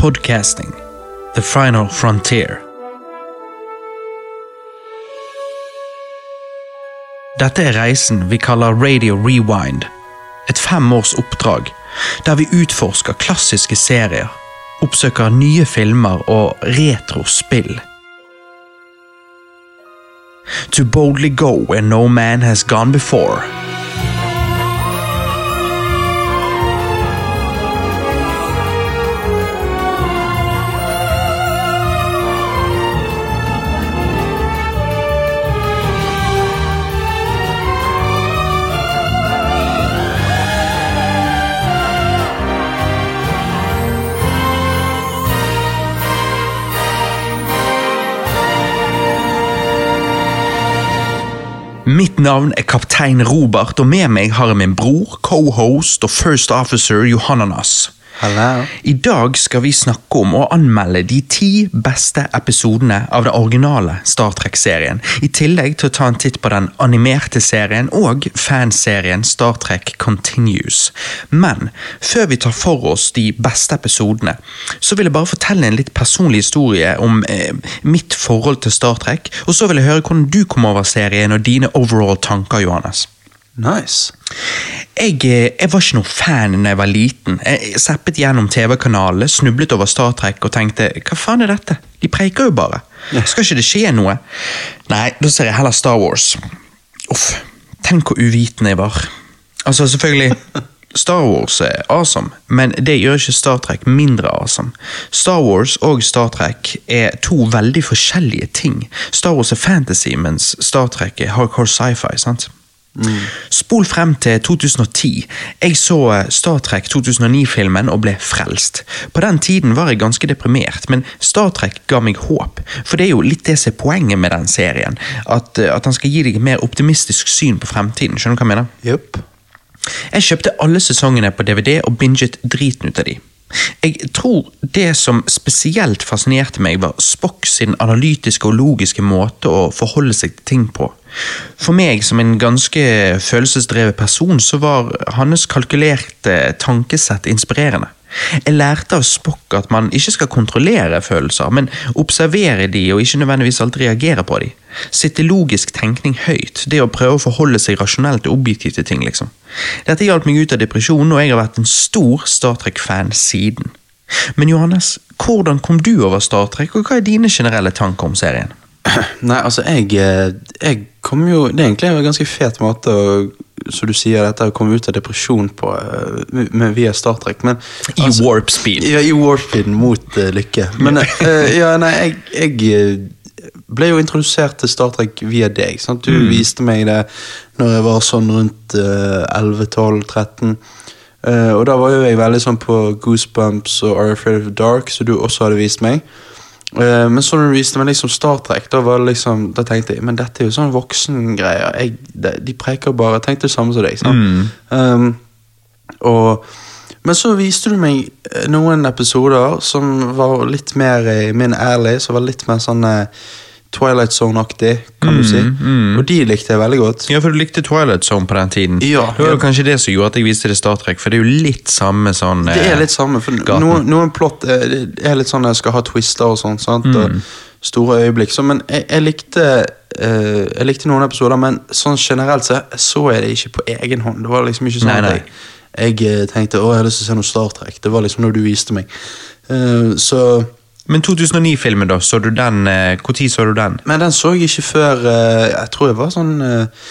Podcasting The Final Frontier. Dette er reisen vi kaller Radio Rewind. Et fem års oppdrag der vi utforsker klassiske serier, oppsøker nye filmer og retrospill. To boldly go where no man has gone before. Navn er kaptein Robert, og med meg har jeg min bror, co-host og first officer Johannanas. Hallo. I dag skal vi snakke om å anmelde de ti beste episodene av den originale Star Trek-serien, i tillegg til å ta en titt på den animerte serien og fanserien Star Trek Continues. Men før vi tar for oss de beste episodene, så vil jeg bare fortelle en litt personlig historie om eh, mitt forhold til Star Trek, og så vil jeg høre hvordan du kom over serien og dine overall tanker, Johannes. Nice. Jeg, eh, jeg var ikke noen fan da jeg var liten. Jeg zappet gjennom TV-kanalene, snublet over Star Trek og tenkte hva faen er dette? De preiker jo bare. Skal ikke det skje noe? Nei, da ser jeg heller Star Wars. Uff, tenk hvor uvitende jeg var. Altså, selvfølgelig Star Wars er awesome, men det gjør ikke Star Trek mindre awesome. Star Wars og Star Trek er to veldig forskjellige ting. Star Wars er fantasy, mens Star Trek er hardcore sci-fi. sant? Spol frem til 2010. Jeg så eh, Star Trek 2009-filmen og ble frelst. På den tiden var jeg ganske deprimert, men Star Trek ga meg håp. For det er jo litt det som er poenget med den serien. At, eh, at han skal gi deg et mer optimistisk syn på fremtiden. Skjønner du hva jeg mener? Yep. Jeg kjøpte alle sesongene på DVD og binget driten ut av de. Jeg tror det som spesielt fascinerte meg, var Spock sin analytiske og logiske måte å forholde seg til ting på. For meg som en ganske følelsesdrevet person, så var hans kalkulerte tankesett inspirerende. Jeg lærte av Spock at man ikke skal kontrollere følelser, men observere de og ikke nødvendigvis alltid reagere på de. Sitte logisk tenkning høyt, det å prøve å forholde seg rasjonelt og objektivt til ting, liksom. Dette hjalp meg ut av depresjonen, og jeg har vært en stor Star Trek-fan siden. Men Johannes, hvordan kom du over Star Trek, og hva er dine generelle tanker om serien? Nei, altså, jeg, eh, jeg kom jo Det er egentlig en ganske fet måte å som du sier, dette å komme ut av depresjon på eh, med, via Star Trek. Men, I warp speed. Ja, i warp speed mot uh, lykke. Men uh, ja, nei, jeg, jeg ble jo introdusert til Star Trek via deg. Sant? Du Mm. viste meg det når jeg var sånn rundt uh, 11-12-13. Uh, og da var jo jeg veldig sånn på Goosebumps og Are Afraid of the Dark, som du også hadde vist meg. Uh, men så når du viste meg liksom Star Trek, da, liksom, da tenkte jeg men dette er jo sånn voksengreier. De, de preker bare. Tenkte det samme som deg. Sant? Um, og, men så viste du meg eh, noen episoder som var litt mer i min alley, som var litt mer sånn eh, Twilight Zone-aktig, kan du si. Og de likte jeg veldig godt. Ja, for du likte Twilight Zone på den tiden. Ja. Det var jo kanskje det som gjorde at jeg viste det Star Trek, for det er jo litt samme sånn Det er litt samme, for noen, noen plott er, det er litt sånn jeg skal ha twister og sånn, sant? Mm. Og store øyeblikk. Så, men jeg, jeg likte Uh, Jeg likte noen episoder, men sånn generelt så så jeg det ikke på egen hånd. Det var liksom ikke sånn Nei, nei. at jeg, jeg eh, tenkte å, jeg har lyst til å se noe Star Trek. Det var liksom noe du viste meg. Uh, så Men 2009-filmen, da? Så du den eh, Hvor tid så du den? Men den så jeg ikke før eh, Jeg tror jeg var sånn eh,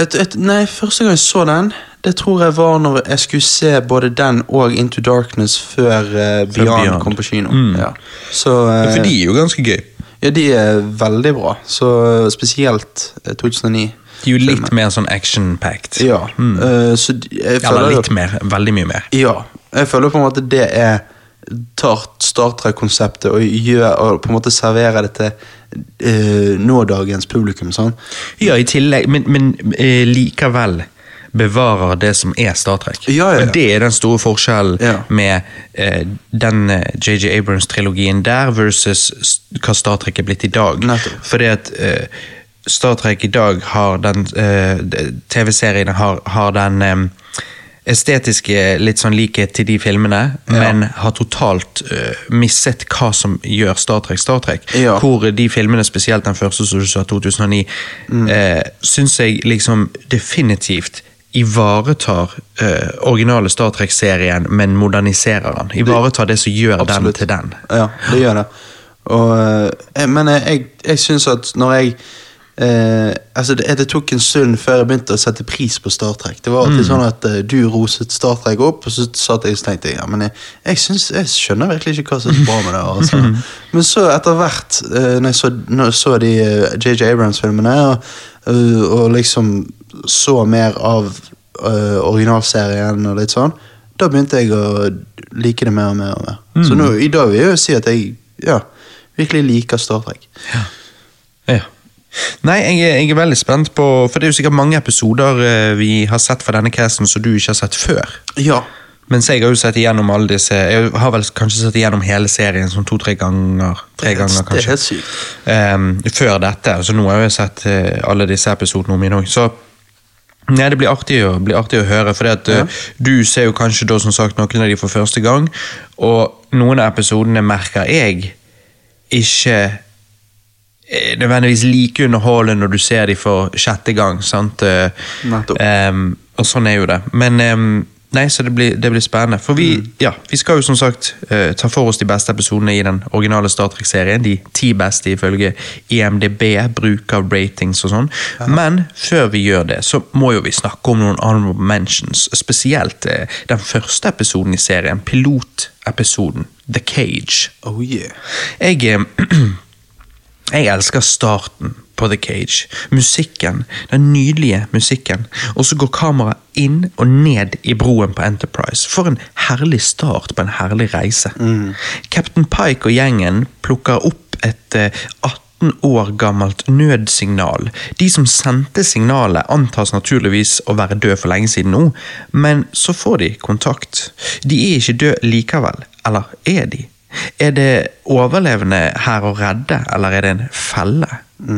et, et, Nei, første gang jeg så den, det tror jeg var når jeg skulle se både den og Into Darkness før eh, Beyond, Beyond. kom på kino. Mm. Ja. Så eh, For de er jo ganske gøy. Ja, de er veldig bra. Så spesielt eh, 2009. De er jo litt mer sånn action-packed. Ja. eh, så jeg føler Eller litt mer. Veldig mye mer. Ja. Jeg føler på en måte det er tar Star Trek-konseptet og, og på en måte serverer det til uh, nådagens publikum. sånn. Ja, i tillegg, men, men uh, likevel bevarer det som er Star Trek. Ja, ja, ja. Det er den store forskjellen med eh, den eh, JJ Abrams-trilogien der versus hva Star Trek er blitt i dag. Nettopp. Fordi at eh, Star Trek i dag har den eh, TV-serien har, har den eh, estetiske litt sånn likhet til de filmene, men har totalt uh, misset hva som gjør Star Trek Star Trek. Ja. Hvor de filmene, spesielt den første som du sa, 2009, mm. uh, syns jeg liksom definitivt ivaretar uh, originale Star Trek-serien, men moderniserer den. Ivaretar det, som gjør Absolutt. den til den. Ja, det gjør det. Og, eh, men jeg, jeg, jeg syns at når jeg eh, altså det, det tok en stund før jeg begynte å sette pris på Star Trek. Det var alltid sånn at uh, du roset Star Trek opp, og så satt jeg og tenkte ja, men jeg, jeg, synes, jeg skjønner virkelig ikke hva som er så bra med det. Altså. Men så etter hvert, uh, når jeg så, når jeg så de JJ JJ Abrams-filmene, og, uh, og liksom så mer av eh, originalserien og litt sånn, da begynte jeg å like det mer og mer. og mer. Så nå, i dag vil jeg jo si at jeg ja, virkelig liker Star Trek. Ja. Ja. Nei, jeg, jeg er veldig spent på For det er jo sikkert mange episoder eh, vi har sett fra denne casten som du ikke har sett før. Ja, Mens jeg har jo sett igjennom alle disse Jeg har vel kanskje sett igjennom hele serien sånn to-tre ganger. Tre ganger, det er helt sykt. Um, før dette. Så nå har jeg jo sett eh, alle disse episodene om igjen òg. Så Nei, Det blir artig å, blir artig å høre, for du ser jo kanskje da som sagt noen av de for første gang, og noen av episodene merker jeg ikke nødvendigvis like underholdende når du ser dem for sjette gang. sant? Um, og sånn er jo det. Men um, nei, så det blir, det blir spennende. For vi, ja, vi skal jo som sagt uh, ta for oss de beste episodene i den originale Star Trek-serien. De ti beste ifølge IMDb, bruk av ratings og sånn. Men før vi gjør det, så må jo vi snakke om noen honorable mentions. Spesielt uh, den første episoden i serien, pilotepisoden, The Cage. Oh yeah. Jeg, eh, jeg elsker starten på The Cage. Musikken, den nydelige musikken. Og så går kameraet inn og ned i broen på Enterprise. For en herlig start på en herlig reise. Captain Pike og gjengen plukker opp et eh, 18 år gammelt nødsignal. De som sendte signalet, antas naturligvis å være død for lenge siden nå, men så får de kontakt. De er ikke døde likevel, eller er de? Er det overlevende her å redde, eller er det en felle? Jeg,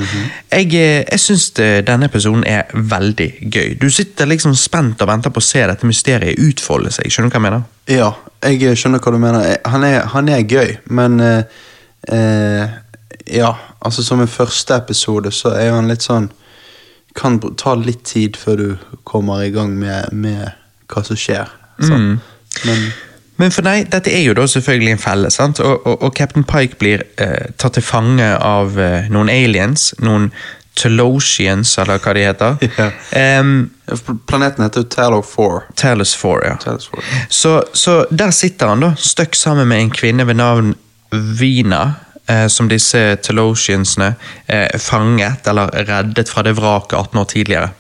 -hmm. jeg syns denne episoden er veldig gøy. Du sitter liksom spent og venter på å se dette mysteriet utfolde seg. Skjønner du hva jeg mener? Ja, jeg skjønner hva du mener. Eh, Han er, han er gøy, men eh, eh, Ja, altså som en første episode så er han litt sånn Kan ta litt tid før du kommer i gang med, med hva som skjer. sant? Men Men for deg, dette er jo da selvfølgelig en felle, sant? Og, og, og Captain Pike blir eh, tatt til fange av eh, noen aliens, noen Telosians, eller hva de heter. Yeah. Um, planeten heter jo Talor 4. Talos 4, ja. Talos 4. Så, så der sitter han da, støkk sammen med en kvinne ved navn Vina, som disse Telosiansene eh, fanget eller reddet fra det vraket 18 år tidligere.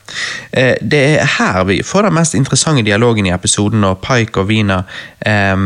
Eh, det er her vi får den mest interessante dialogen i episoden når Pike og Vina eh,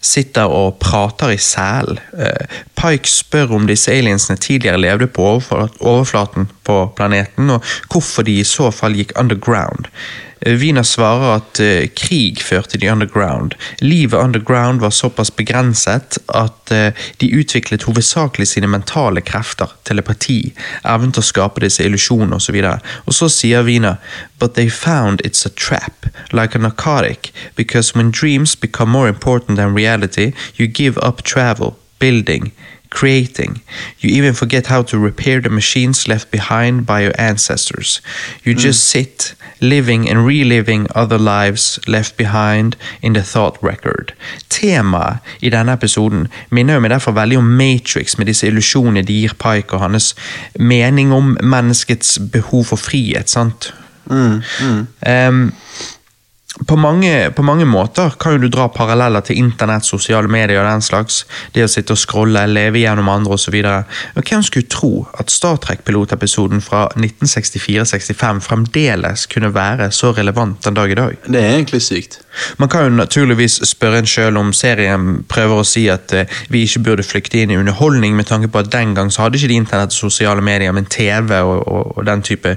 sitter og prater i. Eh, Pike spør om disse aliensene tidligere levde på overflaten på planeten, og hvorfor de i så fall gikk underground. Eh, Wiener svarer at eh, krig førte de underground. Livet underground var såpass begrenset at eh, de utviklet hovedsakelig sine mentale krefter, telepati, evnen til å skape disse illusjonene osv. Og så sier Wiener But they found it's a trap, like a narcotic, because when dreams become more important than reality, you give up travel, building, creating. You even forget how to repair the machines left behind by your ancestors. You just sit, living and reliving other lives left behind in the thought record. Temaet i denne episoden minner meg derfor veldig om Matrix, med disse illusjonene de gir Pike og hans mening om menneskets behov for frihet. sant? Em, på mange, på mange måter kan jo du dra paralleller til internett, sosiale medier og den slags. Det å sitte og scrolle, leve gjennom andre osv. Hvem skulle tro at Star Trek-pilotepisoden fra 1964-65 fremdeles kunne være så relevant den dag i dag? Det er egentlig sykt. Man kan jo naturligvis spørre en sjøl om serien prøver å si at eh, vi ikke burde flykte inn i underholdning, med tanke på at den gang så hadde ikke de internett og sosiale medier, men TV og, og, og den type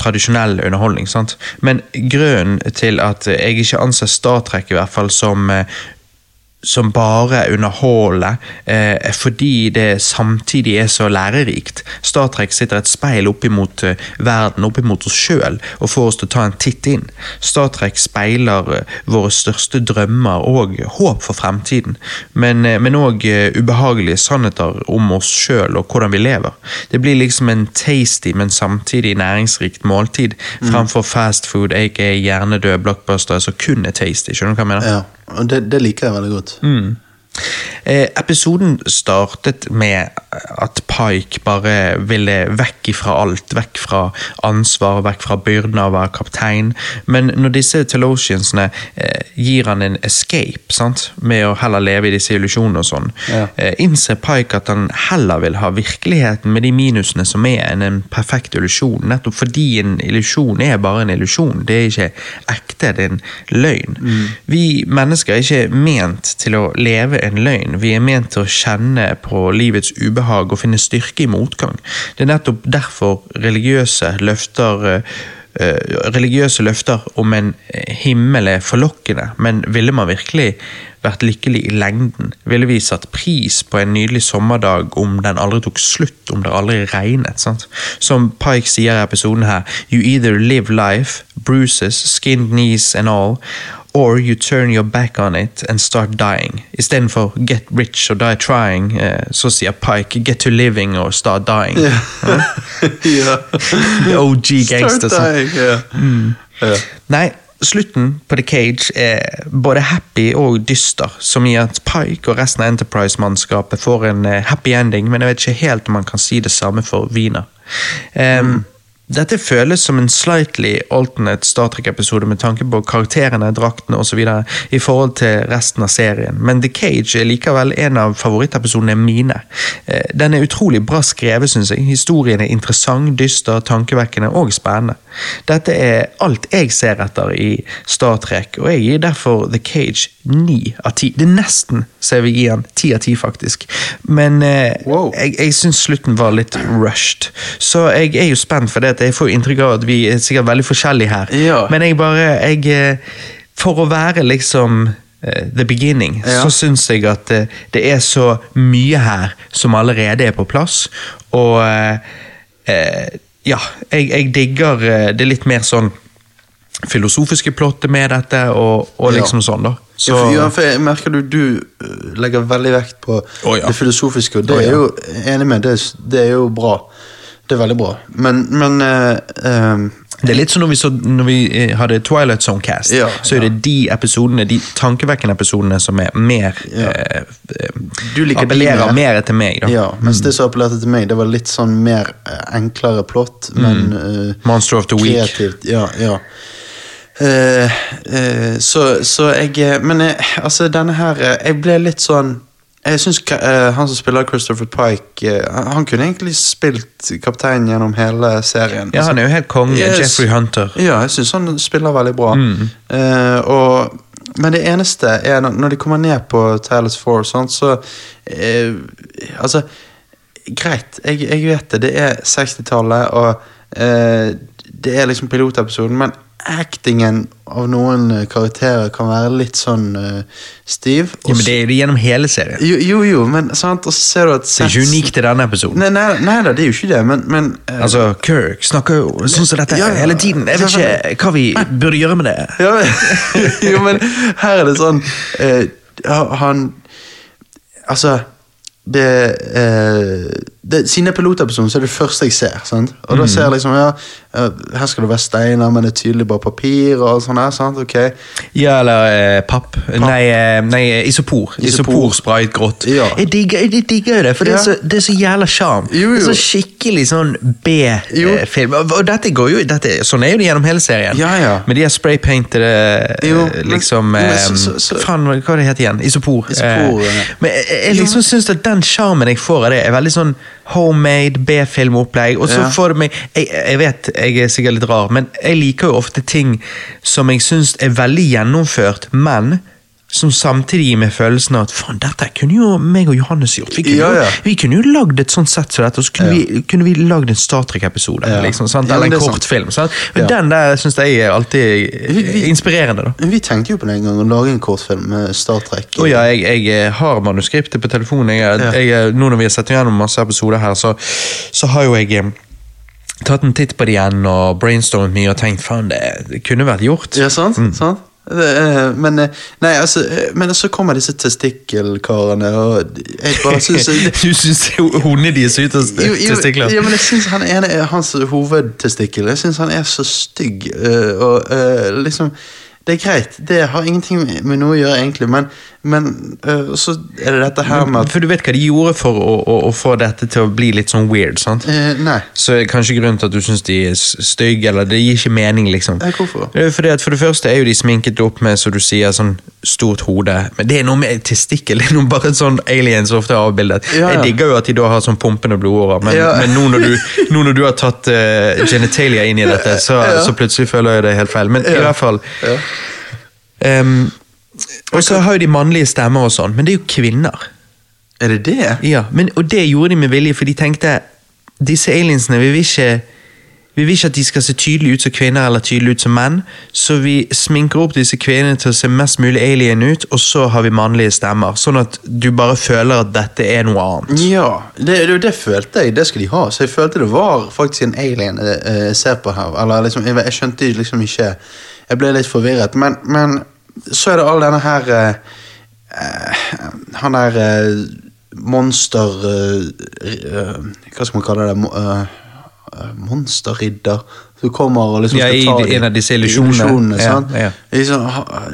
tradisjonell underholdning. sant? Men grunnen til at eh, jeg ikke anser Star Trek i hvert fall som eh, som bare underholder, eh, fordi det samtidig er så lærerikt. Star Trek sitter et speil oppimot eh, verden, oppimot oss sjøl, og får oss til å ta en titt inn. Star Trek speiler eh, våre største drømmer og håp for fremtiden, men òg eh, ubehagelige sannheter om oss sjøl og hvordan vi lever. Det blir liksom en tasty, men samtidig næringsrikt måltid, mm. fremfor fast food, aka hjernedød blockbuster som kun er tasty. Skjønner du hva jeg mener? Ja. Det, det, liker jeg veldig godt. Mm. Eh, episoden startet med at Pike bare ville vekk fra alt. Vekk fra ansvar, vekk fra byrden av å være kaptein. Men når disse Telosiansene eh, gir han en escape, sant? med å heller leve i disse illusjonene og sånn, ja. eh, innser Pike at han heller vil ha virkeligheten med de minusene som er, enn en perfekt illusjon. Nettopp fordi en illusjon er bare en illusjon. Det er ikke ekte, det er en løgn. Mm. Vi mennesker er ikke ment til å leve en løgn. Vi er ment til å kjenne på livets ubehag og finne styrke i motgang. Det er nettopp derfor religiøse løfter uh, religiøse løfter om en himmel er forlokkende, men ville man virkelig vært lykkelig i lengden, ville vi satt pris på en nydelig sommerdag om den aldri tok slutt, om det aldri regnet. sant? Som Pike sier i episoden her, you either live life, bruises, skinned knees and all, or you turn your back on it and start dying. Istedenfor get rich or die trying, eh, så sier Pike get to living or start dying. Yeah. yeah. OG gangster. Start dying, yeah. Mm. Yeah. Nei, slutten på The Cage er både happy og dyster, som i at Pike og resten av Enterprise-mannskapet får en eh, happy ending, men jeg vet ikke helt om man kan si det samme for Wiener. Um, mm. Dette føles som en slightly alternate Star Trek-episode med tanke på karakterene, draktene osv. i forhold til resten av serien, men The Cage er likevel en av favorittepisodene mine. Eh, den er utrolig bra skrevet, syns jeg. Historien er interessant, dyster, tankevekkende og spennende. Dette er alt jeg ser etter i Star Trek, og jeg gir derfor The Cage ni av ti. Det er nesten vil gi han ti av ti, faktisk. Men eh, wow. jeg, jeg syns slutten var litt rushed, så jeg er jo spent for det jeg får inntrykk av at vi er sikkert veldig forskjellige her. Ja. Men jeg bare jeg, eh, For å være liksom uh, the beginning, ja. så syns jeg at uh, det er så mye her som allerede er på plass. Og uh, ja, jeg, jeg digger det litt mer sånn filosofiske plottet med dette, og, og liksom ja. sånn, da. Så... Ja, for jeg merker du, du legger veldig vekt på oh, ja. det filosofiske, og det oh, er jo enig med, det, det er jo bra. Det er veldig bra. Men, men uh, um, det er litt som når vi, så, når vi eh, hadde Twilight Zone Cast, ja, så er det de episodene, de tankevekkende episodene som er mer ja. eh, Appellerer mer. mer til meg. Da. Ja, mens mm. det som appellerte til meg, det var litt sånn mer enklere plott, mm. uh, Monster of the kreativt. Week. Ja, ja. Uh, uh, så, så, jeg Men jeg, altså, denne her Jeg ble litt sånn jeg synes uh, Han som spiller Christopher Pike, han kunne egentlig spilt kaptein gjennom hele serien. Ja, Han er jo helt konge. Yes. Jeffrey Hunter. Ja, jeg syns han spiller veldig bra. Mm. Og, men det eneste er når de kommer ned på Talos 4, sånn, så Altså, greit, jeg, jeg, vet det. Det er 60-tallet, og det er liksom pilotepisoden, men actingen av noen eh, karakterer kan være litt sånn uh, stiv. Jo, men Det er det gjennom hele serien. Jo, jo, jo men sant, og så ser du at sets... Det er ikke unikt til denne episoden. Nei, nei, nei det er jo ikke det, men, men uh... Altså, Kirk snakker jo sånn som dette ja, hele tiden. Jeg vet ikke hva vi burde gjøre med det. Ja, jo, men her er det sånn uh, Han Altså det, det, Siden det er pilotepisoden, så er det første jeg ser. Sant? Og mm. da ser jeg liksom ja, Her skal det være steiner, men det er tydelig bare papir. og sånn der, sant? ok Ja, eller eh, papp. papp. Nei, eh, nei, isopor. Isopor, sprayet grått. Ja. Jeg digger, jeg digger det, for ja. det, er så, det er så jævla sjarm. Det så skikkelig sånn B-film. og dette går jo, dette, Sånn er jo det gjennom hele serien. Ja, ja. Med de her spraypaintede liksom men, så, så, så, hva det heter igjen? Isopor. Isopor eh, men jeg, jeg liksom syns at den den sjarmen jeg får av det, er veldig sånn homemade B-filmopplegg. Og så ja. får det meg jeg, jeg, vet jeg er sikkert litt rar, men jeg liker jo ofte ting som jeg syns er veldig gjennomført, men som samtidig gir meg følelsen av at faen, dette kunne jo meg og Johannes gjort. Vi kunne, Ja, ja. Jo, vi kunne jo lagd et sånt sett som dette, og så kunne, vi, kunne vi lagd en Star Trek-episode. Ja. Liksom. Ja, Eller en kortfilm. Men Ja. Den der syns jeg er alltid Vi- vi- inspirerende. da. Vi tenkte jo på det en gang, å lage en kortfilm med Star Trek. Å ja, jeg, jeg eh, har manuskriptet på telefonen. Jeg, Ja. jeg, eh, nå når vi har sett gjennom masse episoder her, så, så har jo jeg eh, tatt en titt på det igjen og brainstormet mye og tenkt faen, det, det kunne vært gjort. Ja, sant? sant? Eh, men eh, nei, altså, eh, men så kommer disse testikkelkarene, og jeg bare syns Du syns hundene deres er testikler? ja, men jeg synes han ene er hans hovedtestikkel. Jeg syns han er så stygg. og, og liksom Det er greit, det har ingenting med noe å gjøre, egentlig, men, men uh, så er det dette her med at For du vet hva de gjorde for å, å, å få dette til å bli litt sånn weird, sant? Uh, Nei. Så er kanskje grunnen til at du syns de er stygge, eller det gir ikke mening, liksom. Eh, hvorfor? Er fordi at For det første er jo de sminket opp med, som du sier, sånn stort hode. Men det er noe med testikkel. Det er noe bare sånn aliens ofte har avbildet. Ja, ja. Jeg digger jo at de da har sånn pumpende blodårer, men, Ja. men nå, når du, nå når du har tatt uh, genitalia inn i dette, så, så plutselig føler jeg det helt feil. Men i hvert fall Ja. Og så har jo de mannlige stemmer og sånn, men det er jo kvinner. Er det det? Ja, men, og det gjorde de med vilje, for de tenkte disse aliensene, vi vil ikke vi vil ikke at de skal se tydelig ut som kvinner eller tydelig ut som menn, så vi sminker opp disse kvinnene til å se mest mulig alien ut, og så har vi mannlige stemmer, sånn at du bare føler at dette er noe annet. Ja, det, det, det følte jeg. Det skal de ha. Så jeg følte det var faktisk en alien jeg eh, ser på her. Eller liksom, jeg, jeg skjønte liksom ikke Jeg ble litt forvirret. Men, men så er det all denne her eh, eh, Han der eh, monster eh, eh, Hva skal man kalle det? Mo- monsterridder. Som kommer og liksom Ja, skal i ta de- en av disse illusjonene. Ja, ja. Liksom,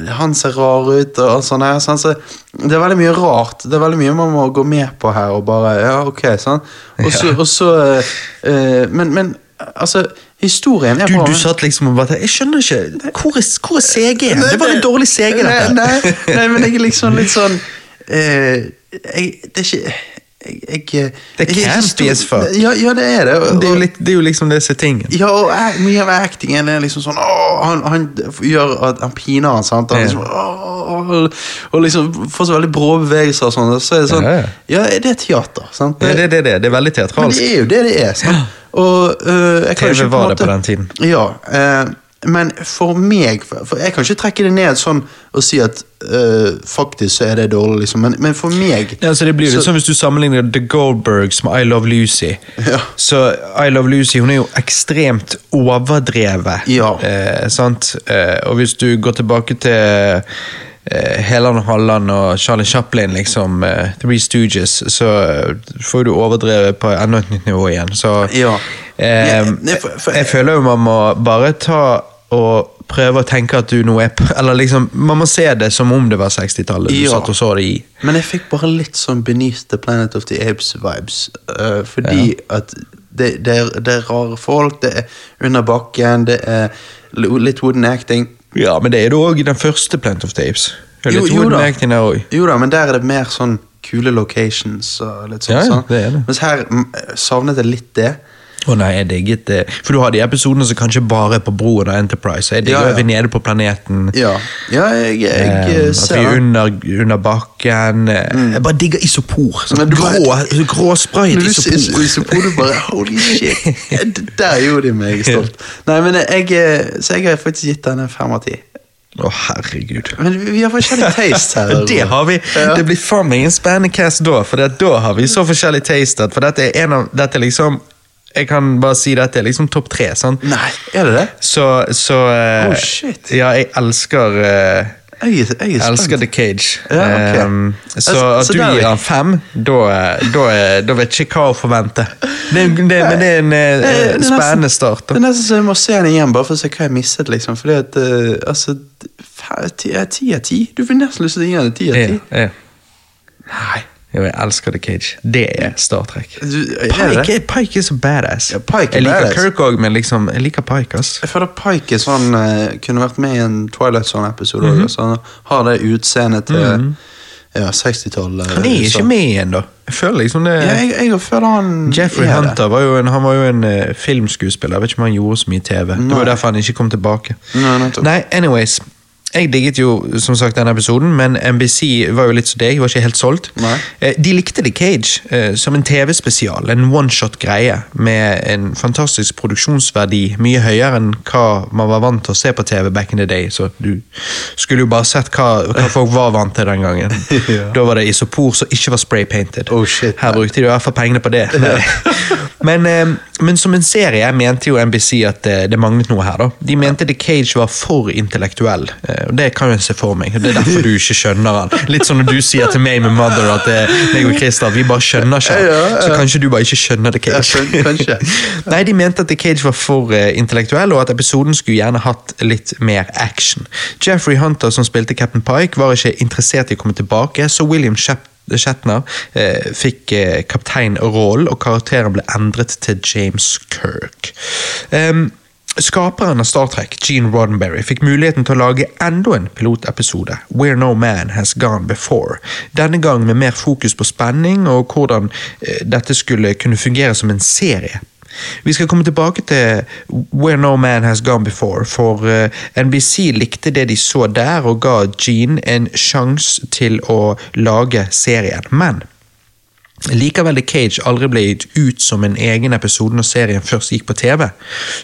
han ser rar ut og alt sånt her. sånn, Så det er veldig mye rart. Det er veldig mye man må gå med på her og bare Ja, ok, sånn. Og så, og så eh, men, men altså, historien er Du, bra. du satt liksom og bare Jeg skjønner ikke Hvor er, hvor er CG-en? Nei, Det var en dårlig CG, nei, dette. nei, nei, men jeg er liksom litt sånn eh, jeg, Det er ikke jeg, jeg, Det er campy as fuck. Ja, ja, det er det. og- Det er litt, det er jo liksom det som er tingen. ja, og mye av actingen er liksom sånn åh, han, han gjør at han piner han, sant? Han liksom, åh, og liksom får så veldig brå bevegelser og sånn. Så er det sånn Ja, det er teater, sant? Det, det, det, det er veldig Men det er jo det det er. Sant? Og, øh, TV var det på den tiden. Ja, eh, men for meg For jeg kan ikke trekke det ned sånn og si at øh, faktisk så er det dårlig, liksom. Men, men for meg Ja, altså det blir jo litt sånn Hvis du sammenligner The Goldbergs med I Love Lucy, Ja. så I Love Lucy hun er jo ekstremt overdrevet. Ja. Eh, sant? Eh, og hvis du går tilbake til eh, Heland og Halland og Charlie Chaplin, liksom, eh, Three Stooges, så eh, får du overdrevet på enda et nytt nivå igjen. Så Ja. jeg, jeg, for- jeg føler jo man må bare ta og prøve å tenke at du nå er Eller liksom, man må se det som om det var 60-tallet du Ja. satt og så det i. Men jeg fikk bare litt sånn Beneath the Planet of the Apes-vibes. Uh, fordi at det, det, er, det er rare folk, det er under bakken, det er litt wooden acting. Ja, men det er det òg i den første Plant of the er Jo, jo wooden da. Jo da, men der er det mer sånn kule locations og litt sånn. Ja, ja, sånn. det det. Mens her mm, savnet jeg litt det. Å nei, jeg digget det. For du har de episodene som kanskje bare er på broen av Enterprise. Jeg digger Ja, ja. vi nede på planeten. Ja, ja jeg, jeg, um, ser at vi er under, under bakken. Mm. Jeg bare digger isopor. Sånn grå, gråsprayet isopor. isopor, du bare Holy shit! Det Der gjorde de meg stolt. Nei, men jeg, eh, Så jeg har faktisk gitt den en fem av ti. Å, herregud. Men vi, har forskjellig taste her. Det har vi. Ja. Det blir faen meg en spennende cast da, for da har vi så forskjellig taste. For dette er en av Dette er liksom Jeg kan bare si dette er liksom topp tre. sant? Nei, er det det? Så, så eh, Oh, shit. Ja, jeg elsker uh, Jeg, jeg er elsker. The Cage. Ja, ok. um, så Altså, at så du gir han fem, da, da, da vet jeg ikke hva å forvente. Det, det, men det er en Det nesten- spennende start. Det er nesten så jeg må se den igjen, bare for å se hva jeg mistet. liksom Fordi at, uh, altså ti av ti? Du får nesten lyst til å gi den ti av ti. Nei. Jo, jeg elsker The Cage. Det er Star Trek. Du, er det det? Pike, er- Pike så badass. Ja, Pike er jeg liker badass. Kirk òg, men liksom, jeg liker Pike. ass. Jeg føler Pike er sånn eh, kunne vært med i en Twilight Zone-episode. Mhm. også. Han har det utseendet til ja, 60-tallet. Han er ikke med igjen, da. Jeg føler liksom det Ja, jeg, jeg føler han Jeffrey er det. Hunter var jo en, han var jo en eh, filmskuespiller. Jeg vet ikke om han gjorde så mye TV. Det var derfor han ikke kom tilbake. Nei, nettopp. Nei, anyways. Jeg digget jo som sagt denne episoden, men NBC var jo litt som deg, var ikke helt solgt. Nei. Eh, De likte The Cage eh, som en TV-spesial, en one-shot-greie med en fantastisk produksjonsverdi, mye høyere enn hva man var vant til å se på TV back in the day. Så du skulle jo bare sett hva, hva folk var vant til den gangen. Ja. Da var det isopor som ikke var spray-painted. Oh, shit, Her brukte de i hvert fall pengene på det. men, eh, men som en serie mente jo NBC at det, det manglet noe her. da. De mente The Cage var for intellektuell, det kan jeg se for meg. Det er derfor du ikke skjønner han. Litt som når du sier til meg med Mother at det, meg og Christer, vi bare skjønner ikke han. Så kanskje du bare ikke skjønner The Cage. Kanskje. Nei, De mente at The Cage var for eh, intellektuell, og at episoden skulle gjerne hatt litt mer action. Jeffrey Hunter, som spilte Captain Pike, var ikke interessert i å komme tilbake, så William Shep Shatner eh, fikk eh, kapteinrollen, og karakteren ble endret til James Kirk. Em, Skaperen av Star Trek, Gene Roddenberry, fikk muligheten til å lage enda en pilotepisode, Where No Man Has Gone Before. Denne gang med mer fokus på spenning og hvordan eh, dette skulle kunne fungere som en serie. Vi skal komme tilbake til Where No Man Has Gone Before, for eh, NBC likte det de så der og ga Gene en sjanse til å lage serien. Men Likevel The Cage aldri ble gitt ut som en egen episode når serien først gikk på TV,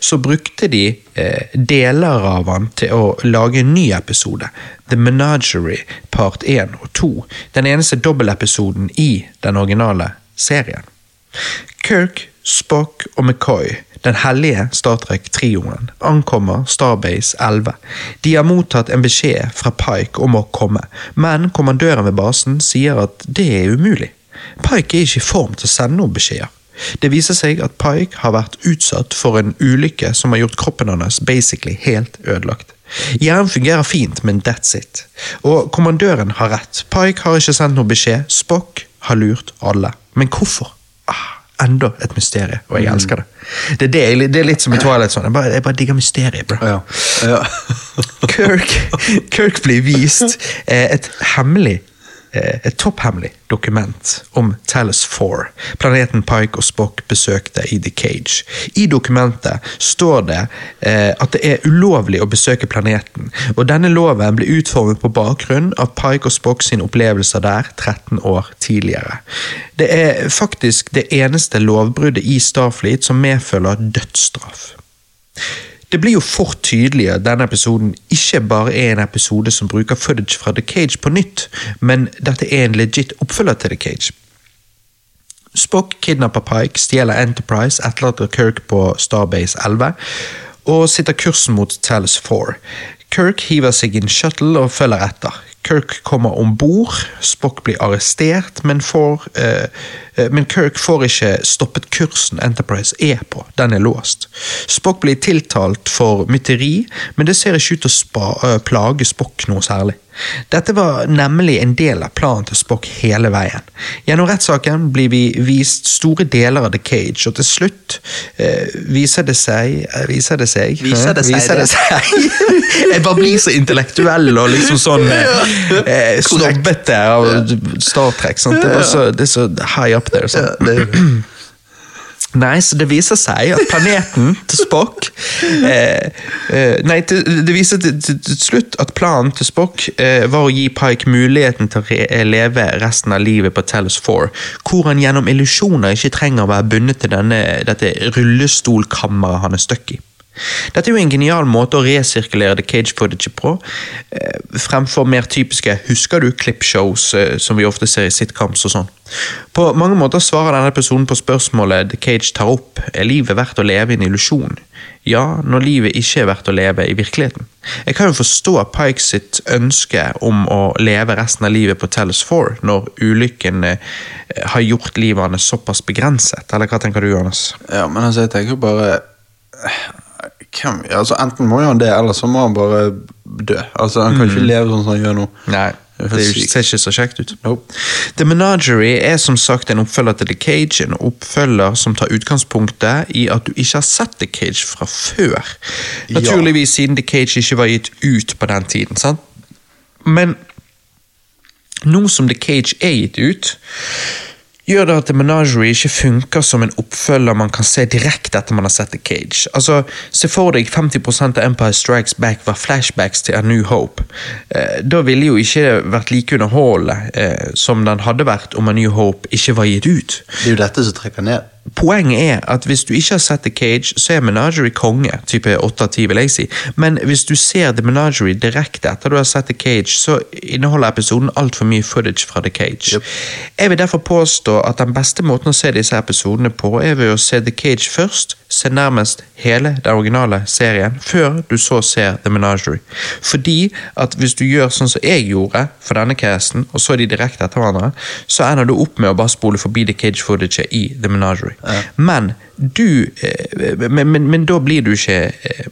så brukte de eh, deler av han til å lage en ny episode, The Menagerie part 1 og 2, den eneste dobbeltepisoden i den originale serien. Kirk, Spock og McCoy, den hellige Star Trek-trioen, ankommer Starbase 11. De har mottatt en beskjed fra Pike om å komme, men kommandøren ved basen sier at det er umulig. Pike er ikke i form til å sende noen beskjeder. Det viser seg at Pike har vært utsatt for en ulykke som har gjort kroppen hans basically helt ødelagt. Hjernen fungerer fint, men that's it. Og kommandøren har rett. Pike har ikke sendt noen beskjed. Spock har lurt alle. Men hvorfor? Ah, enda et mysterium, og jeg elsker det. Det er, det, det er litt som i Twilight Zone. Jeg bare, jeg bare digger mysteriet, bro. Ja. ja. Kirk, Kirk blir vist eh, et hemmelig et topphemmelig dokument om Talos 4, planeten Pike og Spock besøkte i The Cage. I dokumentet står det eh, at det er ulovlig å besøke planeten, og denne loven ble utformet på bakgrunn av Pike og Spock sine opplevelser der 13 år tidligere. Det er faktisk det eneste lovbruddet i Starfleet som medfølger dødsstraff. Det blir jo fort tydelig at denne episoden ikke bare er en episode som bruker footage fra The Cage på nytt, men dette er en legit oppfølger til The Cage. Spock kidnapper Pike, stjeler Enterprise, etterlater Kirk på Starbase 11 og sitter kursen mot Talos 4. Kirk hiver seg i en shuttle og følger etter. Kirk kommer om bord, Spock blir arrestert, men, får, eh, eh, men Kirk får ikke stoppet kursen Enterprise er på, den er låst. Spock blir tiltalt for mytteri, men det ser ikke ut til å eh, plage Spock noe særlig. Dette var nemlig en del av planen til Spock hele veien. Gjennom rettssaken blir vi vist store deler av The Cage, og til slutt eh, viser det seg eh, Viser det seg? Viser det seg Viser det? seg? Jeg bare blir så intellektuell og liksom sånn eh, snobbete av Star Trek. Sant? Det, så, det er så high up there. Sant? Det Nei, så det viser seg at planeten til Spock eh, eh, Nei, til, det viser til, til, til slutt at planen til Spock eh, var å gi Pike muligheten til å re leve resten av livet på Talos 4, hvor han gjennom illusjoner ikke trenger å være bundet til denne, dette rullestolkammeret han er stuck i. Dette er jo en genial måte å resirkulere The Cage footage på, eh, fremfor mer typiske 'husker du' clipshows eh, som vi ofte ser i sitcoms og sånn. På mange måter svarer denne personen på spørsmålet The Cage tar opp er livet verdt å leve i en illusjon. Ja, når livet ikke er verdt å leve i virkeligheten. Jeg kan jo forstå Pike sitt ønske om å leve resten av livet på Tellus 4, når ulykken eh, har gjort livet hans såpass begrenset, eller hva tenker du, Johannes? Ja, men altså, jeg tenker bare hvem, altså, Enten må jo han det, eller så må han bare dø. Altså, Han kan ikke leve sånn som han gjør nå. Nei, Det er er ser ikke så kjekt ut. Nope. The Menagerie er som sagt en oppfølger til The Cage, en oppfølger som tar utgangspunktet i at du ikke har sett The Cage fra før. Ja. Naturligvis siden The Cage ikke var gitt ut på den tiden, sant? Men nå som The Cage er gitt ut, gjør det at The Menagerie ikke funker som en oppfølger man kan se direkte etter man har sett The Cage. Altså, Se for deg 50% av Empire Strikes Back var flashbacks til A New Hope. Eh, da ville jo ikke vært like underholdende eh, som den hadde vært om A New Hope ikke var gitt ut. Det er jo dette som trekker ned. Poenget er at hvis du ikke har sett The Cage, så er Menagerie konge. Type 8 av 10, vil jeg si. Men hvis du ser The Menagerie direkte etter du har sett The Cage, så inneholder episoden altfor mye footage fra The Cage. Yep. Jeg vil derfor påstå at den beste måten å se disse episodene på, er ved å se The Cage først, se nærmest hele den originale serien, før du så ser The Menagerie. Fordi at hvis du gjør sånn som jeg gjorde for denne casten, og så de direkte etter hverandre, så ender du opp med å bare spole forbi The Cage footage i The Menagerie. Men du eh, men, men, men da blir du ikke eh,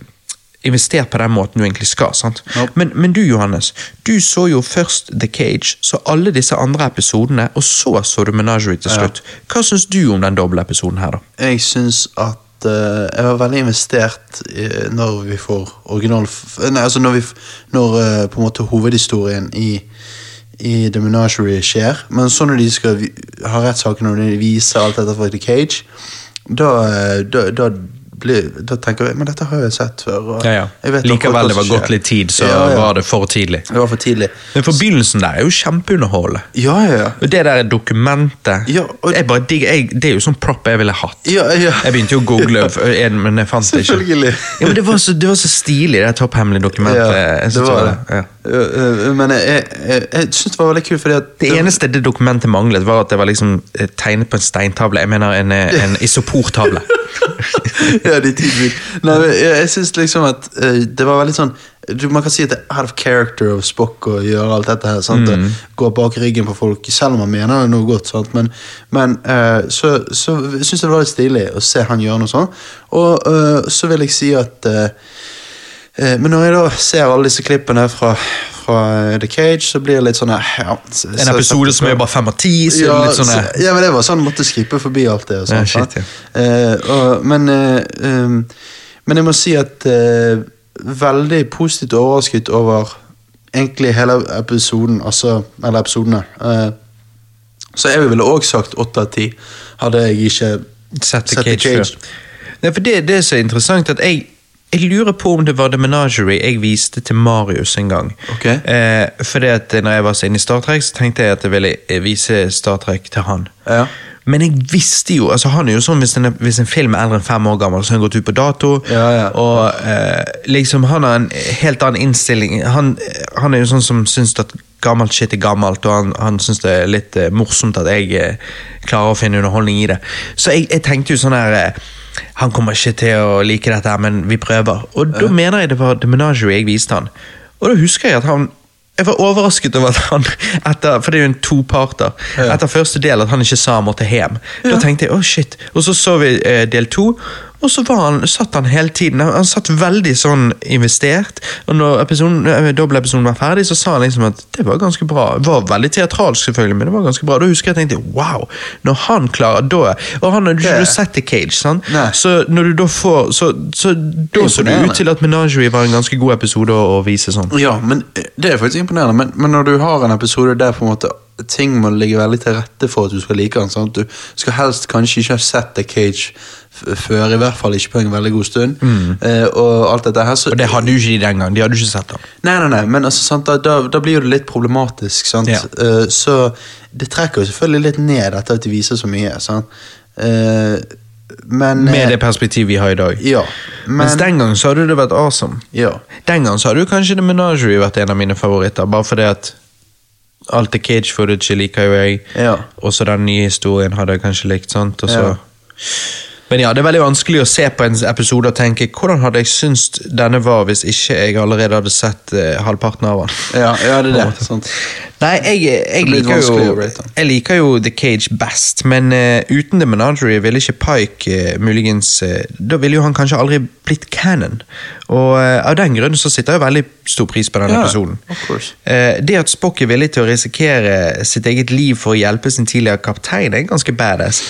investert på den måten du egentlig skal. sant? Nope. Men, men du Johannes, du så jo først The Cage, så alle disse andre episodene, og så så du Menagerie til slutt. Hva syns du om den dobbeltepisoden her, da? Jeg syns at eh, jeg var veldig investert når vi får original Nei, altså når vi Når på en måte hovedhistorien i i The Menagerie skjer, men så når de skal ha rettssaken og de viser alt dette fra The Cage, da, eh, da, da, blir, da tenker jeg Men dette har jeg sett før. Jeg vet Likevel, det var gått litt tid, så Ja, ja. var det for tidlig. Det var for tidlig. Men forbindelsen der er jo kjempeunderholdende. Ja, ja, ja. Og Det der dokumentet Ja, og- jeg bare digger, jeg, Det er jo sånn propp jeg ville hatt. Ja, ja. Jeg begynte jo å google, for en, men jeg fant det ikke. Selvfølgelig. Ja, men det var så, det var så stilig, det topphemmelige dokumentet. Ja, det var det. Ja. Øh, øh, Men jeg, jeg, jeg, syns det var veldig kult, fordi at Det eneste det dokumentet manglet, var at det var liksom eh, tegnet på en steintavle. Jeg mener en, eh, en isoportavle. ja, de ti bud. Nei, jeg, jeg syns liksom at uh, det var veldig sånn du, Man kan si at det er out of character of Spock å gjøre alt dette her. Sant? Mm. Gå bak ryggen på folk, selv om man mener det noe godt. Sant? Men, men uh, så, så syns jeg det var litt stilig å se han gjøre noe sånt. Og uh, så vil jeg si at eh, Men når jeg da ser alle disse klippene fra, fra eh, The Cage, så blir det litt sånn eh, ja, så- En så- episode som er bare fem av ti. Så ja, sånn så, eh, ja, men det var sånn måtte skippe forbi alt det. Og Ja, shit, ja. Eh, og, men, eh, um, men jeg må si at eh, veldig positivt overrasket over egentlig hele episoden, altså, eller episodene. Eh, så jeg ville òg sagt åtte av ti, hadde jeg ikke Sett The Sett The Cage, Cage. Nei, for det, det er så interessant at jeg, jeg lurer på om det var The Menagerie jeg viste til Marius en gang. Okay. Eh, fordi at når jeg var så inne i Star Trek, så tenkte jeg at jeg ville eh, vise Star Trek til han. Ja. Men jeg visste jo altså Han er jo sånn hvis en, hvis en film er eldre enn fem år gammel, så har han gått ut på dato. Ja, ja. Og eh, liksom han har en helt annen innstilling. Han, han er jo sånn som syns at gammelt shit er gammelt, og han, han syns det er litt eh, morsomt at jeg eh, klarer å finne underholdning i det. Så jeg, jeg tenkte jo sånn her eh, Han kommer ikke til å like dette, her, men vi prøver. Og da mener jeg det var The Menagerie jeg viste han. Og da husker jeg at han jeg var overrasket over at han, etter, for det er jo en toparter, Ja. etter første del at han ikke sa han måtte hjem. Da tenkte jeg, å shit. Og så så vi eh, del to, og så var han, satt han hele tiden, han, han satt veldig sånn investert, og når episoden, eh, dobbeltepisoden var ferdig, så sa han liksom at det var ganske bra. Det var veldig teatralsk selvfølgelig, men det var ganske bra. Da husker jeg jeg tenkte, wow, når han klarer, da, og han har du Det- sett The Cage? Så når du da får, så, så da så det ut til at Menagerie var en ganske god episode å, å vise sånn. Ja, men det er faktisk imponerende. Men, men når du har en episode der på en måte ting må ligge veldig til rette for at du skal like den. Sånn Du skal helst kanskje ikke ha sett The Cage før, i hvert fall ikke på en veldig god stund. Eh, og alt dette her så, Og det hadde jo ikke de den gang, de hadde ikke sett den. Nei, nei, nei, men altså, sant, da, da, da blir det litt problematisk. Sant? Ja. Eh, så det trekker jo selvfølgelig litt ned dette at de viser så mye. Sant? Eh, men Med eh, det perspektivet vi har i dag. Ja, men Mens den gang så hadde det vært awesome. ja. Den gang så hadde jo kanskje The Menagerie vært en av mine favoritter, bare fordi at alt det cage footage liker jo jeg. Ja. Og så den nye historien hadde jeg kanskje likt. sant? Og så... Ja. Men ja, det er veldig vanskelig å se på en episode og tenke hvordan hadde jeg syntes denne var hvis ikke jeg allerede hadde sett eh, halvparten av den. Ja, ja, det er det. Nei, jeg, jeg, liker jo, den. jeg liker jo The Cage best, men uh, uten The Menagerie ville ikke Pike uh, muligens uh, Da ville jo han kanskje aldri blitt canon. Og av den grunn så sitter jeg veldig stor pris på denne Ja, episoden. det at Spock er villig til å risikere sitt eget liv for å hjelpe sin tidligere kaptein, er ganske badass.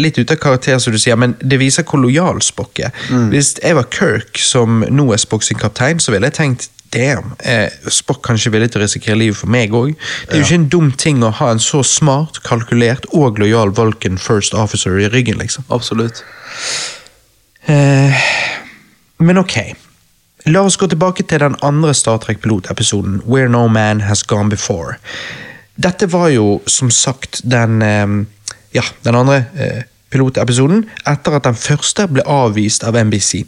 Litt ute av karakter, som du sier, men det viser hvor lojal Spock er. Mm. Hvis jeg var Kirk, som nå er Spock sin kaptein, så ville jeg tenkt damn, eh, Spock kanskje villig til å risikere livet for meg òg. Det er jo ikke en dum ting å ha en så smart, kalkulert og lojal Vulcan First Officer i ryggen, liksom. Absolutt. Eh, men ok. La oss gå tilbake til den andre Star Trek-pilotepisoden, Where No Man Has Gone Before. Dette var jo som sagt den eh, Ja, den andre eh, pilotepisoden etter at den første ble avvist av NBC.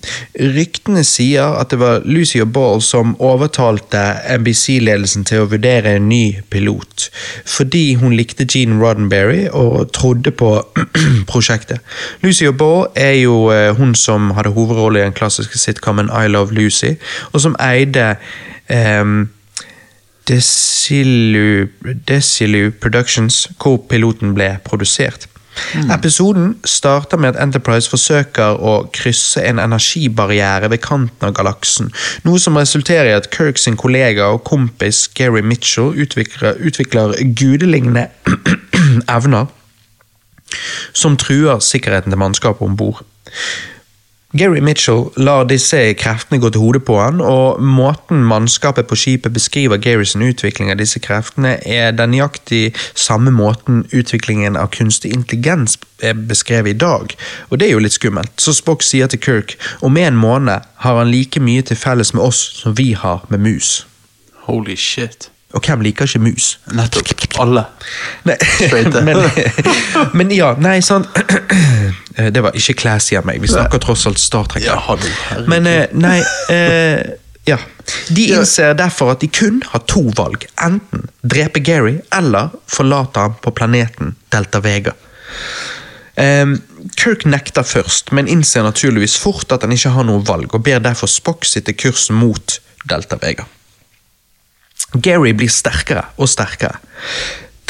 Ryktene sier at det var Lucia Ball som overtalte NBC-ledelsen til å vurdere en ny pilot, fordi hun likte Gene Roddenberry og trodde på prosjektet. Lucia Ball er jo eh, hun som hadde hovedrolle i den klassiske sitcomen I Love Lucy, og som eide um, Desilu, Desilu Productions, hvor piloten ble produsert. Episoden starter med at Enterprise forsøker å krysse en energibarriere ved kanten av galaksen, noe som resulterer i at Kirk sin kollega og kompis Gary Mitchell utvikler, utvikler gudelignende evner som truer sikkerheten til mannskapet om bord. Gary Mitchell lar disse kreftene gå til hodet på han, og måten mannskapet på skipet beskriver Garys utvikling av disse kreftene, er den nøyaktig samme måten utviklingen av kunstig intelligens er beskrevet i dag. Og det er jo litt skummelt, så Spock sier til Kirk om en måned har han like mye til felles med oss som vi har med mus. Holy shit. Og hvem liker ikke mus? Nettopp. Alle. Men, men ja, nei, sånn Det var ikke classy av meg. Vi snakker tross alt Star Trek. Ja. Men eh, nei eh, Ja. De innser derfor at de kun har to valg. Enten drepe Gary, eller forlate ham på planeten Delta Vega. Um, Kirk nekter først, men innser naturligvis fort at han ikke har noe valg, og ber derfor Spock sitte kursen mot Delta Vega. Gary blir sterkere og sterkere.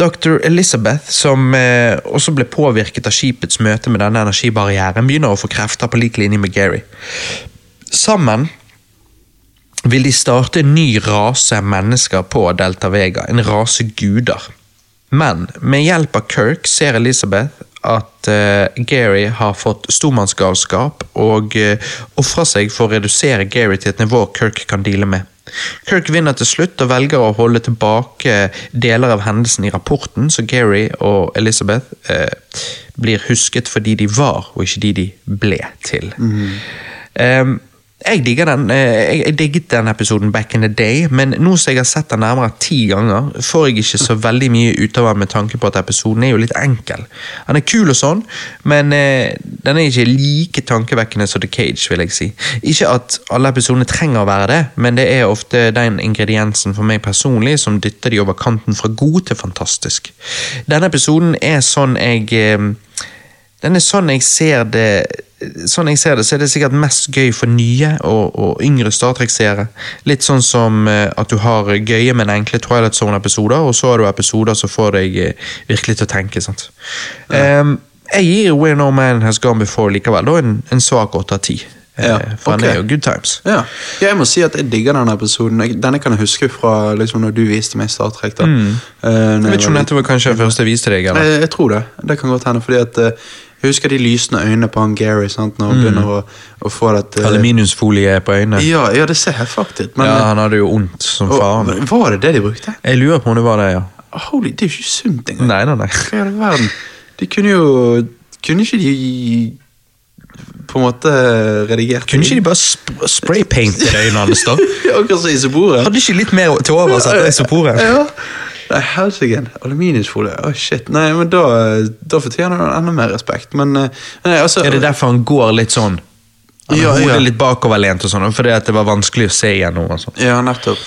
Dr. Elizabeth, som eh, også ble påvirket av skipets møte med denne energibarrieren, begynner å få krefter på lik linje med Gary. Sammen vil de starte en ny rase mennesker på Delta Vega, en rase guder. Men med hjelp av Kirk ser Elizabeth at eh, Gary har fått stormannsgalskap og uh, ofrer seg for å redusere Gary til et nivå Kirk kan deale med. Kirk vinner til slutt og velger å holde tilbake deler av hendelsen i rapporten, så Gary og Elizabeth eh, blir husket for de de var, og ikke de de ble til. Um, jeg digger den, eh, jeg, digget den episoden back in the day, men nå som jeg har sett den nærmere ti ganger, får jeg ikke så veldig mye ut av den med tanke på at episoden er jo litt enkel. Den er kul og sånn, men eh, den er ikke like tankevekkende som The Cage, vil jeg si. Ikke at alle episodene trenger å være det, men det er ofte den ingrediensen for meg personlig som dytter de over kanten fra god til fantastisk. Denne episoden er sånn jeg den er sånn jeg ser det Sånn jeg ser det, så er det sikkert mest gøy for nye og, og yngre Star Trek-seere. Litt sånn som eh, at du har gøye, men enkle Twilight Zone-episoder, og så har du episoder som får deg eh, virkelig til å tenke. sant? Ehm, jeg gir Where No Man Has Gone Before likevel da en, en svak åtte av ti. Eh, Ja, For ok. den er jo good times. Ja. ja, jeg må si at jeg digger denne episoden. Jeg- Denne kan jeg huske fra liksom, når du viste meg Star Trek. da. Mm. Uh, Jeg vet ikke om dette var kanskje den første jeg viste deg, eller? Jeg, jeg tror det. Det kan godt hende. fordi at eh, Jeg husker de lysende øynene på han Gary sant, når han begynner å, å få dette Aluminiumsfolie på øynene. ja, ja, det ser jeg faktisk ut. Men, ja, han hadde jo vondt som og, faen. var det det de brukte? Jeg lurer på om det var det, ja. Holy, Det er jo ikke sunt engang. Nei, nei, nei. Hva i all verden? De kunne jo Kunne ikke de på en måte redigert Kunne ikke de bare sp spraypainte øynene hans, da? Akkurat som isoporet. Hadde ikke litt mer til overs etter isoporet? Ja. Nei, helsike. Aluminiumsfolie. Å, shit. Nei, men da, da fortjener han enda mer respekt. Men eh, nei, altså Er det derfor han går litt sånn? Han Ja, har ja. hodet litt bakoverlent og sånn, fordi at det var vanskelig å se gjennom. og sånt. Ja, nettopp.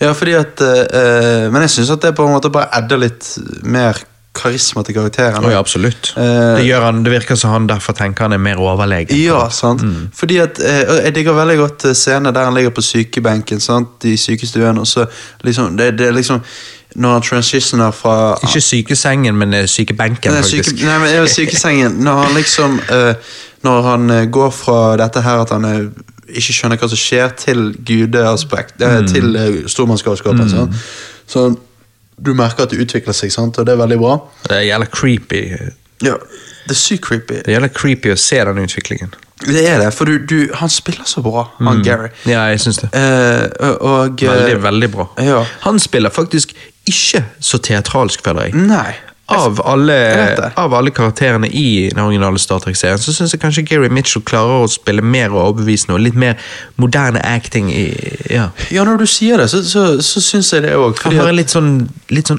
Ja, fordi at eh, eh, Men jeg syns at det på en måte bare edder litt mer karisma til karakteren. Oh, ja, absolutt. Eh, det, han, det virker som han derfor tenker han er mer overlegen. Ja, sant. Mm. Fordi at eh, Jeg digger veldig godt eh, scenen der han ligger på sykebenken sant? i sykestuen. og så liksom, det, det er liksom Når han transitioner fra Ikke sykesengen, men eh, sykebenken, Nei, syke, faktisk. nei, men det er sykesengen. Når han liksom uh, Når han går fra dette her at han er, ikke skjønner hva som skjer, til gudeaspekt, Mm. til uh, stormannsgalskapen. sant? Så du merker at det utvikler seg, sant? og det er veldig bra. Det gjelder creepy. Ja, Det er sykt creepy. Det gjelder creepy å se den utviklingen. Det er det, for du, du, han spiller så bra, han Gary. Ja, jeg syns det. Eh, og og, eh, Veldig, veldig bra. Ja. Han spiller faktisk ikke så teatralsk, føler jeg. Nei. Av alle, av alle karakterene i den originale Star Trek-serien, så syns jeg kanskje Gary Mitchell klarer å spille mer overbevisende og litt mer moderne acting i Ja. Ja, når du sier det, så, så, så syns jeg det òg. Han har en litt sånn, litt sånn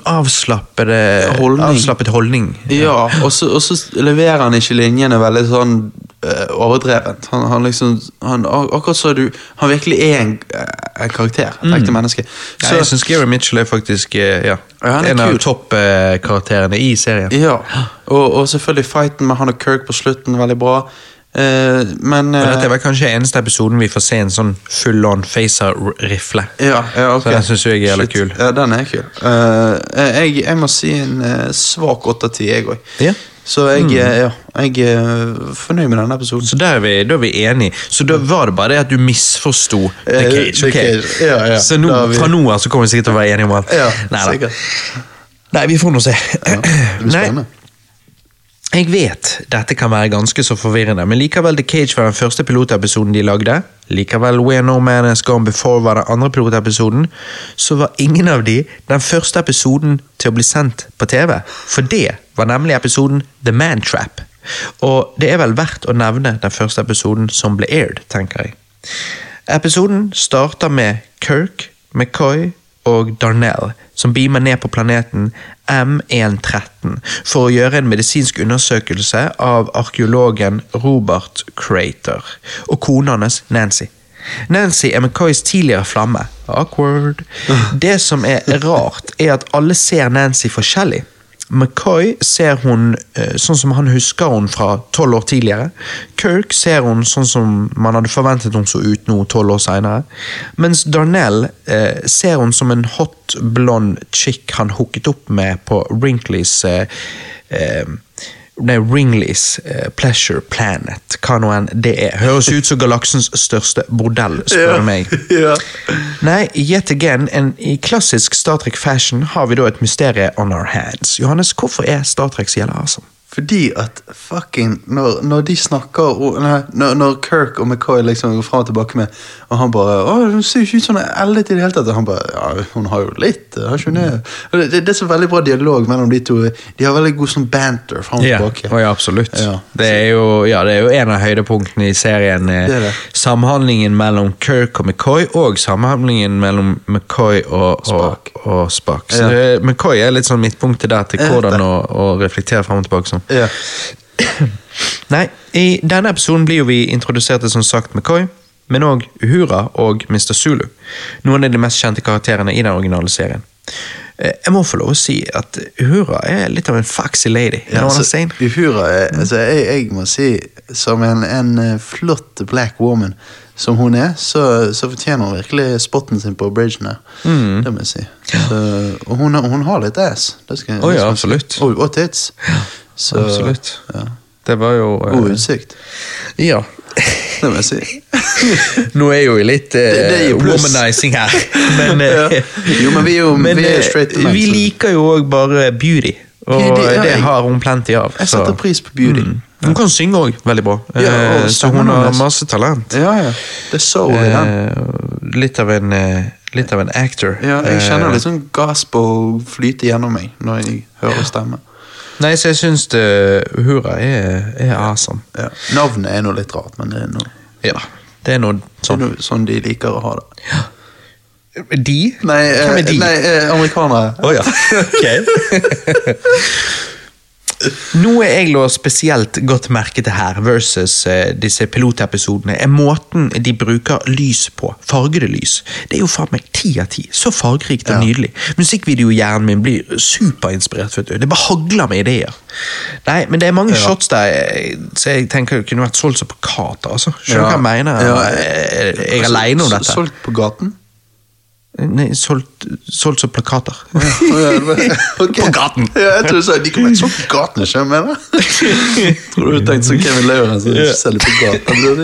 Holdning. avslappet holdning. Ja, og så, og så leverer han ikke linjene veldig sånn overdrevent. Han, han liksom han, Akkurat så du Han virkelig er en, eh, en karakter. Et ekte menneske. Ja, jeg syns Gary Mitchell er faktisk eh, ja, Ja, er en av toppkarakterene i serien. ja. Og, og selvfølgelig fighten med han og Kirk på slutten, veldig bra. Uh, men Og dette eh, er vel kanskje eneste episoden vi får se en sånn full on Facer-rifle. ja, ja, okay. Så den synes jeg er jævlig kul. Ja, den er kul. Uh, jeg, jeg må si en eh, svak 8 av 10, jeg òg. Så jeg, mm. ja, jeg er fornøyd med denne episoden. Så da er vi, da er vi enige. Så da var det bare det at du misforsto The Eh, Cage. The? Cage. Ja, ja. Så nå, vi- fra nå av så kommer vi sikkert til å være enige om alt. Ja, sikkert. Nei, vi får nå se. Ja, det blir Nei, spennende. Jeg vet dette kan være ganske så forvirrende, men likevel The Cage var den første pilotepisoden de lagde. Likevel Where No Man Has Gone Before var den andre pilotepisoden. Så var ingen av de den første episoden til å bli sendt på TV. For det var nemlig episoden The Man Trap. Og det er vel verdt å nevne den første episoden som ble aired, tenker jeg. Episoden starter med Kirk, McCoy og Darnell, som beamer ned på planeten M113 for å gjøre en medisinsk undersøkelse av arkeologen Robert Crater og kona hans Nancy. Nancy er McCoys tidligere flamme. Awkward. Det som er rart, er at alle ser Nancy forskjellig. McCoy ser hun eh, sånn som han husker hun fra tolv år tidligere. Kirk ser hun sånn som man hadde forventet hun så ut nå tolv år senere. Mens Darnell eh, ser hun som en hot, blond chick han hooket opp med på Wrinkleys eh, eh, Nei, Ringleys eh, Pleasure Planet, hva nå enn det er. Høres ut som galaksens største bordell, spør du meg. ja. Nei, yet again, en, i klassisk Star Trek-fashion har vi da et mysterie on our hands. Johannes, hvorfor er Star Trek så jævla awesome? Fordi at fucking Når, når de snakker og, når, når Kirk og McCoy liksom går fram og tilbake med Og han bare 'Å, hun ser jo ikke ut som hun er ellet i det hele tatt.' Og han bare 'Ja, hun har jo litt, har ikke hun det?' Det, det, er så veldig bra dialog mellom de to. De har veldig god sånn banter frem og tilbake. Å ja, absolutt. Ja. Det, er jo, ja, det er jo en av høydepunktene i serien. eh, Det. Samhandlingen mellom Kirk og McCoy, og samhandlingen mellom McCoy og. Og, og Spock. Så Ja. McCoy er litt sånn midtpunktet der til hvordan å, å reflektere frem og tilbake sånn. Ja. Nei, i denne episoden blir jo vi introdusert til som sagt McCoy, men òg Uhura og Mr. Zulu. Noen av de mest kjente karakterene i den originale serien. Eh, Jeg må få lov å si at Uhura er litt av en foxy lady. I'm altså. Uhura er, altså, jeg, jeg må si, som en, en eh, flott black woman som hun er, så, så fortjener hun virkelig spotten sin på bridgen her. Mm. Det må jeg si. Så, og hun, hun har litt ass. Det skal, oh, ja, absolutt. Og, og tits. Så, Absolutt. Ja. Det var jo eh, God utsikt. Ja. Det må jeg si. Nå er jo litt uh, Det- det er jo womanizing her, men, uh, Ja. Jo, men vi er jo- men, vi er eh, straight men, Vi liker jo òg bare beauty, og Beauty, ja, det jeg- har hun plenty av. Jeg så- setter pris på beauty. Mm. Hun kan synge òg veldig bra, Ja, og eh, så hun har masse talent. Ja, ja. Det er soul i den. Eh, litt av en eh, Litt av en actor. Ja, jeg kjenner Eh, litt sånn gospel flyte gjennom meg når jeg hører stemme. Nei, så jeg syns Uhura er, er awesome. Ja. Navnet er nå litt rart, men det er noe, Ja, det er noe det er sånn. noe sånn de liker å ha det. De? Nei, eh, Hvem er de? nei eh, amerikanere. Å ja. ok. Noe jeg lå spesielt godt merke til her, versus eh, disse pilotepisodene, er måten de bruker lys på. Fargede lys. Det er jo faen meg ti av ti. Så fargerikt og Ja. nydelig. Musikkvideohjernen min blir superinspirert. vet du. Det bare hagler med ideer. Nei, men det er mange shots der eh, så jeg tenker det kunne vært solgt som kater, altså. Skjønner du hva jeg mener? Ja. Eh, Jeg er aleine om dette. Solgt på gaten? Nei, solgt, solgt som plakater. Å, ja, det var- ok. På gaten. Ja, jeg tror du sa de kan være på gaten, ikke jeg tror du tenkte som Kevin Lauren som ikke selger på gaten. blir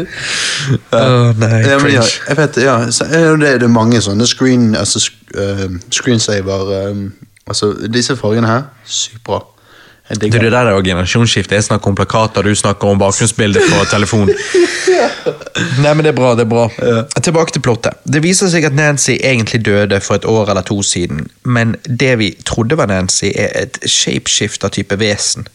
Oh, nei, Ja, men ja, jeg vet, ja, så, ja, det, det er mange sånne screen, altså, eh, screensaver um, altså, Disse fargene her, sykt bra. Du, det der er jo generasjonsskifte. Jeg snakker om plakater, du snakker om bakgrunnsbilde på telefon. Nei, men det er bra, det er bra. Tilbake til plottet. Det viser seg at Nancy egentlig døde for et år eller to siden, men det vi trodde var Nancy, er et shapeshifter-type vesen.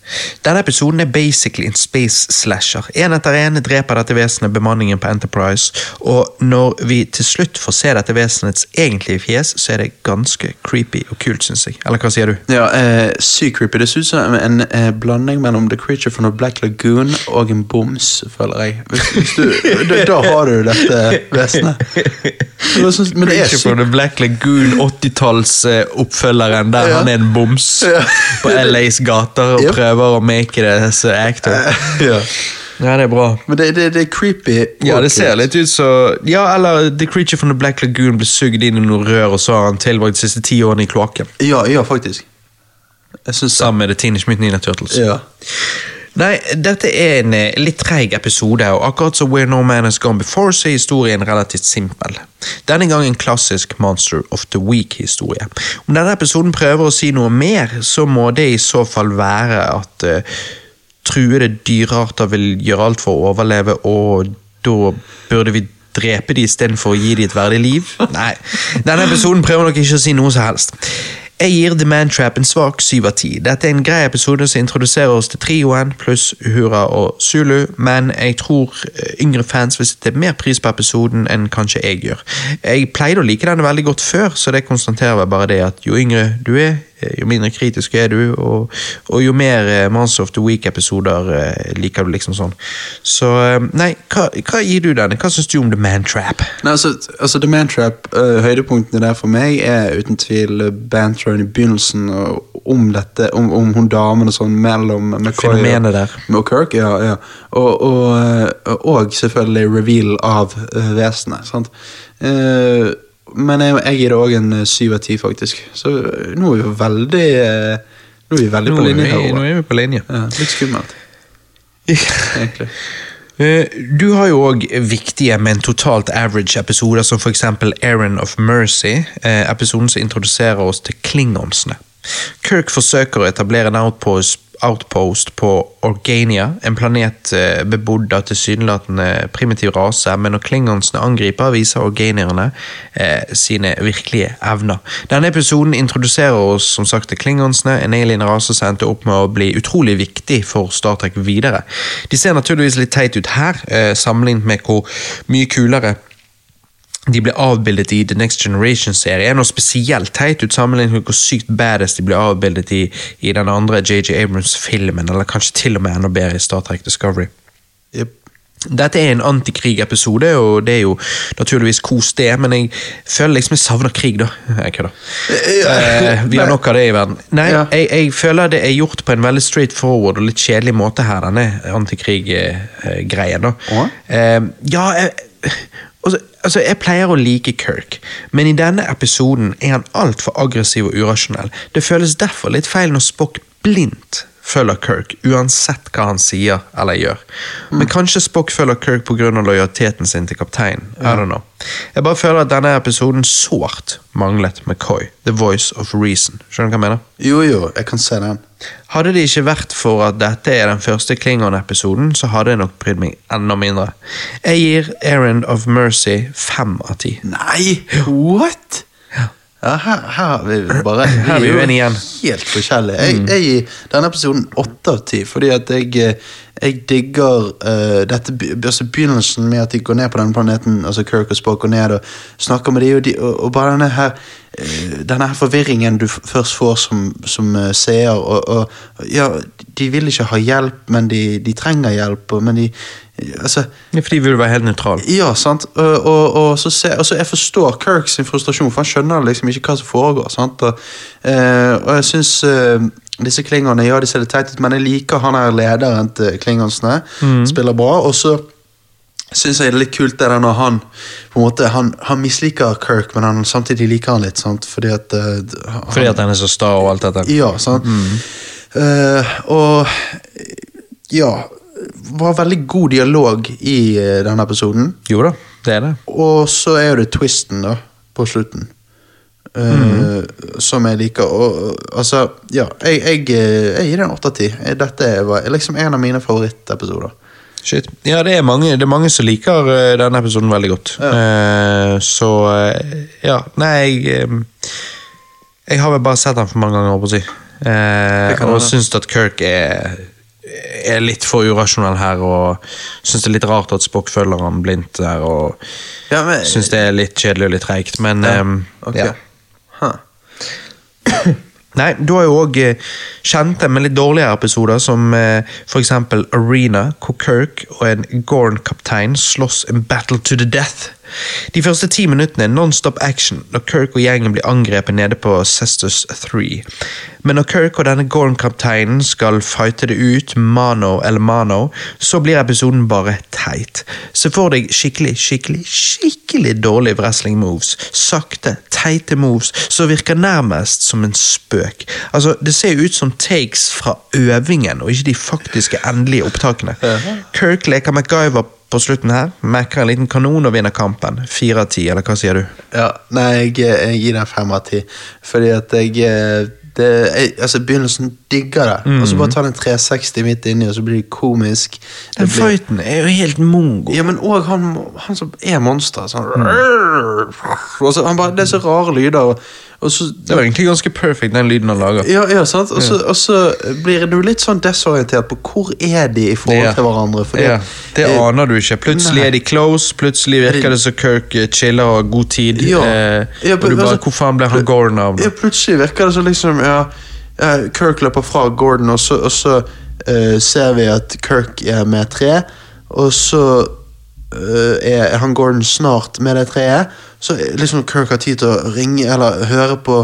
Denne episoden er basically en space slasher. En etter en dreper dette vesenet bemanningen på Enterprise, og når vi til slutt får se dette vesenets egentlige fjes, så er det ganske creepy og kult, syns jeg. Eller hva sier du? Ja, eh, Sykt creepy. Det ser ut som en eh, blanding mellom The Creature from the Black Lagoon og en boms, føler jeg. Hvis, hvis du, da, da har du dette vesenet. Det Men det er Creature from the Black Lagoon, 80-tallsoppfølgeren der Ja. han er en boms Ja. på LAs gater og Yep. prøver å make det så actor. Ja. Ja, det er bra. Men det, det, det er creepy. Ja, det ser litt ut så Ja, eller The Creature from the Black Lagoon ble sugd inn i noe rør, og så har han tilbrakt de siste ti årene i kloakken. Ja, ja, faktisk. Jeg synes Sammen med The Teenage Mutant Ninja Turtles. Ja. Nei, dette er en eh, litt treig episode, og akkurat som Where No Man Has Gone Before, så er historien relativt simpel. Denne gang en klassisk Monster of the Week-historie. Om denne episoden prøver å si noe mer, så må det i så fall være at eh, truede dyrearter vil gjøre alt for å overleve, og da burde vi drepe dem istedenfor å gi dem et verdig liv? Nei, denne episoden prøver nok ikke å si noe som helst. Jeg gir The Man Trap en svak syv av ti. Dette er en grei episode som introduserer oss til trioen pluss Uhura og Zulu, men jeg tror eh, yngre fans vil sette mer pris på episoden enn kanskje jeg gjør. Jeg pleide å like denne veldig godt før, så det konstaterer jeg bare det at jo yngre du er, jo mindre kritisk er du, og, og jo mer Mans Monster of the Week-episoder eh, liker du liksom sånn. Så eh, nei, hva, hva gir du denne? Hva syns du om The Man Trap? Nei, altså, altså The Man Trap, uh, høydepunktene der for meg er uten tvil banteren i begynnelsen om dette, om, om hun damen og sånn mellom McCoy og, og Kirk. Ja, ja. Og, og, og selvfølgelig reveal av uh, vesenet. sant? Uh, men jeg, jeg gir det òg en uh, syv av ti, faktisk. Så uh, nå er vi veldig Nå er vi veldig Nå på linje her. nå er vi på linje. Ja, litt skummelt, egentlig. Eh, Du har jo òg viktige, men totalt average episoder, som f.eks. Aaron of Mercy, eh, episoden som introduserer oss til klingonsene. Kirk forsøker å etablere en outpost, outpost på Organia, en planet eh, bebodd av tilsynelatende primitiv rase, men når klingonsene angriper, viser organierne eh, sine virkelige evner. Denne episoden introduserer oss som sagt til klingonsene, en alien rase som endte opp med å bli utrolig viktig for Star Trek videre. De ser naturligvis litt teit ut her, eh, sammenlignet med hvor mye kulere de ble avbildet i The Next Generation-serien, og spesielt teit ut sammenlignet med hvor sykt badass de ble avbildet i, i den andre JJ Abrams-filmen, eller kanskje til og med enda bedre i Star Trek Discovery. Yep. Dette er en antikrig-episode, og det er jo naturligvis kos det, men jeg føler liksom jeg savner krig, da. Jeg kødder. Eh, vi har nok av det i verden. Nei, Ja. jeg, jeg føler det er gjort på en veldig straightforward og litt kjedelig måte her, denne antikrig-greien. da. Eh, ja, jeg, altså, altså, jeg pleier å like Kirk, men i denne episoden er han altfor aggressiv og urasjonell. Det føles derfor litt feil når Spock blindt følger Kirk, uansett hva han sier eller gjør. Men kanskje Spock følger Kirk pga. lojaliteten sin til kapteinen. I don't know. Jeg bare føler at denne episoden sårt manglet McCoy, the voice of reason. Skjønner du hva jeg mener? Jo, jo, jeg kan se den. Hadde det ikke vært for at dette er den første Klingon-episoden, så hadde jeg nok brydd meg enda mindre. Jeg gir Errand of Mercy fem av ti. Nei! What?! Ja, her, her er vi bare Her er vi jo uenige igjen. Helt forskjellige. Jeg, jeg gir denne episoden åtte av ti, fordi at jeg, eh, jeg digger uh, dette altså begynnelsen med at de går ned på denne planeten, altså Kirk og Spock går ned og snakker med dem, og, de, og, og bare denne her uh, denne her forvirringen du først får som, som uh, seer, og, og ja, de vil ikke ha hjelp, men de, de trenger hjelp, og, men de altså ja, For vi vil være helt nøytral. ja, sant. Og, så se, altså, jeg forstår Kirk sin frustrasjon, for han skjønner liksom ikke hva som foregår. sant? Og, jeg syns disse klingerne, ja, de ser litt teit ut, men jeg liker han her lederen til klingonsene. Spiller bra. Og så syns jeg det er litt kult det der når han på en måte, han, han misliker Kirk, men han samtidig liker han litt. sant? Fordi at uh, han, Fordi at han er så sta og alt dette. ja, sant. Eh, og ja var veldig god dialog i eh, denne episoden. Jo da, det er det. Og så er jo det twisten, da, på slutten. Eh, som jeg liker. Og, altså, ja, jeg, jeg, eh, jeg gir den åtte av ti. Dette var liksom en av mine favorittepisoder. Shit. Ja, det er, mange, det er mange som liker eh, denne episoden veldig godt. Eh, så eh, ja, nei jeg eh, Jeg har vel bare sett den for mange ganger, holdt på å si. Eh, og syns at Kirk er, er litt for urasjonell her, og syns det er litt rart at Spock følger han blindt der, og Ja, men, syns det er litt kjedelig og litt treigt, men eh, ok. ja. Huh. Nei, du har jo òg kjente, men litt dårligere episoder, som f.eks. for eksempel Arena, hvor Kirk og en Gorn-kaptein slåss en battle to the death. De første ti minuttene er non-stop action når Kirk og gjengen blir angrepet nede på Cestus 3. Men når Kirk og denne Gorn-kapteinen skal fighte det ut, mano eller mano, så blir episoden bare teit. Se for deg skikkelig, skikkelig, skikkelig dårlige wrestling moves. Sakte, teite moves som virker nærmest som en spøk. Altså, Det ser ut som takes fra øvingen, og ikke de faktiske endelige opptakene. Kirk leker MacGyver på slutten her, mekker en liten kanon og vinner kampen. Fire av ti, eller hva sier du? Ja, nei, jeg, jeg gir den fem av ti. Fordi at jeg eh, det, jeg, altså Begynnelsen digger det. Og så bare ta den 360 midt inni, og så blir det komisk. Det Den blir- fighten er jo helt mongo. Ja, men òg han, han som er monster. Sånn, og så, han bare, det er så rare lyder. Og så, Det var egentlig ganske perfect, den lyden han lager. ja, ja, sant? Og, så, og så blir du litt sånn desorientert på hvor er de i forhold til hverandre. Fordi, Ja, det aner du ikke. Plutselig nei. er de close, plutselig virker det som Kirk eh, chiller og har god tid. Ja. eh, og du bare, altså- Hvor faen ble han Gordon av? Ja, plutselig virker det som liksom ja, Kirk løper fra Gordon, og så, og så uh, ser vi at Kirk er med tre, og så er han Gordon snart med det treet. Så liksom Kirk har tid til å ringe eller høre på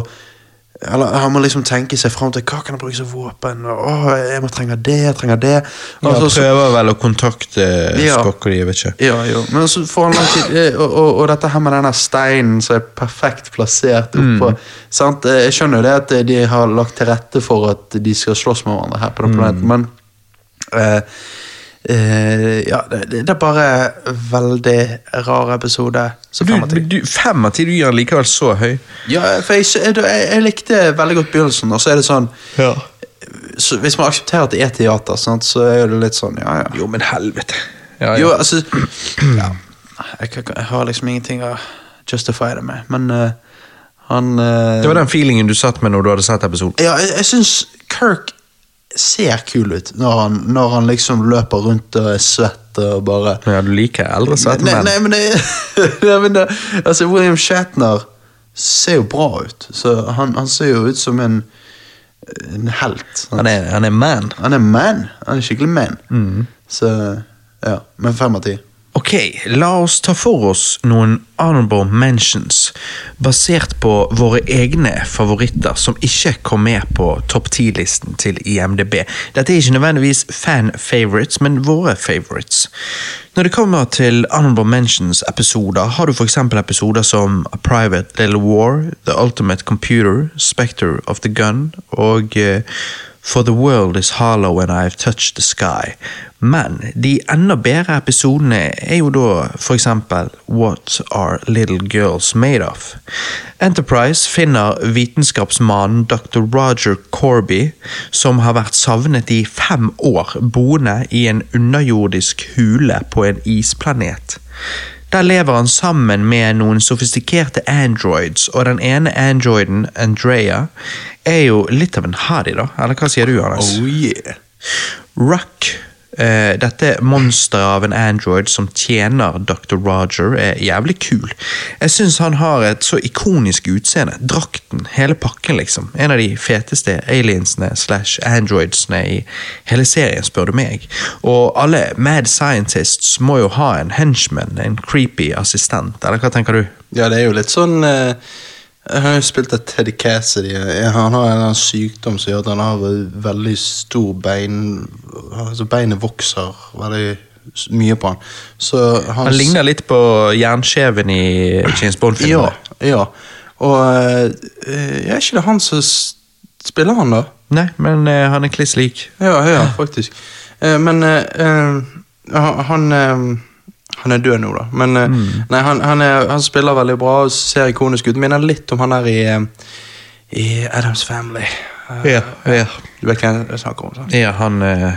eller Han må liksom tenke seg fram til hva kan han bruke som våpen. Åh, jeg må trenger det, jeg trenger det. Ja, Og så- så- prøver vel å kontakte Ja. Skokk de, jeg vet ikke. ja, jo. Men så får han lang tid eh, og, og, og dette her med denne steinen som er perfekt plassert oppå sant? Eh, Jeg skjønner jo det at eh, de har lagt til rette for at de skal slåss med hverandre her på den planeten, men eh, eh, Ja, det, det er bare veldig rar episode. Så Du, fem av ti. du, fem av ti, du gir den likevel så høy. Ja, for jeg, jeg, jeg, likte veldig godt begynnelsen, og så er det sånn så Hvis man aksepterer at det er teater, sant, så er det litt sånn, ja ja. Jo, men helvete. Ja, Jo, altså ja. jeg, jeg har liksom ingenting å justify det med, men uh, han uh, Det var den feelingen du satt med når du hadde sett episoden. Ja, jeg, jeg syns Kirk ser kul ut når han, når han liksom løper rundt og er svett og bare Ja, du liker eldre svette menn. nei, men, det, nei, men det, altså, William Shatner ser jo bra ut. Så han, han ser jo ut som en, en helt. Han er, han er man. Han er man. Han er skikkelig man. Mm. Så ja, men fem av ti. Ok, la oss ta for oss noen honorable mentions, basert på våre egne favoritter som ikke kom med på topp 10-listen til IMDb. Dette er ikke nødvendigvis fan favorites, men våre favorites. Når det kommer til honorable mentions-episoder, har du eksempel episoder som A Private Little War, The Ultimate Computer, Spectre of the Gun og eh, For the world is hollow and I've touched the sky. Men de enda bedre episodene er jo da for eksempel What are little girls made of? Enterprise finner vitenskapsmannen dr. Roger Corby, som har vært savnet i fem år, boende i en underjordisk hule på en isplanet. Der lever han sammen med noen sofistikerte androids, og den ene androiden, Andrea, er jo litt av en harry, da. Eller hva sier du, Anders? Oh yeah. Ruck, eh, dette monsteret av en android som tjener Dr. Roger, er jævlig kul. Jeg syns han har et så ikonisk utseende. Drakten, hele pakken, liksom. En av de feteste aliensene slash androidsene i hele serien, spør du meg. Og alle mad scientists må jo ha en henchman, en creepy assistent, eller hva tenker du? Ja, det er jo litt sånn eh, Jeg har jo spilt av Teddy Cassidy. Han har en sykdom som gjør at han har veldig stor bein Altså Beinet vokser veldig mye på han. Så han, Han ligner litt på jernskjeven i James Bond-filmene. ja. Og eh, er ikke det han som spiller han, da? Nei, men eh, han er kliss lik. Ja, ja, faktisk. Eh, men han, han, han er død nå, da. Men mm. nei, han, han, er, han spiller veldig bra og ser ikonisk ut. Minner litt om han der i, eh, i Adams Family. Uh, Ja, yeah. Du vet hvem jeg snakker om? sant? Ja, han Uh...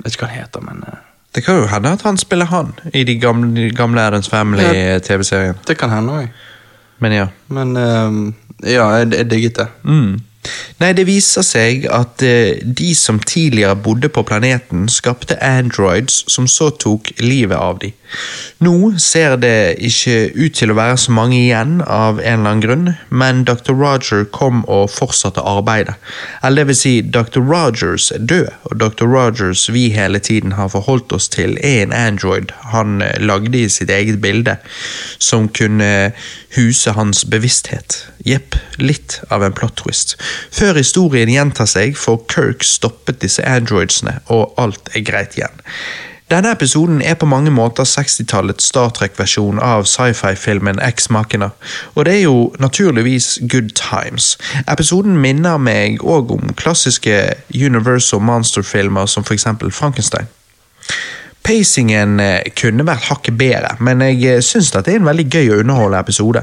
Vet ikke hva han heter, men uh... Det kan jo hende at han spiller han i de gamle, de gamle Addams Family-TV-serien. det kan hende òg. Men ja. Men eh, ja, jeg, jeg digget det. Mm. Nei, det viser seg at eh, de som tidligere bodde på planeten, skapte androids som så tok livet av dem. Nå ser det ikke ut til å være så mange igjen av en eller annen grunn, men Dr. Roger kom og fortsatte arbeidet. Eller det vil si, Dr. Rogers er død, og Dr. Rogers vi hele tiden har forholdt oss til, er en android han eh, lagde i sitt eget bilde, som kunne huse hans bevissthet. Jepp, litt av en plot twist. Før historien gjentar seg, får Kirk stoppet disse androidsene, og alt er greit igjen. Denne episoden er på mange måter 60-tallets Star Trek-versjon av sci-fi-filmen Ex Machina, og det er jo naturligvis good times. Episoden minner meg òg om klassiske Universal Monster-filmer som eksempel Frankenstein. Pacingen eh, kunne vært hakket bedre, men jeg eh, syns det er en veldig gøy og underholdende episode.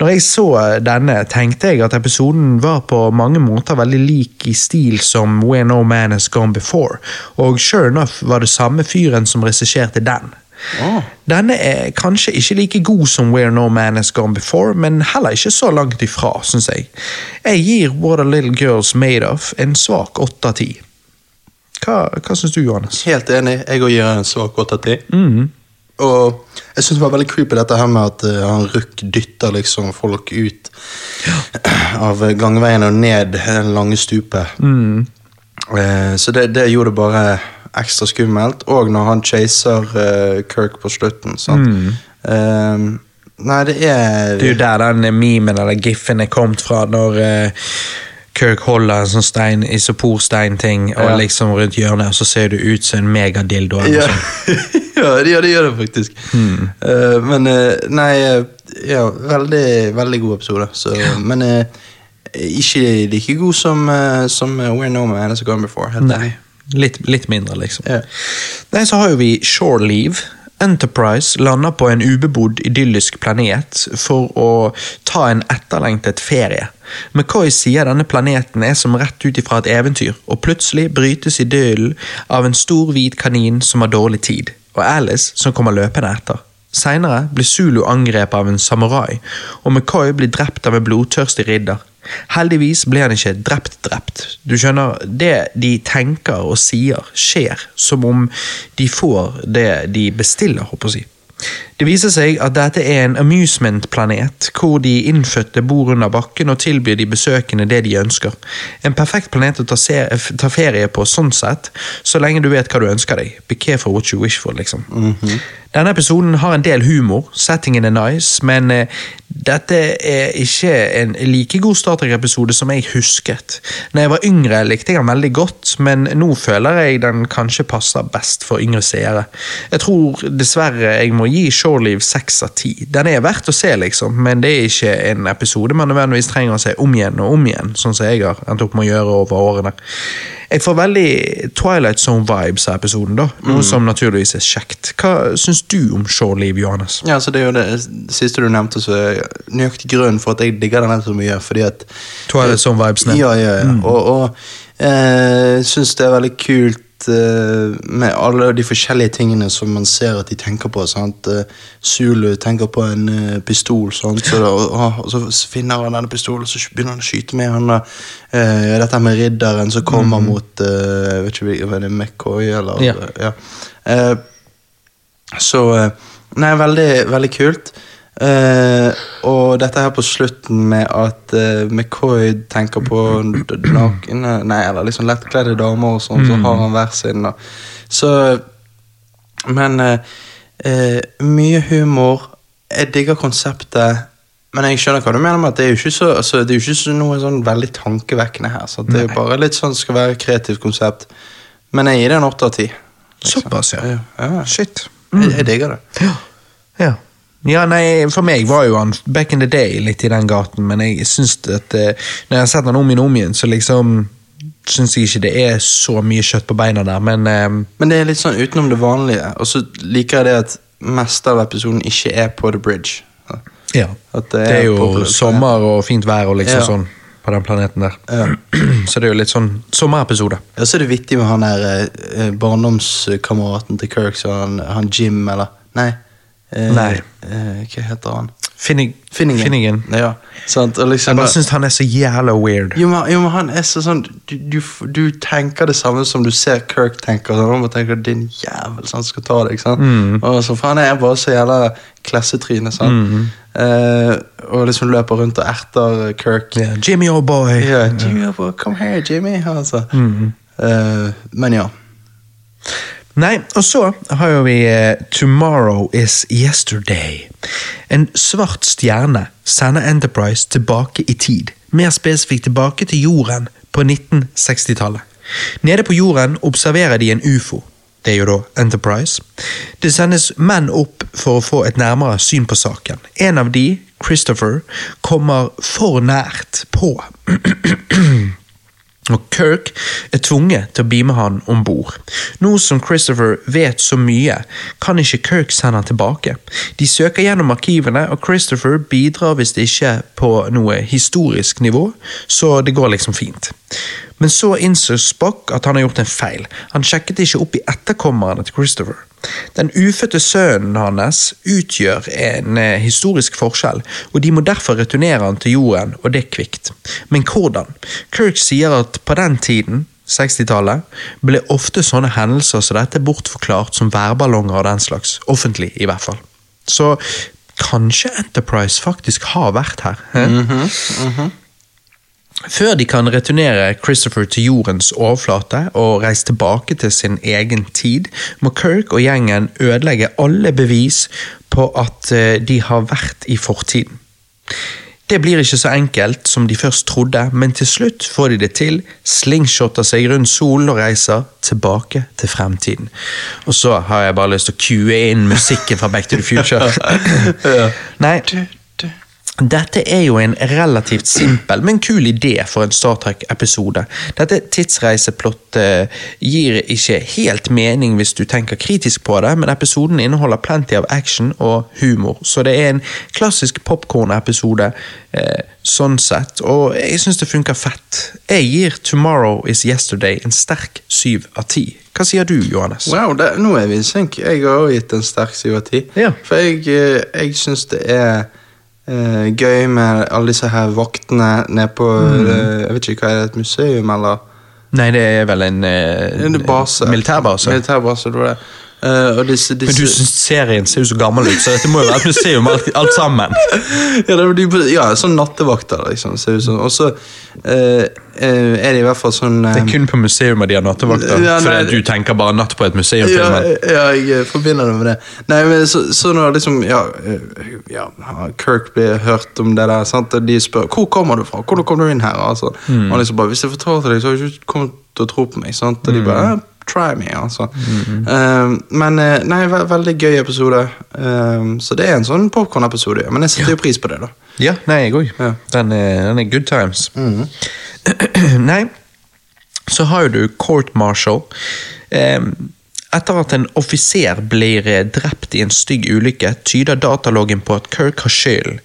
Når jeg så eh, denne, tenkte jeg at episoden var på mange måter veldig lik i stil som Where No Man Has Gone Before, og sure enough var det samme fyren som regisserte den. Oh. Denne er kanskje ikke like god som Where No Man Has Gone Before, men heller ikke så langt ifra, syns jeg. Jeg gir What a Little Girl's Made Of en svak åtte av ti. Hva, hva syns du, Johannes? Helt enig. Jeg òg gir en svak åtte av ti. Mhm. Og jeg syns det var veldig creepy dette her med at uh, han Ruck dytter liksom folk ut av gangveien og ned det lange stupet. Mm. Uh, så det, det gjorde det bare ekstra skummelt. Og når han chaser uh, Kirk på slutten. Sant? Eh, nei, det er Det er jo der den memen eller giffen er kommet fra, når eh, Kirk holder en sånn stein, isoporstein-ting og Ja. liksom rundt hjørnet, og så ser det ut som en megadildo. Ja, ja, det, ja, det gjør det faktisk. Eh, men eh, nei eh, Ja, veldig, veldig god episode. Så, Men eh, ikke like god som, uh, som Where No Man Has Gone Before. Nei, litt, litt mindre, liksom. Ja. Nei, så har jo vi Shore Leave. Enterprise lander på en ubebodd, idyllisk planet for å ta en etterlengtet ferie. McCoy sier denne planeten er som rett ut ifra et eventyr, og plutselig brytes idyllen av en stor, hvit kanin som har dårlig tid, og Alice som kommer løpende etter. Seinere blir Zulu angrepet av en samurai, og McCoy blir drept av en blodtørstig ridder. Heldigvis ble han ikke drept-drept. Du skjønner, det de tenker og sier, skjer som om de får det de bestiller, håper jeg å si. Det viser seg at dette er en amusement-planet, hvor de innfødte bor under bakken og tilbyr de besøkende det de ønsker. En perfekt planet å ta, ta ferie på sånn sett, så lenge du vet hva du ønsker deg. Be careful what you wish for, liksom. Denne episoden har en del humor, settingen er nice, men eh, dette er ikke en like god Star Trek-episode som jeg husket. Når jeg var yngre, likte jeg den veldig godt, men nå føler jeg den kanskje passer best for yngre seere. Jeg tror dessverre jeg må gi Shoreleave seks av ti. Den er verdt å se, liksom, men det er ikke en episode man nødvendigvis trenger å se om igjen og om igjen, sånn som jeg har endt opp med å gjøre over årene. Jeg får veldig Twilight Zone-vibes av episoden, da, noe som naturligvis er kjekt. Hva syns du om Shoreleave, Johannes? Ja, så Det er jo det siste du nevnte, så er nøyaktig grunnen for at jeg digger den så mye. fordi at Twilight Zone-vibesene. Ja, ja, ja. Og, og eh, syns det er veldig kult med alle de forskjellige tingene som man ser at de tenker på. sant? Eh, Zulu tenker på en eh, pistol, sant? Så, da, og, og så finner han denne pistolen, så begynner han å skyte med han. Eh, dette med ridderen som kommer mot eh, vet ikke, hva er McCoy, eller Ja. ja. Eh, så eh, Nei, veldig, veldig kult. Eh, og dette her på slutten med at eh, McCoy tenker på nakne Nei, eller liksom lettkledde damer og sånn, så har han hver sin. Så Men eh, eh, mye humor. Jeg digger konseptet. Men jeg skjønner hva du mener med at det er jo ikke så, altså, det er jo ikke noe sånn veldig tankevekkende her. Så det er jo bare litt sånn skal være et kreativt konsept. Men jeg gir det en åtte av ti. liksom. Såpass, ja. Ja. Shit. Jeg, jeg digger det. Ja. ja. Ja, nei, For meg var jo han back in the day litt i den gaten, men jeg syns at eh, når jeg har sett han om igjen og om igjen, så liksom syns jeg ikke det er så mye kjøtt på beina der, men eh, Men det er litt sånn utenom det vanlige. Og så liker jeg det at meste av episoden ikke er på The Bridge. ja. At Det er jo populært. sommer og fint vær og liksom Ja. sånn. på den planeten der. Så det er jo litt sånn sommerepisode. Ja, så er det vittig med han der eh, barndomskameraten til Kirk, så han, han Jim, eller Nei. Eh, Nei. Eh, hva heter han? Finning, Finningen. Finningen. Ja, Sånn, liksom Jeg bare syns han er så jævla weird. jo, men, jo, men han er så sånn du, du, du tenker det samme som du ser Kirk tenker. Sånn, og tenker, din jævel, sånn, skal ta deg. Sant? Og så, for han er bare så jævla klassetryne. Sant? Eh, og liksom løper rundt og erter Kirk. Yeah. Jimmy, oh boy. Yeah, Jimmy, oh, come here, Jimmy. Altså. Eh, men ja. Nei, og så har jo vi eh, Tomorrow is Yesterday. En svart stjerne sender Enterprise tilbake i tid. Mer spesifikt tilbake til jorden på 1960-tallet. Nede på jorden observerer de en ufo. Det er jo da Enterprise. Det sendes menn opp for å få et nærmere syn på saken. En av de, Christopher, kommer for nært på. Og Kirk er tvunget til å beame han om bord. Nå som Christopher vet så mye, kan ikke Kirk sende han tilbake. De søker gjennom arkivene, og Christopher bidrar visst ikke på noe historisk nivå, så det går liksom fint. Men så innser Spock at han har gjort en feil. Han sjekket ikke opp i etterkommerne til Christopher. Den ufødte sønnen hans utgjør en eh, historisk forskjell, og de må derfor returnere han til jorden, og det kvikt. Men hvordan? Kirk sier at på den tiden, 60-tallet, ble ofte sånne hendelser som dette bortforklart som værballonger og den slags, offentlig i hvert fall. Så kanskje Enterprise faktisk har vært her? hæ? Før de kan returnere Christopher til jordens overflate og reise tilbake til sin egen tid, må Kirk og gjengen ødelegge alle bevis på at eh, de har vært i fortiden. Det blir ikke så enkelt som de først trodde, men til slutt får de det til, slingshotter seg rundt solen og reiser tilbake til fremtiden. Og så har jeg bare lyst til å cue inn musikken fra Back to the Future. Nei, dette er jo en relativt simpel, men kul idé for en Star Trek-episode. Dette tidsreiseplottet gir ikke helt mening hvis du tenker kritisk på det, men episoden inneholder plenty av action og humor, så det er en klassisk popkorn-episode eh, sånn sett, og jeg syns det funker fett. Jeg gir Tomorrow Is Yesterday en sterk syv av ti. Hva sier du, Johannes? Wow, det, nå er vi i synk. Jeg har også gitt en sterk syv av ti. Ja. For jeg, eh, jeg syns det er eh, gøy med alle disse her vaktene nede på Mm. eh, Jeg vet ikke hva er det, et museum, eller Nei, det er vel en, eh, En base. militærbase. Militærbase, det var det. Eh, og disse, Men du syns serien ser jo så gammel ut, så dette må jo være et museum alt, alt sammen. ja, det de, ja, sånn nattevakter, liksom. Ser ut som. Og så uh, er det i hvert fall sånn uh... Det er kun på museumer de har nattevakter. Ja, nei, fordi du tenker bare natt på et museum. ja, ja, jeg forbinder det med det. Nei, men så, så når liksom ja, ja, Kirk blir hørt om det der, sant? og de spør hvor kommer du fra, hvordan kom du inn her? Altså. Mm. Og liksom bare, Hvis jeg fortalte deg, så har du ikke kommet til å tro på meg. Sant? Og de bare Mm. «Ah, Try me, altså. Eh, men eh, nei, ve veldig gøy episode. Um, så det er en sånn popkorn-episode. Men jeg setter jo pris på det, da. Ja, nei, jeg òg. Ja. Den, er- den er good times. nei, så har jo du court martial. Um, etter at en offiser blir eh, drept i en stygg ulykke, tyder dataloggen på at Kirk har skylden.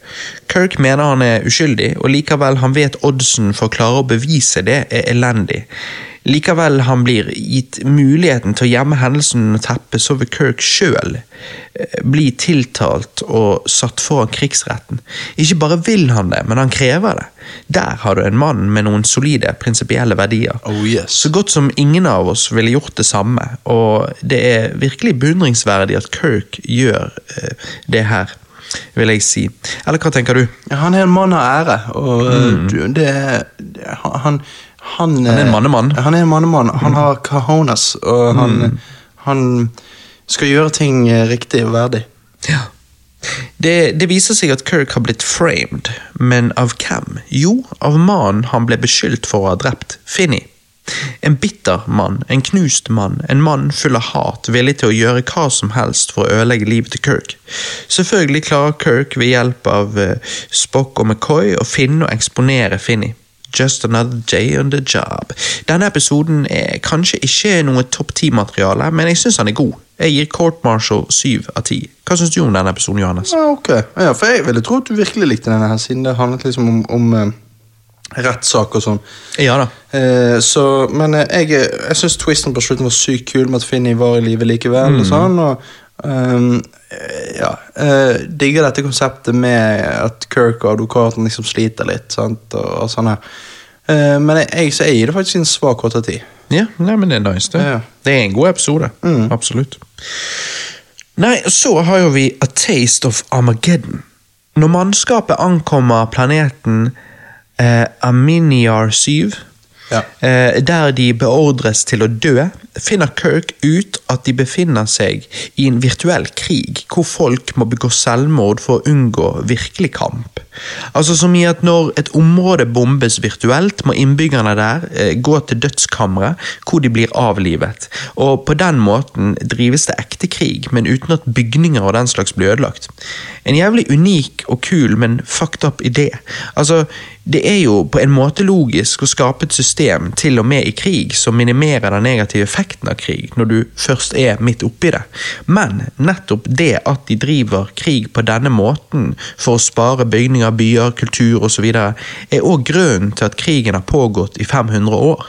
Kirk mener han er uskyldig, og likevel han vet oddsen for å klare å bevise det er elendig. Likevel han blir gitt muligheten til å gjemme hendelsen under teppet, så vil Kirk sjøl bli tiltalt og satt foran krigsretten. Ikke bare vil han det, men han krever det. Der har du en mann med noen solide prinsipielle verdier. Oh, yes. Så godt som ingen av oss ville gjort det samme, og det er virkelig beundringsverdig at Kirk gjør uh, det her, vil jeg si. Eller hva tenker du? Han er en mann av ære, og mm. du, det, det han, han Han er en mannemann. Han er en mannemann. Han har cajonas, og han, han skal gjøre ting eh, riktig og verdig. Ja. Det, det viser seg at Kirk har blitt framed, men av hvem? Jo, av mannen han ble beskyldt for å ha drept, Finni. En bitter mann, en knust mann, en mann full av hat, villig til å gjøre hva som helst for å ødelegge livet til Kirk. Selvfølgelig klarer Kirk ved hjelp av eh, Spock og McCoy å finne og eksponere Finny. Just another day on the job. Denne episoden er kanskje ikke noe topp ti-materiale, men jeg syns han er god. Jeg gir Court Marshall syv av ti. Hva syns du om denne episoden, Johannes? Ja, ok. Ja, for jeg ville tro at du virkelig likte denne her, siden det handlet liksom om, om, eh, rettssak og sånn. Ja da. Eh, så, men eh, jeg, jeg syns twisten på slutten var sykt kul, med at Finni var i live likevel. Mm. og sånn, og eh, ja, uh, Digger dette konseptet med at Kirk og advokaten liksom sliter litt. sant, og, og sånn her. Eh, men jeg, så jeg gir det faktisk en svak åtte av ti. Ja, nei, men det er nice, det. Ja. Det er en god episode. Mm. Absolutt. Nei, så har jo vi A Taste of Armageddon. Når mannskapet ankommer planeten eh, Aminiar 7, Ja. eh, der de beordres til å dø, finner Kirk ut at de befinner seg i en virtuell krig, hvor folk må begå selvmord for å unngå virkelig kamp. Altså Som i at når et område bombes virtuelt, må innbyggerne der eh, gå til dødskammeret, hvor de blir avlivet. Og på den måten drives det ekte krig, men uten at bygninger og den slags blir ødelagt. En jævlig unik og kul, men fucked up idé. Altså, det er jo på en måte logisk å skape et system, til og med i krig, som minimerer den negative effekten av krig, når du først er midt oppi det. Men nettopp det at de driver krig på denne måten for å spare bygninger, byer, kultur osv., er òg grunnen til at krigen har pågått i 500 år.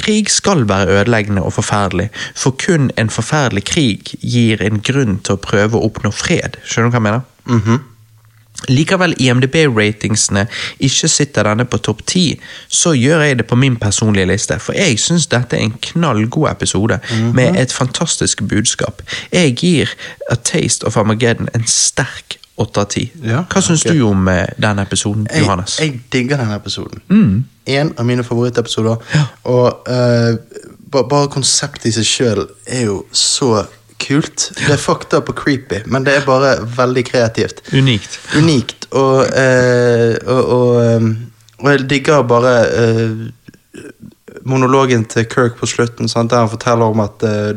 Krig skal være ødeleggende og forferdelig, for kun en forferdelig krig gir en grunn til å prøve å oppnå fred. Skjønner du hva jeg mener? Mhm. Likevel IMDb-ratingsene ikke sitter denne på topp ti, så gjør jeg det på min personlige liste, for jeg syns dette er en knallgod episode med et fantastisk budskap. Jeg gir A Taste of Armageddon en sterk åtte av ti. Hva syns okay. du om eh, den episoden, Jeg, Johannes? jeg digger denne episoden. Mm. En av mine favorittepisoder. Ja. Og uh, ba, bare konseptet i seg sjøl er jo så kult. Det er fucked up og creepy, men det er bare veldig kreativt. Unikt. Unikt, og, eh, og, og, eh, og jeg digger bare eh, monologen til Kirk på slutten, sant, der han forteller om at eh,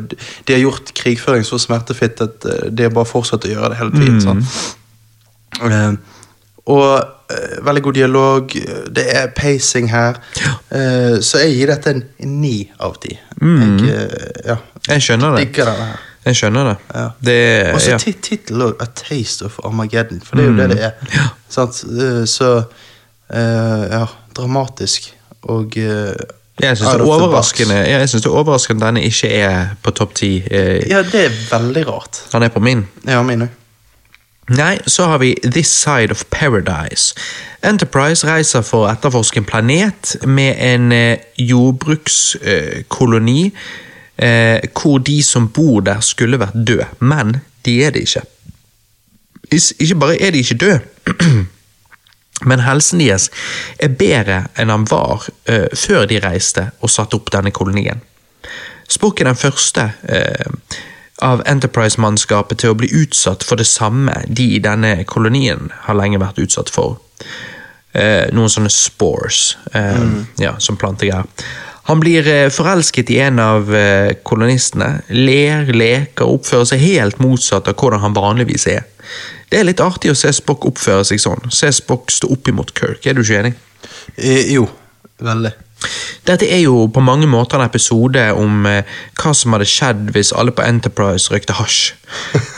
de har gjort krigføring så smertefritt at eh, de har bare fortsatt å gjøre det hele tiden. Mm. Eh, og veldig god dialog. Det er pacing her. Eh, så jeg gir dette en ni av ti. Mm. Jeg, ja, Jeg skjønner det. digger denne her. Jeg skjønner det. Ja. Det Og så ja. tit- tittel òg. A Taste of Armageddon. For det er jo det det er. Sant? Eh, Så uh, ja, dramatisk og uh, Jeg syns det, er overraskende- jeg synes det er overraskende denne ikke er på topp ti. Eh, Ja, det er veldig rart. Han er på min. Ja, min òg. Nei, så har vi This Side of Paradise. Enterprise reiser for å etterforske en planet med en eh, jordbrukskoloni eh, hvor de som bor der skulle vært døde, men de er det ikke. Ikke bare er de ikke døde, men helsen deres er bedre enn han var eh, før de reiste og satte opp denne kolonien. Spock er den første eh, av Enterprise-mannskapet til å bli utsatt for det samme de i denne kolonien har lenge vært utsatt for. Eh, noen sånne spores eh, ja, som plantegreier. Han blir eh, forelsket i en av eh, kolonistene, ler, leker og oppfører seg helt motsatt av hvordan han vanligvis er. Det er litt artig å se Spock oppføre seg sånn. Se Spock stå opp imot Kirk, er du ikke enig? Eh, jo, veldig. Dette er jo på mange måter en episode om eh, hva som hadde skjedd hvis alle på Enterprise røykte hasj.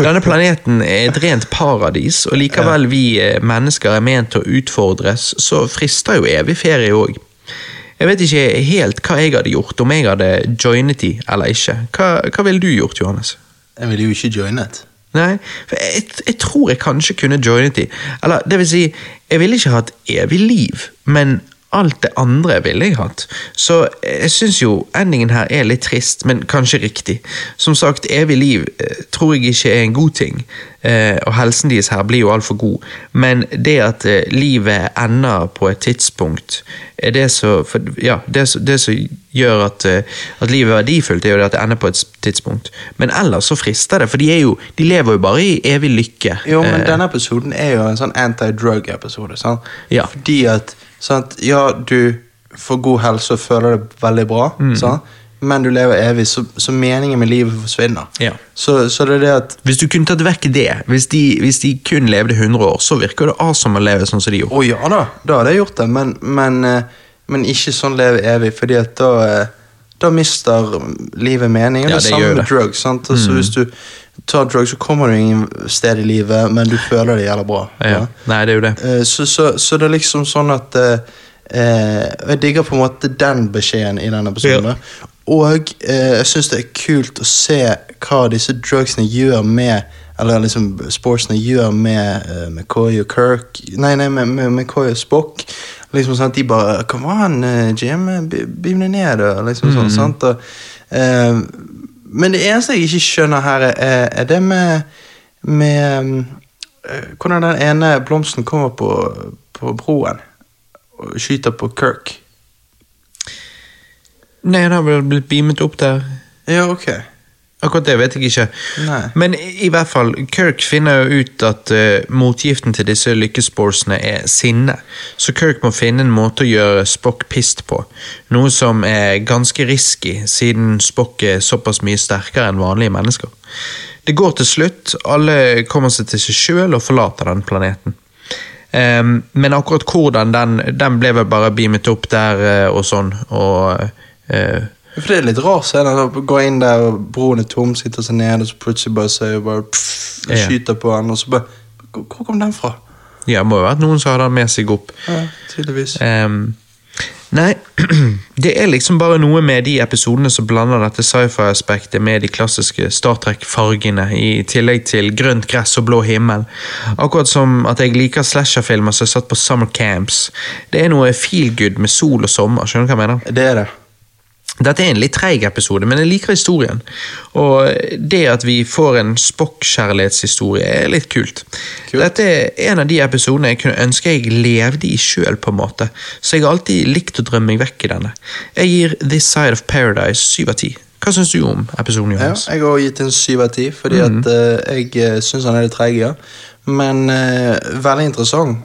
Denne planeten er et rent paradis, og likevel vi mennesker er ment til å utfordres, så frister jo evig ferie òg. Jeg vet ikke helt hva jeg hadde gjort om jeg hadde joinet de eller ikke. Hva, hva ville du gjort, Johannes? Jeg ville jo ikke joinet. Nei, for jeg, jeg tror jeg kanskje kunne joinet de. Eller, det vil si, jeg ville ikke hatt evig liv, men alt det andre ville jeg hatt. Så jeg syns jo endingen her er litt trist, men kanskje riktig. Som sagt, evig liv eh, tror jeg ikke er en god ting, eh, og helsen deres her blir jo altfor god. Men det at eh, livet ender på et tidspunkt, er det Ja, det, som- det som gjør at, at livet er verdifullt, er jo det at det ender på et tidspunkt. Men ellers så frister det, for de, jo, de lever jo bare i evig lykke. Jo, men denne episoden er jo en sånn anti-drug-episode. sant? Ja. Fordi at sant? Ja, du får god helse og føler deg veldig bra, Mm. men du lever evig, så, så meningen med livet forsvinner. Ja. Så, så det er det at Hvis du kunne tatt vekk det, hvis de, hvis de kun levde 100 år, så virker det awesome å leve sånn som de gjorde. Å ja da, da hadde jeg gjort det, men, men, eh, men ikke sånn leve evig, fordi at da, eh, da mister livet mening. Ja, det, det samme med. Mm. sant? Altså, Hvis du tar drugs, så kommer du ingen sted i livet, men du føler det gjelder bra. Ja. Nei, det er jo det. Eh, Så, så, så det er liksom sånn at eh, Eh, jeg digger på en måte den beskjeden i den episoden. Ja. Og eh, jeg syns det er kult å se hva disse drugsene gjør med Eller liksom sportsene gjør med eh, McCoy og Kirk Nei, nei, med, med McCoy og Spock. Liksom sånn at De bare 'Kom an, Jim. Beam deg ned', da. Liksom sånn, sant? Og, eh, men det eneste jeg ikke skjønner her, er, er det med, med mm, eh, Hvordan den ene blomsten kommer på, på broen og skyter på Kirk. Nei, han har vel blitt beamet opp der. Ja, ok. Akkurat det vet jeg ikke. Nei. Men i, hvert fall, Kirk finner jo ut at uh, motgiften til disse lykkesporsene er sinne. Så Kirk må finne en måte å gjøre Spock pissed på. Noe som er ganske risky, siden Spock er såpass mye sterkere enn vanlige mennesker. Det går til slutt, alle kommer seg til seg sjøl og forlater den planeten. Um, men akkurat hvordan den, den ble vel bare beamet opp der uh, og sånn, og eh, For det er litt rar scene. Gå inn der, og broen er tom, sitter seg ned, og så plutselig bare sier bare pff, Ja. skyter på han, og så bare Hvor kom den fra? Ja, det må jo ha vært noen som hadde den med seg opp. Ja, tydeligvis. Um, nei, det er liksom bare noe med de episodene som blander dette sci-fi-aspektet med de klassiske Star Trek-fargene, i tillegg til grønt gress og blå himmel. Akkurat som at jeg liker slasher-filmer som er satt på summer camps. Det er noe feel good med sol og sommer, skjønner du hva jeg mener? Det er det. Dette er en litt treig episode, men jeg liker historien. Og det at vi får en Spock-kjærlighetshistorie, er litt kult. Kult. Dette er en av de episodene jeg kunne ønske jeg levde i sjøl, på en måte. Så jeg har alltid likt å drømme meg vekk i denne. Jeg gir This Side of Paradise syv av ti. Hva syns du om episoden, Ja, jeg har gitt en syv av ti, fordi at uh, jeg uh, syns han er litt treig, ja. Men eh, veldig interessant.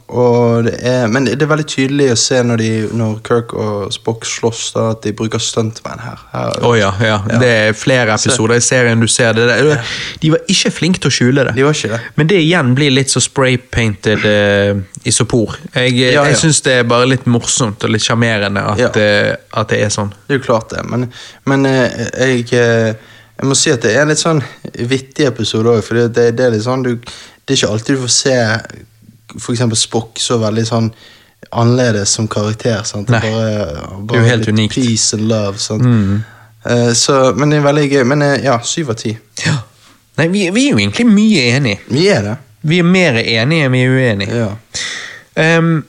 Det er, men det er veldig tydelig å se når, de, når Kirk og Spock slåss, da, at de bruker stuntman her. her Oh, ja, ja, det er flere episoder i serien du ser det. der. De var ikke flinke til å skjule det. De var ikke det. Men det igjen blir litt så spray-painted uh, isopor. Jeg, Ja, ja. jeg syns det er bare litt morsomt og litt sjarmerende at, Ja. eh, at det er sånn. Det er jo klart det, men, men eh, jeg, eh, jeg må si at det er en litt sånn vittig episode òg, for det, det, det er litt sånn du, Det er ikke alltid du får se eksempel Spock så veldig sånn annerledes som karakter. Sant? Nei. Bare, Det er jo helt unikt. Peace and love. Sant? Mm. Uh, så, men det er veldig gøy. Men uh, ja, syv av ti. Ja. Nei, vi, vi er jo egentlig mye enige. Vi er det. Vi er mer enige enn vi er uenige. Ja. Um,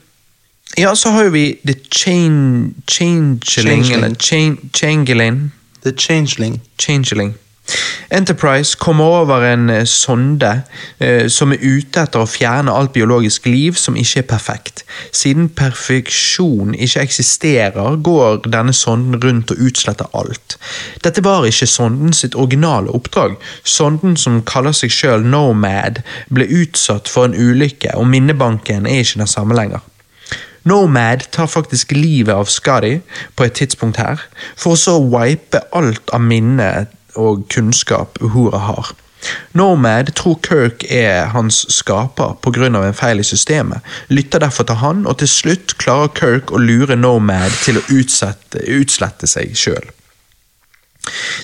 ja, så har jo vi The Chain, Changeling, Changeling. eller Chain, Changeling. The Changeling. Changeling. Enterprise kommer over en eh, sonde eh, som er ute etter å fjerne alt biologisk liv som ikke er perfekt. Siden perfeksjon ikke eksisterer, går denne sonden rundt og utsletter alt. Dette var ikke sonden sitt originale oppdrag. Sonden som kaller seg sjøl Nomad, ble utsatt for en ulykke, og minnebanken er ikke den samme lenger. Nomad tar faktisk livet av Scotty på et tidspunkt her, for å så wipe alt av minne og kunnskap Uhura har. Nomad tror Kirk er hans skaper pga. en feil i systemet, lytter derfor til han, og til slutt klarer Kirk å lure Nomad til å utsette, utslette seg sjøl.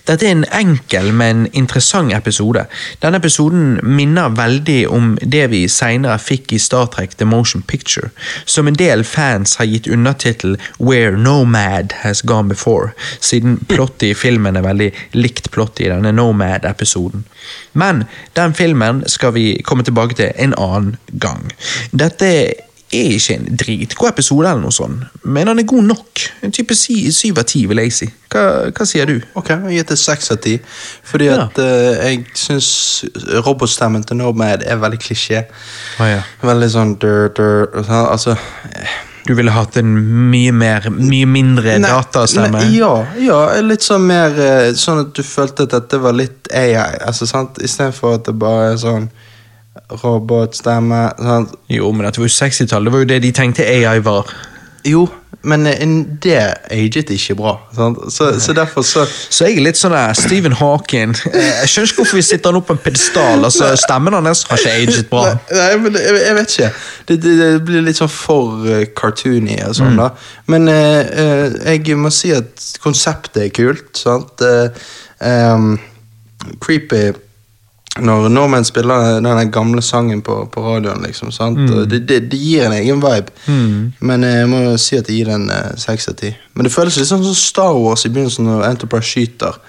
Dette er en enkel, men interessant episode. Denne episoden minner veldig om det vi senere fikk i Star Trek The Motion Picture, som en del fans har gitt undertittel Where Nomad Has Gone Before, siden plottet i filmen er veldig likt plottet i denne Nomad-episoden. Men den filmen skal vi komme tilbake til en annen gang. Dette er ikke en dritgod episode, eller noe sånt, men han er god nok. En type sy- syv av ti, vil jeg si. Hva, hva sier du? Ok, jeg gir det seks av ti. Fordi Ja. at uh, jeg syns robotstemmen til Nomad er veldig klisjé. Ah, ja. Veldig sånn dur, dur, sånn, Altså Du ville hatt en mye mer, mye mindre Nei, datastemme? nei, Ja, ja, litt sånn mer eh, Sånn at du følte at dette var litt AI. Altså, sant? Istedenfor at det bare er sånn robotstemme. Sant? Jo, men dette var jo 60-tallet. Det var jo det de tenkte AI var. Jo, men eh, det aget ikke bra. Sant? Så, så derfor så Så jeg er litt sånn der Stephen Hawking. Eh, Jeg skjønner ikke hvorfor vi sitter han opp på en pedestal. Altså, stemmen hans har ikke aget bra. Nei, men jeg, vet ikke. Det, det, det blir litt sånn for eh, cartoony og sånn, da. Men eh, jeg må si at konseptet er kult, sant. Eh, um, creepy når nordmenn spiller den gamle sangen på, på radioen, liksom. sant? Og Det, det, det gir en egen vibe. Men eh, jeg må jo si at det gir den eh, seks av ti. Men det føles litt sånn som Star Wars i begynnelsen når Enterprise skyter.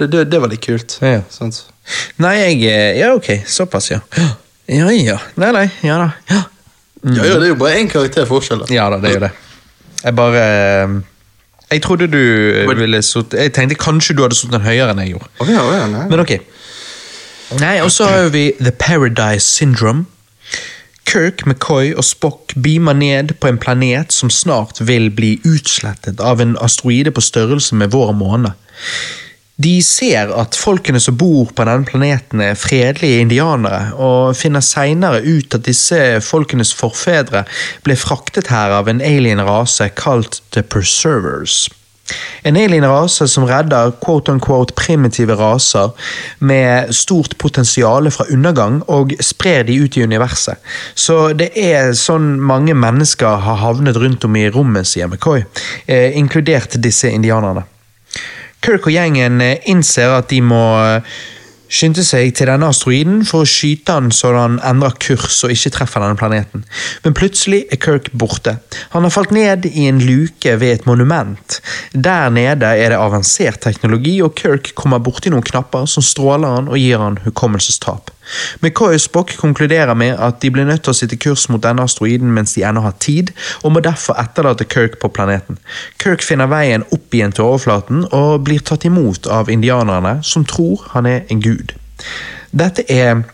Det, det, det var litt kult. Ja. Sant? Nei, jeg eh, Ja, ok, såpass, ja. Ja ja. Nei, nei. Ja da. Ja, Ja, ja, det er jo bare én karakter forskjell. ja da, det er jo det. Jeg bare Jeg trodde du ville satt Jeg tenkte kanskje du hadde sittet den høyere enn jeg gjorde. Å, ja, ja, nei. Men ok. Nei, og så har vi The Paradise Syndrome. Kirk, McCoy og Spock beamer ned på en planet som snart vil bli utslettet av en asteroide på størrelse med vår måne. De ser at folkene som bor på denne planeten er fredelige indianere, og finner senere ut at disse folkenes forfedre ble fraktet her av en alien rase kalt The Preservers. En alien rase som redder quote-unquote primitive raser med stort potensial fra undergang og sprer de ut i universet. Så det er sånn mange mennesker har havnet rundt om i rommet, sier McCoy, eh, inkludert disse indianerne. Kirk og gjengen eh, innser at de må skynde seg til denne asteroiden for å skyte den så han endrer kurs og ikke treffer denne planeten. Men plutselig er Kirk borte. Han har falt ned i en luke ved et monument. Der nede er det avansert teknologi, og Kirk kommer borti noen knapper som stråler han og gir han hukommelsestap. McCoy og Spock konkluderer med at de blir nødt til å sitte kurs mot denne asteroiden mens de ennå har tid, og må derfor etterlate Kirk på planeten. Kirk finner veien opp igjen til overflaten og blir tatt imot av indianerne, som tror han er en gud. Dette er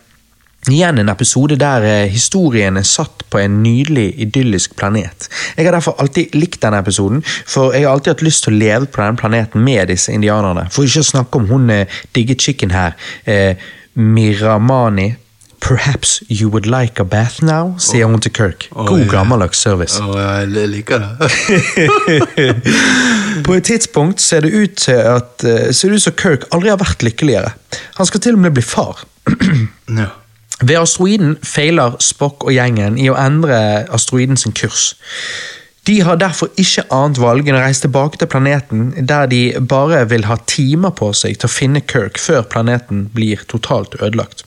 Igjen en episode der eh, historien er satt på en nydelig, idyllisk planet. Jeg har derfor alltid likt denne episoden, for jeg har alltid hatt lyst til å leve på denne planeten med disse indianerne. For ikke å snakke om hun eh, digge chicken her, eh, Miramani. Perhaps you would like a bath now, sier hun til Kirk. God ja. gammeldags service. Å, jeg liker det. På et tidspunkt ser det ut til at eh, ser det ut som Kirk aldri har vært lykkeligere. Han skal til og med bli far. ja. Ved asteroiden feiler Spock og gjengen i å endre asteroiden sin kurs. De har derfor ikke annet valg enn å reise tilbake til planeten, der de bare vil ha timer på seg til å finne Kirk før planeten blir totalt ødelagt.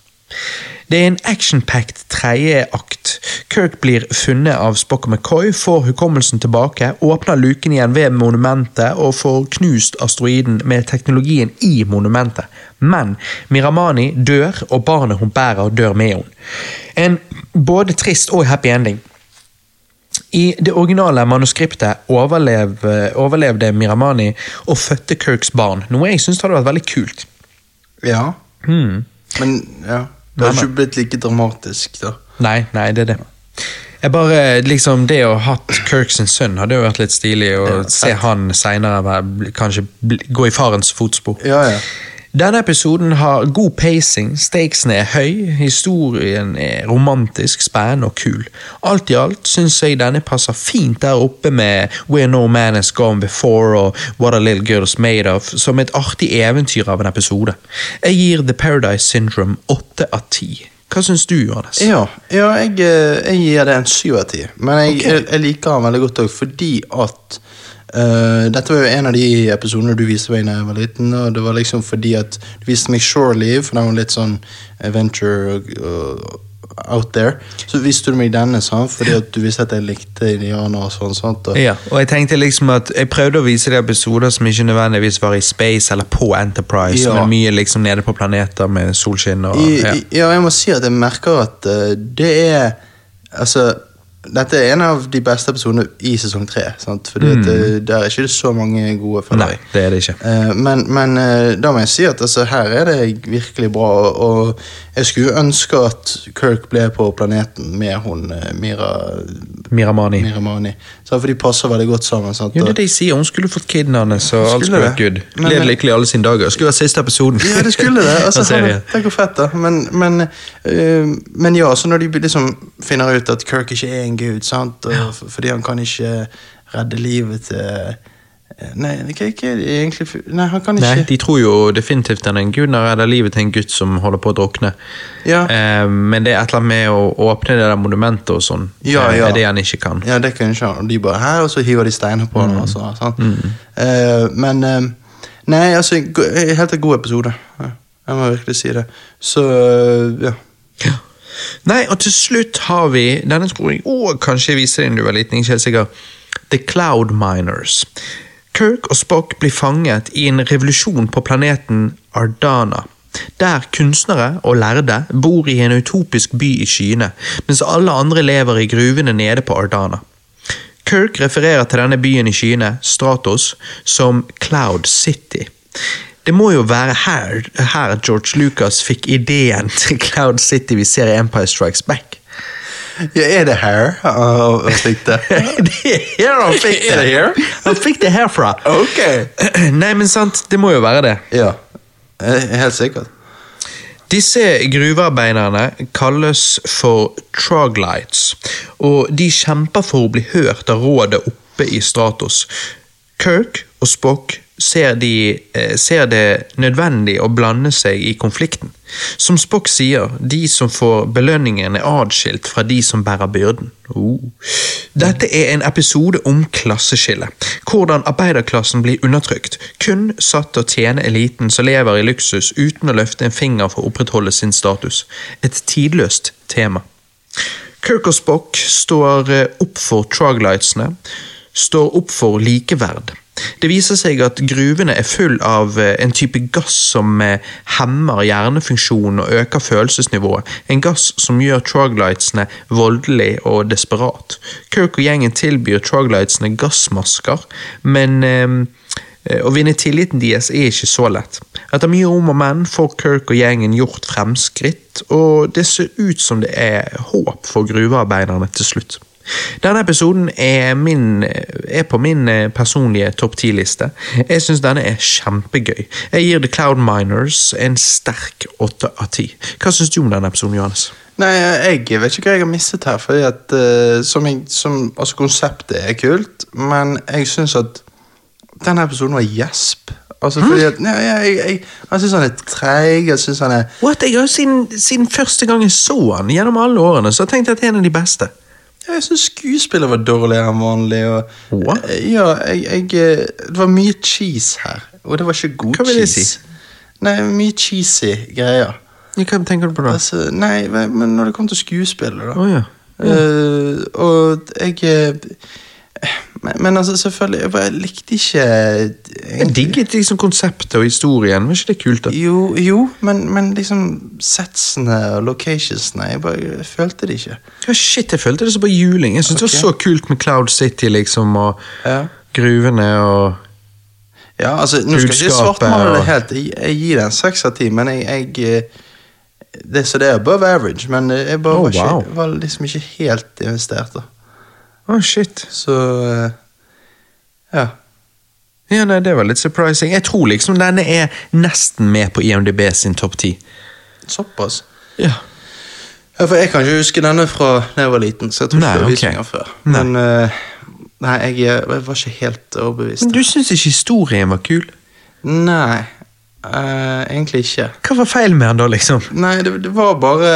Det er en action-packed tredje akt. Kirk blir funnet av Spock og McCoy, får hukommelsen tilbake, åpner luken igjen ved monumentet og får knust asteroiden med teknologien i monumentet. Men Miramani dør, og barnet hun bærer, dør med henne. En både trist og happy ending. I det originale manuskriptet overlev, overlevde Miramani og fødte Kirks barn, noe jeg syns hadde vært veldig kult. ja. Hmm. Men ja. Det har ikke blitt like dramatisk, da. Nei, nei, det er det. Jeg bare, liksom, Det å ha Kirk sin sønn hadde jo vært litt stilig. Å Ja, se han seinere kanskje gå i farens fotspor. Ja, ja. Denne episoden har god pacing, stakesene er høy, historien er romantisk, spennende og kul. Alt i alt syns jeg denne passer fint der oppe med Where No Man Has Gone Before og What A Little Girl's Made Of, som et artig eventyr av en episode. Jeg gir The Paradise Syndrome åtte av ti. Hva syns du, Johannes? Ja, ja jeg, eh, jeg gir det en syv av ti. Men jeg, okay. jeg, jeg liker den veldig godt òg fordi at eh, Dette var jo en av de episodene du viste meg da jeg var liten. Og det var liksom fordi at du viste meg Shore Leave, for den var litt sånn adventure og out there. Så viste du meg denne sant? fordi at du visste at jeg likte indianere og sånn. sant? Og, Ja, og jeg tenkte liksom at jeg prøvde å vise deg episoder som ikke nødvendigvis var i space eller på Enterprise, Ja. men mye liksom nede på planeter med solskinn og ja. i, ja, jeg må si at jeg merker at uh, det er Altså, dette er en av de beste episodene i sesong tre. Sant? Fordi at det, der er ikke det så mange gode. føler Nei, det er det ikke. Uh, men men uh, da må jeg si at altså, her er det virkelig bra. Og, og jeg skulle ønske at Kirk ble på planeten med hun uh, Mira Miramani. Miramani. Så, for de passer veldig godt sammen. Sant? Jo, det er det jeg sier. Hun skulle fått kiden hans, og alt Skulle vært good. Men- Levd lykkelig alle sine dager. Skulle vært siste episoden. Ja, det skulle det. Altså, han, tenk hvor fett, da. Men, men, men ja, så når de liksom finner ut at Kirk ikke er en gud, sant? F- fordi han kan ikke redde livet til eh, Nei, ikke, hva er egentlig Nei, han kan ikke Nei, De tror jo definitivt han er en gud når han redder livet til en gutt som holder på å drukne. Ja. Eh, men det er et eller annet med å åpne det der monumentet og sånn. Ja, ja. Det er det han ikke kan. Ja, det kunne ikke han. De bare her, Og så hiver de steiner på Mm. han. Og så, sant? Eh, men eh, Nei, altså Helt en god episode. Jeg må virkelig si det. Så ja. Ja. Nei, og til slutt har vi Denne tror jeg kanskje jeg viser deg du var liten. ikke helt sikker. The Cloud Miners. Kirk og Spock blir fanget i en revolusjon på planeten Ardana. Der kunstnere og lærde bor i en utopisk by i skyene, mens alle andre lever i gruvene nede på Ardana. Kirk refererer til denne byen i skyene, Stratos, som Cloud City. Det må jo være her, her George Lucas fikk ideen til Cloud City vi ser i Empire Strikes Back. ja er det her han han fikk det? det er her han fikk det! Det her? Han fikk det herfra. Ok. Nei, men sant, det må jo være det. Ja. Eh, Helt sikkert. Disse gruvearbeiderne kalles for troglites, og de kjemper for å bli hørt av rådet oppe i Stratos. Kirk og Spock ser, de, eh, ser det nødvendig å blande seg i konflikten. Som Spock sier, de som får belønningen er adskilt fra de som bærer byrden. Oh. Dette er en episode om klasseskille. Hvordan arbeiderklassen blir undertrykt. Kun satt til å tjene eliten som lever i luksus uten å løfte en finger for å opprettholde sin status. Et tidløst tema. Kirk og Spock står eh, opp for troglightsene, står opp for likeverd. Det viser seg at gruvene er full av eh, en type gass som eh, hemmer hjernefunksjonen og øker følelsesnivået. En gass som gjør troglightsene voldelig og desperat. Kirk og gjengen tilbyr troglightsene gassmasker, men eh, å vinne tilliten deres er ikke så lett. Etter mye om og men får Kirk og gjengen gjort fremskritt, og det ser ut som det er håp for gruvearbeiderne til slutt. Denne episoden er, min, er på min eh, personlige topp ti-liste. Jeg syns denne er kjempegøy. Jeg gir The Cloud Miners en sterk åtte av ti. Hva syns du om denne episoden, Johannes? Nei, jeg vet ikke hva jeg har mistet her. Fordi at uh, som jeg, som, altså Konseptet er kult, men jeg syns at denne episoden var gjesp. Altså fordi at nei, jeg, jeg, Jeg syns han er treig. Jeg synes han er What? Jeg har siden, siden første gang jeg så han, gjennom alle årene, så tenkte jeg at det er en av de beste. Ja, Jeg syns skuespillet var dårligere enn vanlig. Og, What? Ja, jeg, jeg, eh, Det var mye cheese her, og det var ikke god Hva vil jeg cheese. Nei, mye cheesy greier. Hva tenker du på da? Altså, nei, men når det kom til skuespillet, da Oh, ja. Eh, og jeg eh, men, men altså, selvfølgelig Jeg likte ikke Jeg digget liksom konseptet og historien. Var ikke det kult? da? Jo, jo men, men liksom setsene og locationsene Jeg bare jeg følte det ikke. Ja, shit, jeg følte det som bare juling. Jeg synes okay. det var så kult med Cloud City liksom, og Ja. gruvene og Ja, altså, Nå skal jeg ikke svartmale det helt. Jeg, jeg gir det en seks av ti, men jeg, jeg eh, det, Så det er above average, men eh, jeg bare Oh, var, ikke, wow. var liksom ikke helt investert. da Å, shit. Så eh, Ja. Ja, nei, Det var litt surprising. Jeg tror liksom denne er nesten med på IMDb sin topp ti. Såpass. Ja. Ja, for Jeg kan ikke huske denne fra da jeg var liten, så jeg tror ikke jeg har vist den før. Nei. Men uh, nei, jeg, jeg var ikke helt overbevist. Men du syns ikke historien var kul? Nei, uh, egentlig ikke. Hva var feil med den da, liksom? Nei, det, det var bare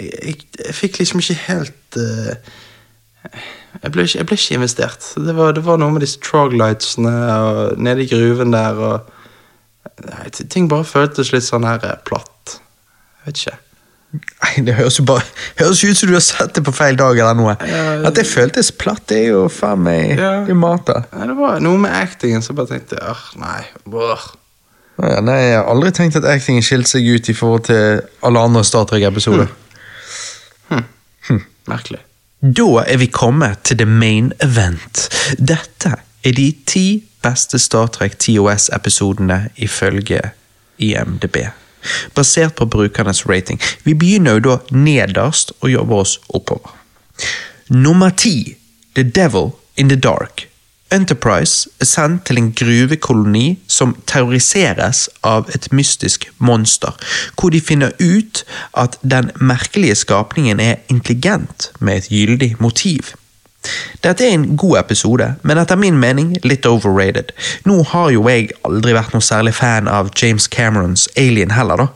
jeg, jeg fikk liksom ikke helt eh, jeg, ble ikke, jeg ble ikke investert. Det var, det var noe med disse troglightsene og nede i gruven der og nei, Ting bare føltes litt sånn her eh, platt. Jeg vet ikke. Nei, Det høres jo bare høres ut som du har sett det på feil dag eller noe. Ja, At det føltes platt, det er jo faen meg Ja. det. Nei, det var noe med actingen som bare tenkte «Åh, nei. Brr. Ja, nei, jeg har aldri tenkt at actingen skilte seg ut i forhold til alle andre Star Trek-episoder. Merkelig. Da er vi kommet til the main event. Dette er de ti beste Star Trek TOS-episodene ifølge IMDb. Basert på brukernes rating. Vi begynner jo da nederst og jobber oss oppover. Nummer ti, The Devil in the Dark. Enterprise er sendt til en gruvekoloni som terroriseres av et mystisk monster, hvor de finner ut at den merkelige skapningen er intelligent med et gyldig motiv. Dette er en god episode, men etter min mening litt overrated. Nå har jo jeg aldri vært noe særlig fan av James Camerons Alien heller, da.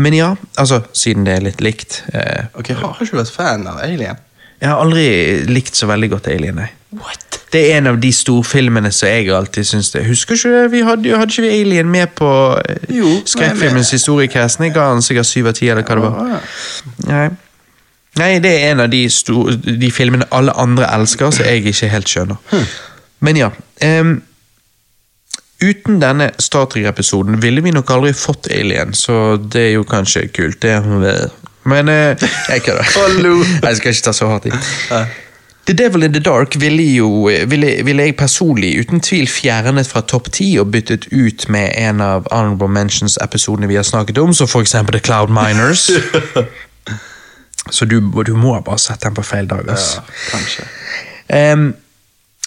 Men ja, altså, siden det er litt likt. Eh, Ok, Har ikke vært fan av Alien? jeg har aldri likt så veldig godt Alien, nei. What? Det er en av de storfilmene som jeg alltid syns det. Husker ikke det? vi hadde, hadde ikke vi Alien med på eh, skrekkfilmens historiecast? Jeg ga den sikkert syv av ti, eller hva det var. Nei. Nei, det er en av de, store, de filmene alle andre elsker, som jeg ikke helt skjønner. Men ja. Um, uten denne Star Trek-episoden ville vi nok aldri fått Alien, så det er jo kanskje kult. Det Men eh, jeg kødder. Jeg skal ikke ta så hardt i. The Devil in the Dark ville, jo, ville, ville jeg personlig uten tvil fjernet fra topp ti og byttet ut med en av Honorable Mentions-episodene vi har snakket om, som eksempel The Cloud Miners. Så du, du må bare sette den på feil dag. Altså. Ja, kanskje. Ehm,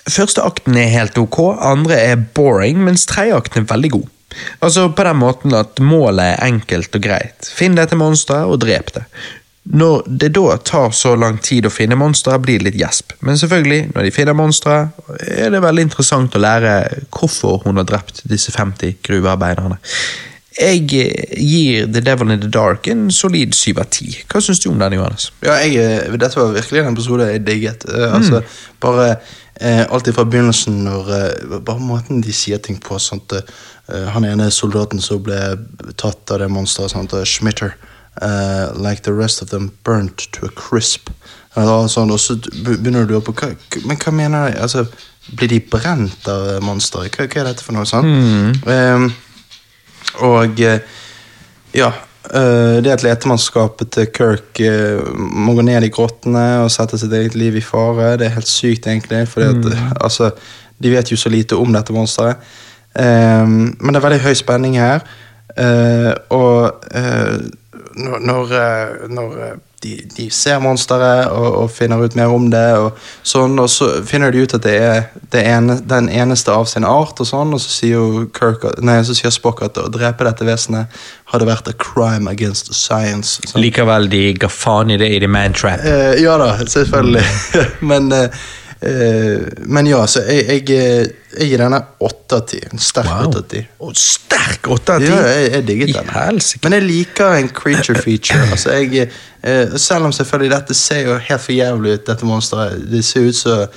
første akten er helt ok, andre er boring, mens tredje akten er veldig god. Altså på den måten at målet er enkelt og greit. Finn dette monsteret og drep det. Når det da tar så lang tid å finne monstre, blir det litt gjesp. Men selvfølgelig, når de finner monstre, er det veldig interessant å lære hvorfor hun har drept disse 50 gruvearbeiderne. Jeg eh, gir The Devil in the Dark en solid 7 av 10. Hva syns du om den, Johannes? Ja, jeg, eh, dette var virkelig en episode jeg digget. Eh, altså, Bare eh, alt fra begynnelsen, når Bare måten de sier ting på. Sant? Eh, han ene soldaten som ble tatt av det monsteret, eh, Schmitter. Eh, like the rest of them burnt to a crisp. Eller sånn, og så begynner du å på hva, Men hva mener de? Altså, blir de brent av monstre? Hva, hva er dette for noe? sånt? Mm. Um, og eh, ja, uh, det at letemannskapet til Kirk uh, må gå ned i grottene og sette sitt eget liv i fare, det er helt sykt, egentlig. Fordi at, eh, altså, de vet jo så lite om dette monsteret. Um, men det er veldig høy spenning her. Uh, og når, når, eh, eh, de, de ser monsteret og, og finner ut mer om det, og sånn, og så finner de ut at det er det ene, den eneste av sin art, og sånn, og så sier Kirk, nei, så sier Spock at å drepe dette vesenet hadde vært a crime against science. Sånn. Likevel, de ga faen i det i The Man Trap. Eh, ja da, selvfølgelig. men, eh, men ja, så jeg, jeg, eh, jeg gir denne åtte av ti. En sterk åtte av ti. Sterk åtte av ti! Ja, jeg, jeg digget den. Men jeg liker en creature feature. altså jeg, eh, Selv om selvfølgelig dette ser jo helt for jævlig ut, dette monsteret. Det ser ut som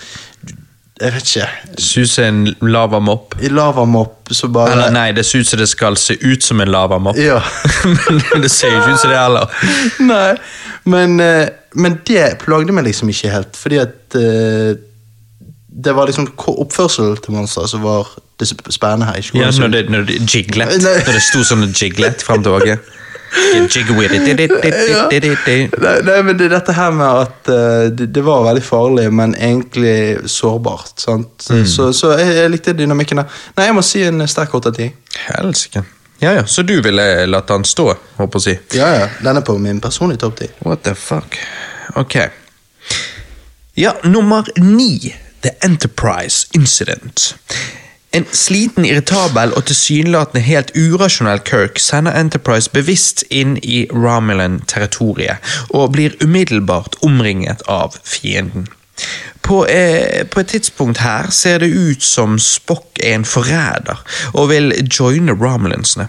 Jeg vet ikke. Suse en lavamopp. I lavamopp lava bare Eller nei, det ser ut som det skal se ut som en lavamopp. Ja. Men det ser jo ikke ut som det heller. Nei, men, eh, men det plagde meg liksom ikke helt, fordi at eh, det var liksom oppførsel oppførselen til monsteret som var det spennende her. Ja, når det når det jiglet. Når det sto sånn jiglet fram tilbake. Nei, nei, men det er dette her med at uh, det, det var veldig farlig, men egentlig sårbart. Sant? Så, så jeg, jeg likte dynamikken der. Nei, jeg må si en sterk åtte av ti. Helsike. Ja ja, så du ville latt han stå, håper å si. Ja, ja. Den er på min personlige topp ti. What the fuck? Ok. Ja, nummer ni. The Enterprise Incident. En sliten, irritabel og tilsynelatende helt urasjonell Kirk sender Enterprise bevisst inn i Romulan-territoriet og blir umiddelbart omringet av fienden. På, eh, på et tidspunkt her ser det ut som Spock er en forræder og vil joine Romulansene.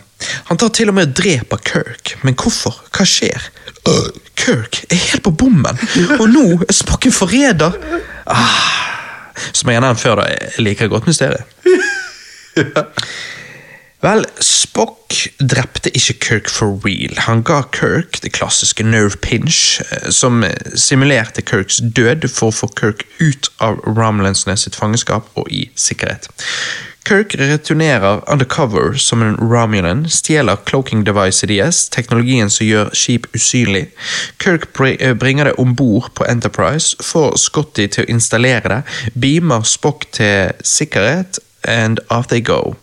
Han tar til og med og dreper Kirk, men hvorfor? Hva skjer? Øh, Kirk er helt på bommen, og nå er Spock en forræder! Ah, som jeg har nevnt før, da, jeg liker godt mysteriet. Vel, Spock drepte ikke Kirk for real. Han ga Kirk det klassiske nerve pinch, eh, som simulerte Kirks død for å få Kirk ut av Romulansene sitt fangenskap og i sikkerhet. Kirk returnerer undercover som en Romulan, stjeler cloaking device deres, teknologien som gjør skip usynlig. Kirk eh, bringer det om bord på Enterprise, får Scotty til å installere det, beamer Spock til sikkerhet, and off they go.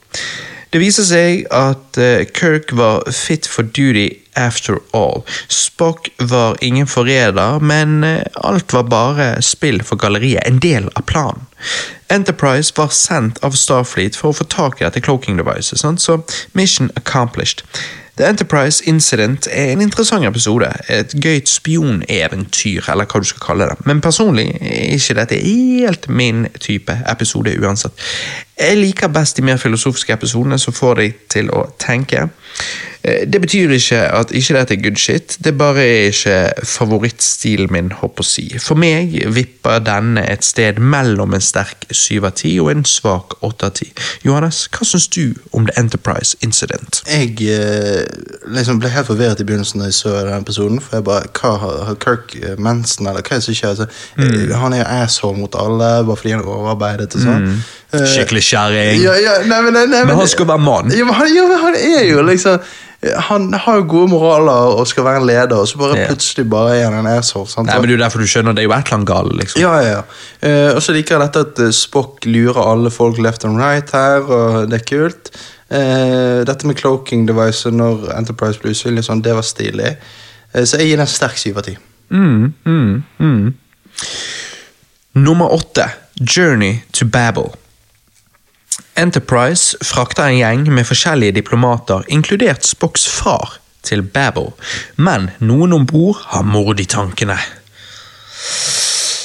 Det viser seg at eh, Kirk var fit for duty after all. Spock var ingen forræder, men eh, alt var bare spill for galleriet, en del av planen. Enterprise var sendt av Starfleet for å få tak i dette cloaking devices, sant? så mission accomplished. The Enterprise Incident er en interessant episode, et gøyt spioneventyr, eller hva du skal kalle det. Men personlig er ikke dette helt min type episode uansett. Jeg liker best de mer filosofiske episodene som får deg til å tenke. Eh, Det betyr ikke at ikke dette er good shit, det bare er ikke favorittstilen min, håper å si. For meg vipper denne et sted mellom en sterk 7 av 10 og en svak 8 av 10. Johannes, hva syns du om The Enterprise Incident? Jeg eh, liksom ble helt forvirret i begynnelsen da jeg så denne episoden. For jeg bare, hva Har, Kirk eh, mensen, eller hva er det som skjer? Altså, eh, Han er jo asshole mot alle bare fordi han er overarbeidet og sånn. Mm. Skikkelig kjerring. Ja, ja, men, Men han skal være mann. Ja, men han, ja, men han er jo liksom Han har jo gode moraler og skal være en leder, og så bare Ja. plutselig bare er han en asshole. Sant? Nei, men det er jo derfor du skjønner, det er jo et eller annet galt, liksom. Ja, ja, ja. Eh, og så liker jeg dette at eh, Spock lurer alle folk left and right her, og det er kult. Eh, dette med cloaking device når Enterprise blir usynlig, sånn, det var stilig. Så jeg gir den sterk syv av ti. Mm, mm, mm. Nummer åtte, Journey to Babel. Enterprise frakter en gjeng med forskjellige diplomater, inkludert Spocks far, til Babel. Men noen om bord har mord i tankene.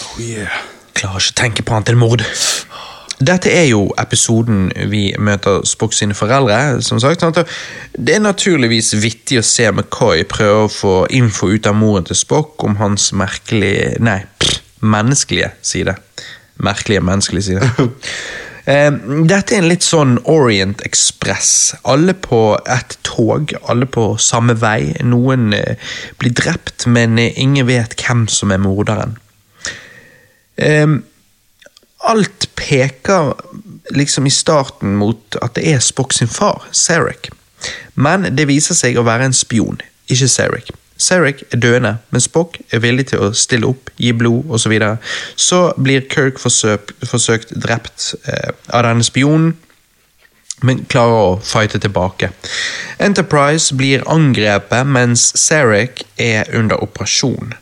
Oh, yeah. Klarer ikke å tenke på annet enn mord. Dette er jo episoden vi møter Spock sine foreldre. som sagt. Det er naturligvis vittig å se McCoy prøve å få info ut av moren til Spock om hans merkelige Nei, menneskelige side. Merkelige menneskelige side. Eh, Dette er en litt sånn Orient Express. Alle på ett tog, alle på samme vei. Noen eh, blir drept, men eh, ingen vet hvem som er morderen. Ehm, alt peker liksom i starten mot at det er Spock sin far, Sarek. Men det viser seg å være en spion, ikke Sarek. Sarek er døende, men Spock er villig til å stille opp, gi blod osv. Så, videre. så blir Kirk forsøk, forsøkt drept eh, av denne spionen, men klarer å fighte tilbake. Enterprise blir angrepet mens Sarek er under operasjon.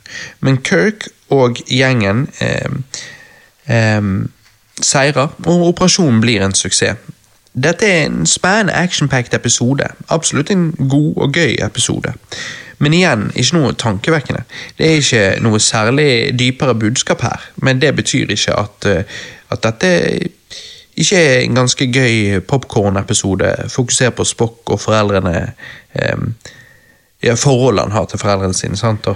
Men Kirk og gjengen eh, eh, seirer, og operasjonen blir en suksess. Dette er en spennende action-packed episode. Absolutt en god og gøy episode. Men igjen, ikke noe tankevekkende. Det er ikke noe særlig dypere budskap her, men det betyr ikke at, eh, at dette ikke er en ganske gøy popkorn-episode. Fokuser på Spock og foreldrene eh, ja, Forholdene han har til foreldrene sine. sant?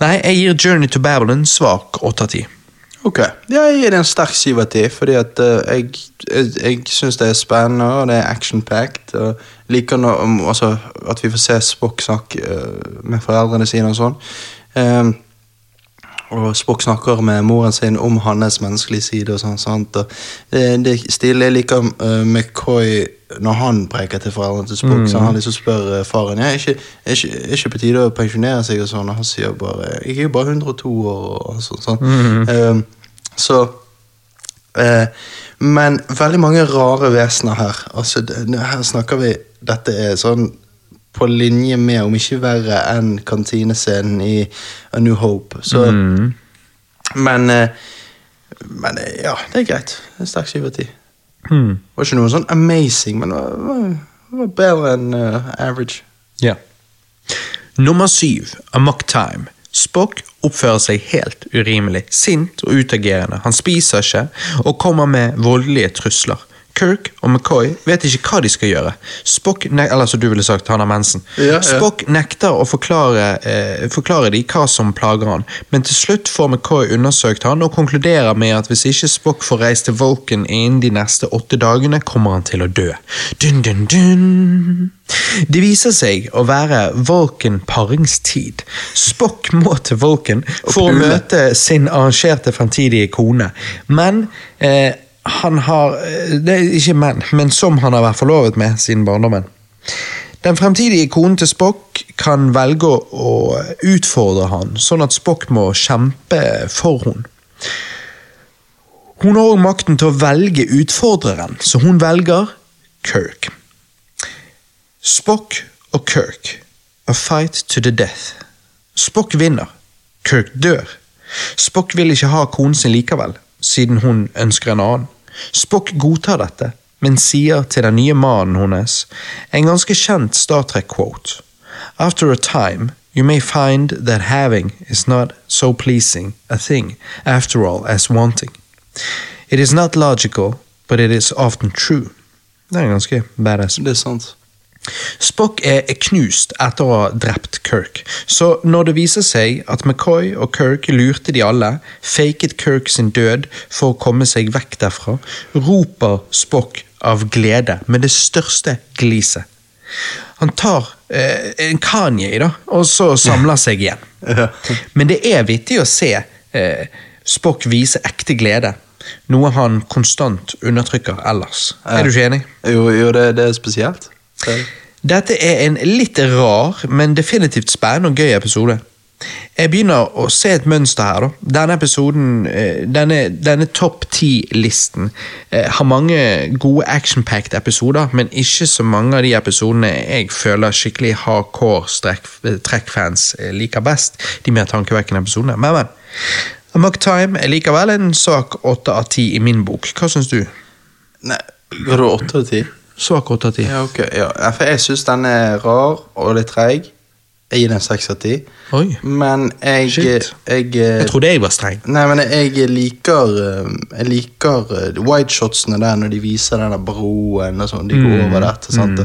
Nei, jeg gir Journey to Babylon svak 8 av 10. Ok, ja, jeg gir det en sterk syv av ti, fordi at uh, jeg, jeg, jeg syns det er spennende, og det er action-packed. og liker når, um, altså, at vi får se Spock snakke uh, med foreldrene sine og sånn. Ehm, og Spock snakker med moren sin om hans menneskelige side og sånn. sant? Og det, det er stilig. Jeg liker eh, McCoy når han preker til foreldrene til Spock. så han liksom spør eh, faren ja, er ikke, er, ikke, er ikke på tide å pensjonere seg, og sånn, og han sier bare jeg er jo bare 102 år. og sånn. sånn. Ehm, så uh, Men veldig mange rare vesener her. Altså, det, her snakker vi Dette er sånn på linje med, om ikke verre enn kantinescenen i A New Hope. Så Men eh, Men eh, ja, det er greit. Det er Sterk 7 av ti. Hmm. Det var ikke noe sånn amazing, men det var, var, var bedre enn uh, average. Ja. Nummer syv, Amok Time. Spock oppfører seg helt urimelig, sint og utagerende. Han spiser ikke og kommer med voldelige trusler. Kirk og McCoy vet ikke hva de skal gjøre. Spock eller som du ville sagt, han har mensen. Ja, ja. Spock nekter å forklare, eh, forklare de hva som plager han, men til slutt får McCoy undersøkt han og konkluderer med at hvis ikke Spock får reist til Vulcan innen de neste åtte dagene, kommer han til å dø. Dun, dun, dun. Det viser seg å være Vulcan paringstid. Spock må til Vulcan for å møte sin arrangerte fremtidige kone, men eh, han har eh, Det er ikke menn, men som han har vært forlovet med siden barndommen. Den fremtidige konen til Spock kan velge å utfordre han, sånn at Spock må kjempe for hun. Hun har òg makten til å velge utfordreren, så hun velger Kirk. Spock og Kirk. A fight to the death. Spock vinner. Kirk dør. Spock vil ikke ha konen sin likevel, siden hun ønsker en annen. Spock godtar dette, men sier til den nye mannen hennes en ganske kjent Star Trek-quote. After a time, you may find that having is not so pleasing a thing after all as wanting. It is not logical, but it is often true. Det er ganske badass. Det er sant. Spock er knust etter å ha drept Kirk, så når det viser seg at McCoy og Kirk lurte de alle, faket Kirk sin død for å komme seg vekk derfra, roper Spock av glede med det største gliset. Han tar eh, en Kanye, da, og så samler seg igjen. Men det er vittig å se eh, Spock vise ekte glede, noe han konstant undertrykker ellers. Er du ikke enig? Jo, jo det, det er spesielt. Det det. Dette er en litt rar, men definitivt spennende og gøy episode. Jeg begynner å se et mønster her. da. Denne episoden, eh, denne, denne topp ti-listen, eh, har mange gode action-packed episoder, men ikke så mange av de episodene jeg føler skikkelig hardcore trekkfans eh, liker best. De mer tankevekkende episodene. Men, men. Amok Time er likevel en sak åtte av ti i min bok. Hva syns du? Nei, Går du åtte av ti? Svak åtte av ti. Ja, okay, Ja, for jeg syns den er rar og litt treig. Jeg gir den seks av ti. Men jeg Shit. Jeg, Jeg trodde jeg var streng. Nei, men jeg liker eh, Jeg liker eh, whiteshotsene der når de viser denne broen og sånn. De går over dette. sant?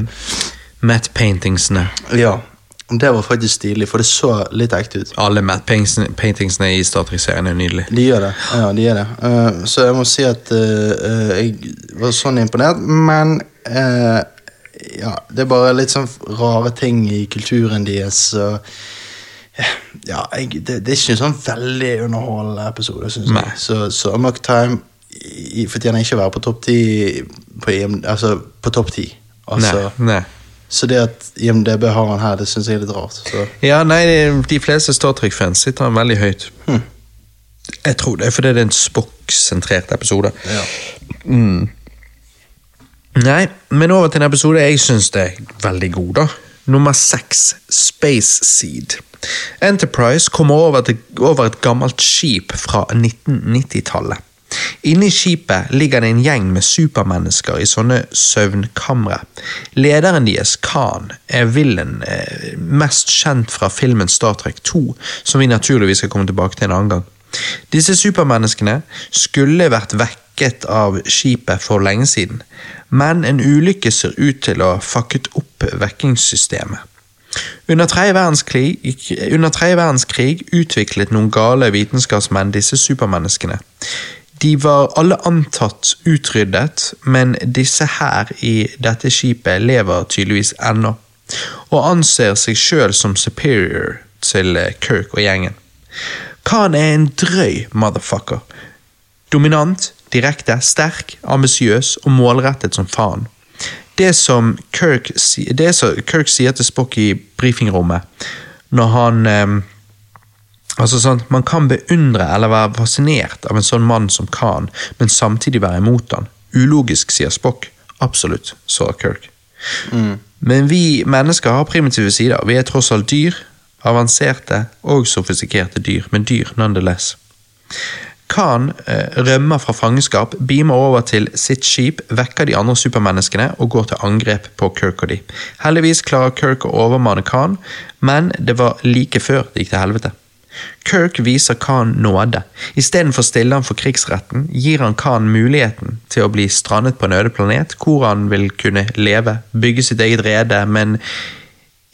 Matte paintingsene. Ja. Det var faktisk stilig, for det så litt ekte ut. Alle matte paintingsene, paintingsene i Star Trek-serien er nydelige. De gjør det. ja, de gjør det. Uh, så jeg må si at uh, eh, jeg var sånn imponert, men eh, ja, det er bare litt sånn rare ting i kulturen deres. Og, ja, jeg, det, det er ikke en sånn veldig underholdende episode, syns jeg. Så, så Amok Time i- fortjener ikke å være på topp ti på, altså, på topp ti. Altså, nei, nei. Så det at IMDb har han her, det syns jeg er litt rart. Så. Ja, nei, de fleste Star Trek-fans sitter han veldig høyt. Hmm. Jeg tror det er fordi det er en Spock-sentrert episode. Ja. Mm. Nei, men over til en episode jeg syns er veldig god, da. Nummer seks, Space Seed. Enterprise kommer over, til, over et gammelt skip fra 1990-tallet. Inni skipet ligger det en gjeng med supermennesker i sånne søvnkamre. Lederen deres, Khan, er villen eh, mest kjent fra filmen Star Trek 2, som vi naturligvis skal komme tilbake til en annen gang. Disse supermenneskene skulle vært vekket av skipet for lenge siden, men en ulykke ser ut til å ha fucket opp vekkingssystemet. Under tredje verdenskrig, verdenskrig utviklet noen gale vitenskapsmenn disse supermenneskene. De var alle antatt utryddet, men disse her i dette skipet lever tydeligvis ennå, og anser seg sjøl som superior til Kirk og gjengen. Khan er en drøy motherfucker. Dominant, direkte, sterk, ambisiøs og målrettet som faen. Det som Kirk, det som Kirk sier til Spock i brifingrommet, når han eh, Altså sånn, Man kan beundre eller være fascinert av en sånn mann som Khan, men samtidig være imot han. Ulogisk, sier Spock. Absolutt, sa Kirk. Men vi mennesker har primitive sider. Vi er tross alt dyr. Avanserte og sofistikerte dyr, men dyr nonetheless. Khan eh, rømmer fra fangenskap, beamer over til sitt skip, vekker de andre supermenneskene og går til angrep på Kirk og de. Heldigvis klarer Kirk å overmanne Khan, men det var like før det gikk til helvete. Kirk viser Khan nåde. Istedenfor å stille han for krigsretten, gir han Khan muligheten til å bli strandet på en øde planet, hvor han vil kunne leve, bygge sitt eget rede, men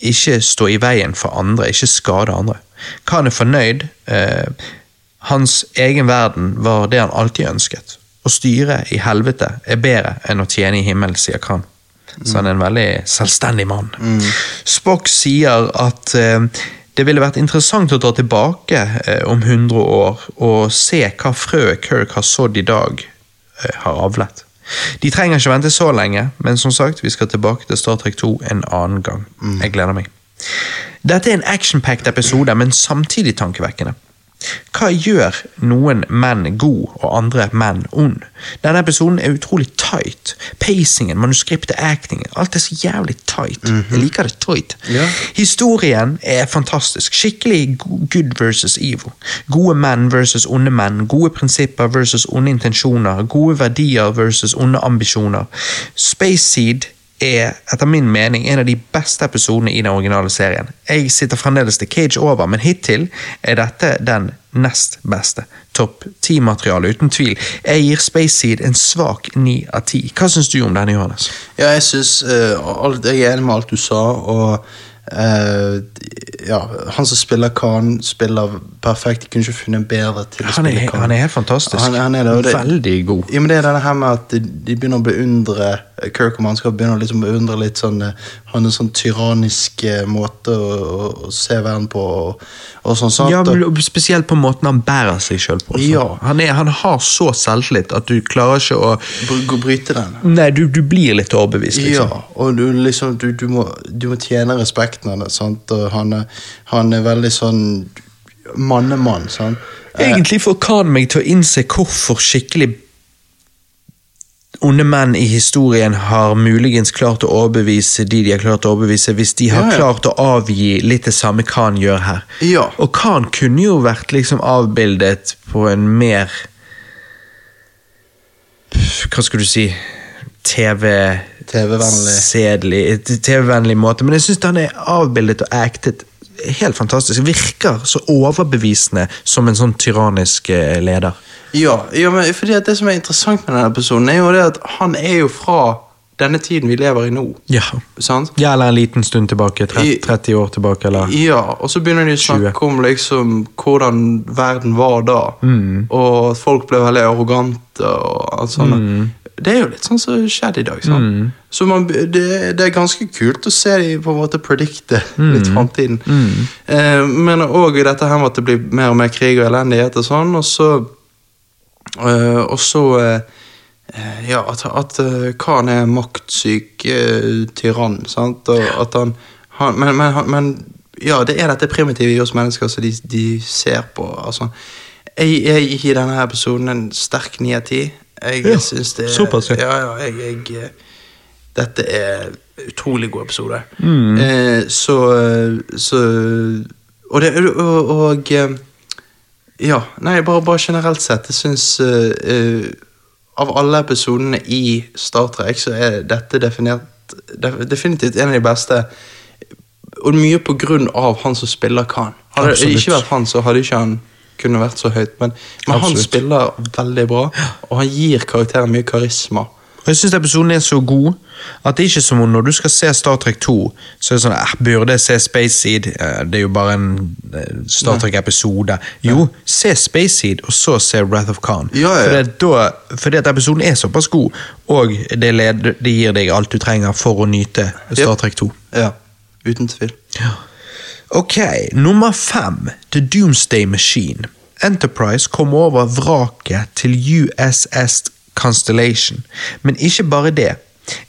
ikke stå i veien for andre, ikke skade andre. Khan er fornøyd. Eh, hans egen verden var det han alltid ønsket. Å styre i helvete er bedre enn å tjene i himmelen, sier Khan. Så han er en veldig selvstendig mann. Spock sier at eh, det ville vært interessant å dra tilbake eh, om 100 år og se hva frøet Kirk har sådd i dag, eh, har avlet. De trenger ikke vente så lenge, men som sagt, vi skal tilbake til Star Trek 2 en annen gang. Jeg gleder meg. Dette er en action-packed episode, men samtidig tankevekkende. Hva gjør noen menn god og andre menn ond? Denne episoden er utrolig tight. Pacingen, manuskriptet, actingen, alt er så jævlig tight. Jeg liker det tight. Ja. Historien er fantastisk. Skikkelig good versus evil. Gode menn versus onde menn. Gode prinsipper versus onde intensjoner. Gode verdier versus onde ambisjoner. Space Seed er etter min mening en av de beste episodene i den originale serien. Jeg sitter fremdeles til Cage over, men hittil er dette den nest beste. topp ti-materiale, uten tvil. Jeg gir Space Seed en svak ni av ti. Hva syns du om denne, Johannes? Ja, jeg syns uh, Jeg er enig med alt du sa, og eh, Ja, han som spiller Khan, spiller perfekt. Jeg kunne ikke funnet en bedre til å Han spille er, Khan. han er helt fantastisk. Han, han er det, det, Veldig god. Ja, men det er denne her med at de, de begynner å beundre Kirk og mannskap begynner å liksom beundre litt sånn eh, Han er sånn tyrannisk måte å, å, å se verden på, og, og sånn. sant? Ja, Spesielt på måten han bærer seg sjøl på. Ja. Han, er, han har så selvtillit at du klarer ikke å br- bryte den. Nei, du, du blir litt overbevist, liksom. Ja, og du, liksom, du, du, må, du må tjene respekten av det. Sant? Og han, er, han er veldig sånn mannemann. Sant? Egentlig får Khan meg til å innse hvorfor skikkelig onde menn i historien har muligens klart å overbevise de de har klart å overbevise, hvis de har Ja, ja. klart å avgi litt det samme Khan gjør her. Ja. Og Khan kunne jo vært liksom avbildet på en mer Hva skal du si TV... TV-vennlig. Sedelig, TV-vennlig måte, men jeg syns han er avbildet og actet helt fantastisk. Virker så overbevisende som en sånn tyrannisk eh, leder. Ja, ja men fordi det som er interessant med denne personen, er jo det at han er jo fra denne tiden vi lever i nå. Ja. Sant? ja, eller en liten stund tilbake. 30, 30 år tilbake, eller Ja, og så begynner de å snakke om liksom hvordan verden var da. Mm. Og at folk ble veldig arrogante og alt sånt. Mm. Det er jo litt sånn som skjedde i dag. Mm. Så man, det, det er ganske kult å se de på en måte predikte Mm. litt framtiden. Eh, men òg dette her med at det blir mer og mer krig og elendighet og sånn, og så eh, Og så eh, eh, Ja, at, at eh, Khan er maktsyk eh, tyrann, sant, og at han, han men, men, men ja, det er dette primitive i oss mennesker som de, de ser på. altså jeg, jeg gir denne episoden en sterk ni av ti. Jeg Ja, synes det såpass, ja. ja. Ja, jeg, jeg eh, Dette er utrolig god episode. Mm. Eh, så, så Og det Og, og eh, Ja, nei, bare, bare generelt sett. Jeg syns uh, Av alle episodene i Star Trek, så er dette definert, def, definitivt en av de beste. Og mye på grunn av han som spiller Khan. Hadde det ikke vært han, så hadde ikke han kunne vært så høyt. Men, men han spiller veldig bra, og han gir karakteren mye karisma. Og jeg syns episoden er så god at det er ikke som om når du skal se Star Trek 2, så er det sånn eh, Burde jeg se Space Seed? Eh, Det er jo bare en eh, Star Trek-episode. Jo, se Space Seed, og så se Wrath of Khan. Ja, ja, ja. Fordi, da, fordi at episoden er såpass god, og det, leder, det gir deg alt du trenger for å nyte Star. Trek 2. Ja, uten tvil. Ok, nummer fem. The Doomsday Machine. Enterprise kom over vraket til USS Constellation, men ikke bare det.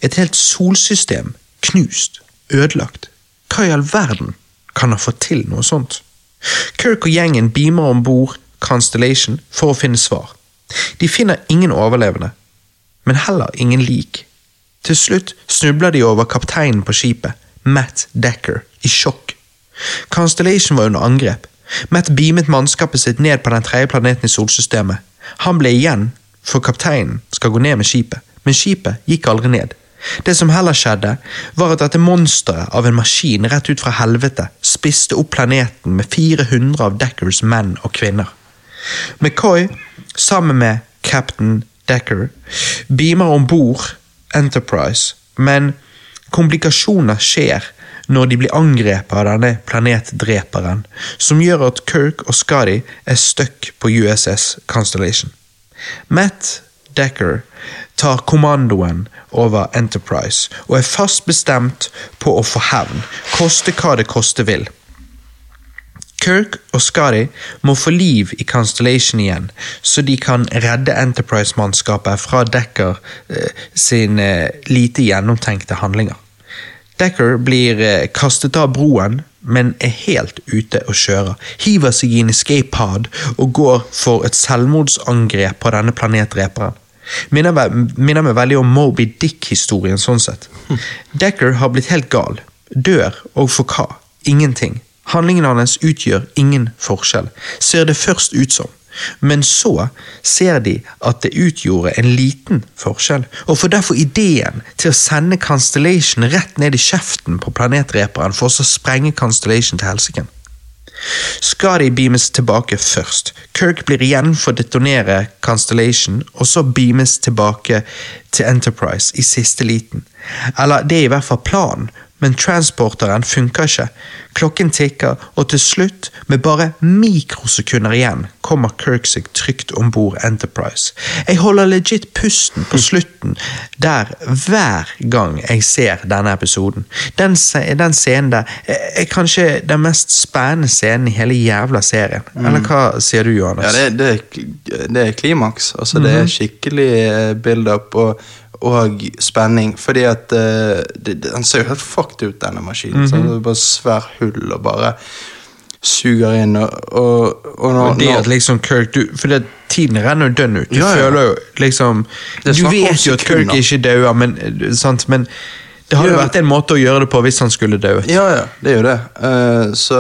Et helt solsystem knust, ødelagt. Hva i all verden kan ha fått til noe sånt? Kirk og gjengen beamer om bord Constellation for å finne svar. De finner ingen overlevende, men heller ingen lik. Til slutt snubler de over kapteinen på skipet, Matt Decker, i sjokk. Constellation var under angrep. Matt beamet mannskapet sitt ned på den tredje planeten i solsystemet. Han ble igjen, for kapteinen skal gå ned med skipet, men skipet gikk aldri ned. Det som heller skjedde, var at dette monsteret av en maskin rett ut fra helvete spiste opp planeten med 400 av Deckers menn og kvinner. McCoy, sammen med Captain Decker, beamer om bord Enterprise, men komplikasjoner skjer når de blir angrepet av denne planetdreperen, som gjør at Kirk og Scotty er stuck på USS Constellation. Matt Decker tar kommandoen over Enterprise og er fast bestemt på å få hevn, koste hva det koste vil. Kirk og Scotty må få liv i Constellation igjen, så de kan redde Enterprise-mannskapet fra Decker eh, sine lite gjennomtenkte handlinger. Decker blir eh, kastet av broen, men er helt ute å kjøre. Hiver seg i en escape pod og går for et selvmordsangrep på denne planetdreperen. Minner, minner meg veldig om Moby Dick-historien sånn sett. Decker har blitt helt gal. Dør, og for hva? Ingenting. Handlingen hans utgjør ingen forskjell, ser det først ut som. Men så ser de at det utgjorde en liten forskjell, og får derfor ideen til å sende Constellation rett ned i kjeften på planetdreperen for å sprenge Constellation til helsiken. Skal de beames tilbake først? Kirk blir igjen for å detonere Constellation, og så beames tilbake til Enterprise i siste liten. Eller det er i hvert fall planen, men transporteren funker ikke. Klokken tikker, og til slutt, med bare mikrosekunder igjen, kommer Kirk seg trygt om bord Enterprise. Jeg holder legit pusten på slutten der hver gang jeg ser denne episoden. Den, den scenen der er kanskje den mest spennende scenen i hele jævla serien. Eller hva sier du, Johannes? Ja, det, det, det er klimaks. Altså, Det er skikkelig eh, build-up og, og spenning. Fordi at uh, det, det, Den ser jo helt fucked ut, denne maskinen. så det er bare svær hull og bare suger inn. Og, og, og når, Og det at liksom Kirk du, For det, tiden renner jo dønn ut. Du Ja, ja. føler jo liksom Du vet jo at Kirk kunder. ikke dauer, men, eh, sant? men det hadde Ja. vært en måte å gjøre det på hvis han skulle dø. ja, ja, det er jo det. Uh, så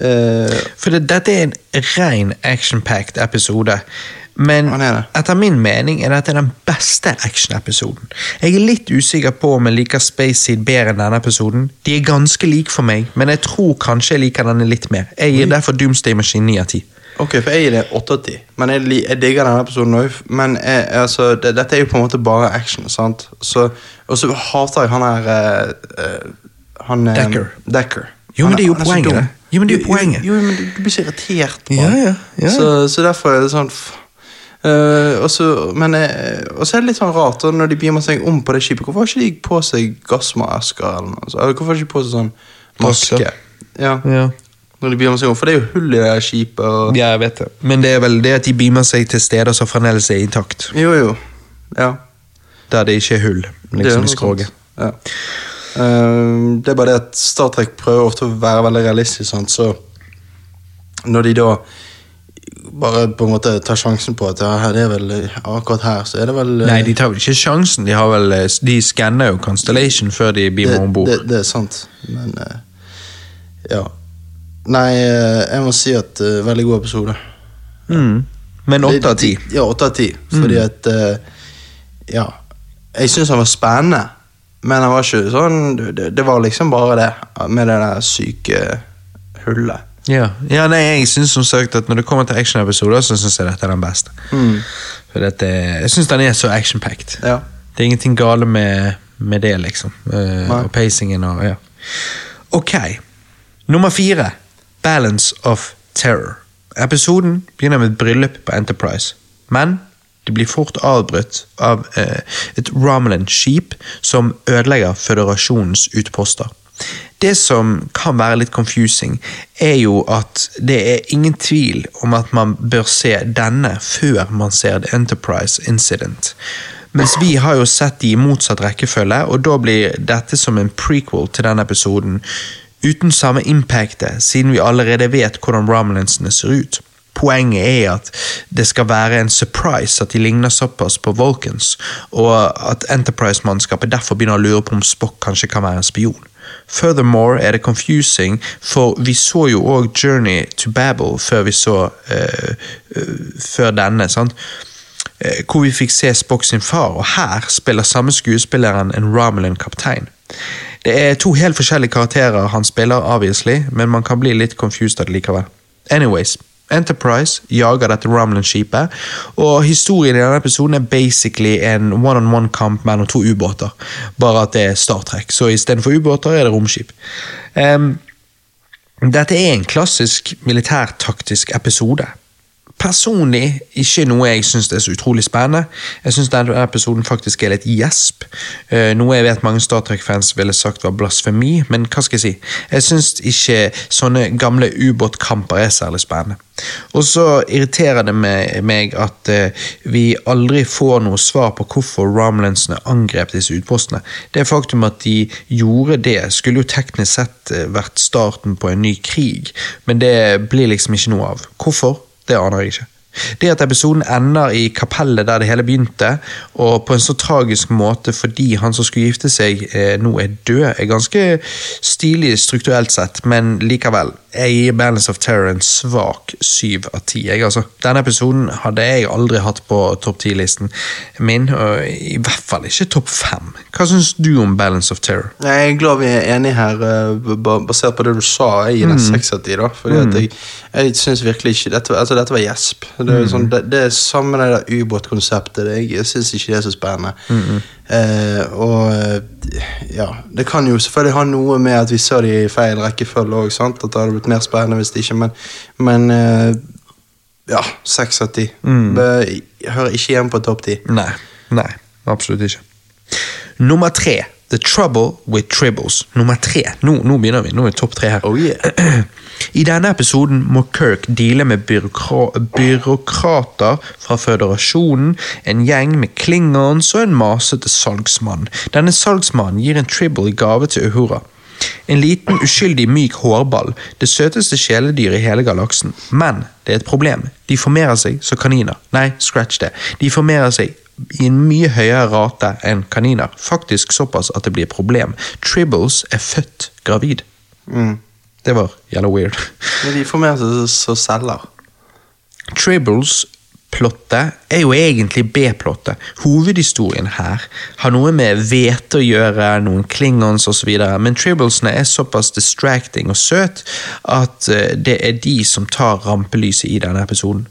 uh, For det, dette er en ren action-packed episode. Men er etter min mening er dette den beste action-episoden. Jeg er litt usikker på om jeg liker Spaceseed bedre enn denne episoden. De er ganske like for meg, men jeg tror kanskje jeg liker denne litt mer. Jeg gir derfor Doomsday Machine 9 av 10. Ok, for jeg gir det 8 av 10. Men jeg, jeg digger denne episoden òg. Men jeg, altså, det, dette er jo på en måte bare action. sant? Og så hater jeg han her eh, Han eh, Decker. Decker. Jo, men det er jo poenget, Jo, men det er jo poenget. Jo, men du, blir så irritert på Ja, ja, ja. Så, så derfor er det sånn eh, og så- men og så er det litt sånn rart og når de beamer seg om på det skipet. Hvorfor har ikke de på seg gassmasker? eller noe? Så, eller Hvorfor har de ikke på seg sånn maske? Ja, Ja. når de beamer seg om For det er jo hull i det skipet. Og, Ja, jeg vet det. Men det er vel det at de beamer seg til steder som fremdeles er intakt. Jo, jo. Ja. Der det ikke er hull, liksom i skroget. Ja. Uh, det er bare det at Star Trek prøver ofte å være veldig realistisk, sant? så når de da bare på en måte tar sjansen på at ja, det er vel akkurat her, så er det vel eh, Nei, de tar vel ikke sjansen. De, har vel, eh, de skanner jo Constellation før de beamer om det, bord. det, det er sant, men eh, ja. Nei, eh, jeg må si at uh, veldig god episode. Mm. Men åtte av ti. Ja, åtte av ti. Fordi at uh, Ja. Jeg syns han var spennende, men han var ikke sånn Det, det var liksom bare det, med det der syke hullet. Ja. ja, nei, jeg synes som sagt at når det kommer til actionepisoder, så syns jeg dette er den beste. For dette, jeg syns den er så action-packed. Ja. Det er ingenting gale med, med det, liksom. Uh, og pacingen og ja. Ok. Nummer fire. Balance of Terror. Episoden begynner med et bryllup på Enterprise, men det blir fort avbrutt av uh, et Romulan-skip som ødelegger føderasjonens utposter. Det som kan være litt confusing, er jo at det er ingen tvil om at man bør se denne før man ser The Enterprise Incident. Mens vi har jo sett de i motsatt rekkefølge, og da blir dette som en prequel til den episoden, uten samme impactet, siden vi allerede vet hvordan Romulansene ser ut. Poenget er at det skal være en surprise at de ligner såpass på Vulcans, og at Enterprise-mannskapet derfor begynner å lure på om Spock kanskje kan være en spion. Furthermore er det confusing, for vi så jo òg Journey to Babel før vi så uh, uh, Før denne, sant? Eh, hvor vi fikk se Spock sin far, og her spiller samme skuespilleren en Romulan-kaptein. Det er to helt forskjellige karakterer han spiller, obviously, men man kan bli litt confused av det likevel. Anyways, Enterprise jager dette Romulan-skipet, og historien i denne episoden er basically en one-on-one-kamp mellom to ubåter, bare at det er Star Trek, så istedenfor ubåter er det romskip. Um, dette er en klassisk militærtaktisk episode. Personlig ikke noe jeg syns er så utrolig spennende. Jeg syns denne episoden faktisk er litt gjesp. Eh, noe jeg vet mange Star Trek-fans ville sagt var blasfemi, men hva skal jeg si? Jeg syns ikke sånne gamle ubåtkamper er særlig spennende. Og så irriterer det meg, at eh, vi aldri får noe svar på hvorfor Romulansene angrep disse utpostene. Det faktum at de gjorde det, skulle jo teknisk sett eh, vært starten på en ny krig, men det blir liksom ikke noe av. Hvorfor? Det aner jeg ikke. Det at episoden ender i kapellet der det hele begynte, og på en så tragisk måte fordi han som skulle gifte seg eh, nå er død, er ganske stilig strukturelt sett, men likevel. Jeg gir Balance of Terror en svak syv av ti. Altså. Denne episoden hadde jeg aldri hatt på topp ti-listen min, og i hvert fall ikke topp fem. Hva syns du om Balance of Terror? Jeg er glad vi er enige her, eh, basert på det du sa. Jeg gir den seks av ti. da, fordi at jeg, jeg virkelig ikke Dette, altså, dette var gjesp. Det er, sånn, det, det er samme det der ubåtkonseptet. Jeg, syns ikke det er så spennende. Eh, og eh, ja, det kan jo selvfølgelig ha noe med at vi så det i feil rekkefølge òg. At det hadde blitt mer spennende hvis det ikke, men, men eh, ja, seks av ti. Hører ikke hjemme på topp ti. Nei, nei, absolutt ikke. Nummer tre. The Trouble with Tribbles. Nummer tre. Nå, nå begynner vi. Nå er vi topp tre her. Oh yeah. I denne episoden må Kirk deale med byråkra byråkrater fra Føderasjonen, en gjeng med klingons og en masete salgsmann. Denne salgsmannen gir en Tribble i gave til Uhura. En liten, uskyldig, myk hårball, det søteste kjæledyret i hele galaksen. Men det er et problem. De formerer seg som kaniner. Nei, scratch det. De formerer seg i en mye høyere rate enn kaniner. Faktisk såpass at det blir problem. Tribbles er født gravid. Mm. Det var jævla weird. Men de får med seg så celler. Tribbles-plottet er jo egentlig B-plottet. Hovedhistorien her har noe med hvete å gjøre, noen klingons osv., men Tribblesene er såpass distracting og søt at eh, det er de som tar rampelyset i denne episoden.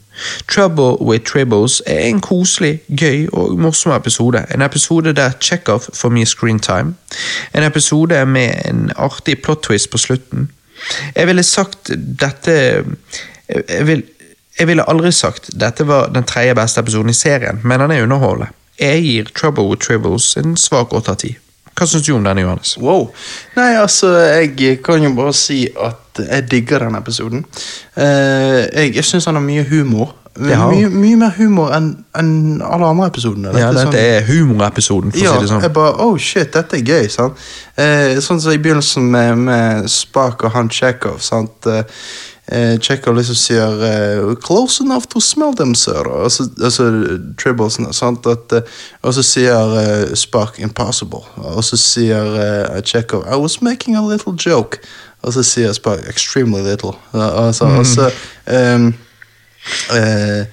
Trouble with Tribbles er en koselig, gøy og morsom episode. En episode der Chekhov får mye screentime. En episode med en artig plot twist på slutten. Jeg ville sagt dette jeg, vil, jeg ville aldri sagt dette var den tredje beste episoden i serien, men den er underholdende. Jeg gir Trouble with Tribbles en svak åtte av ti. Hva syns du om denne, Johannes? Wow. Nei, altså, jeg kan jo bare si at jeg digger den episoden. Uh, jeg jeg syns han har mye humor. Mye, mye mer humor enn en alle andre episodene. Ja, er dette sånn- er humorepisoden, for ja, å si det sånn. jeg bare Oh shit, dette er gøy. sant? Uh, sånn som i begynnelsen med, med Spark og han Chekhov. sant? Eh, eh, Chekhov liksom sier eh, 'Close enough to smell them, sir'. Altså, altså tribbles, sant? At, eh, og så sier eh, Spark 'impossible'. Og så sier eh, Chekhov 'I was making a little joke'. Og så sier Spark 'extremely little'. Altså, Og så ehm, eh,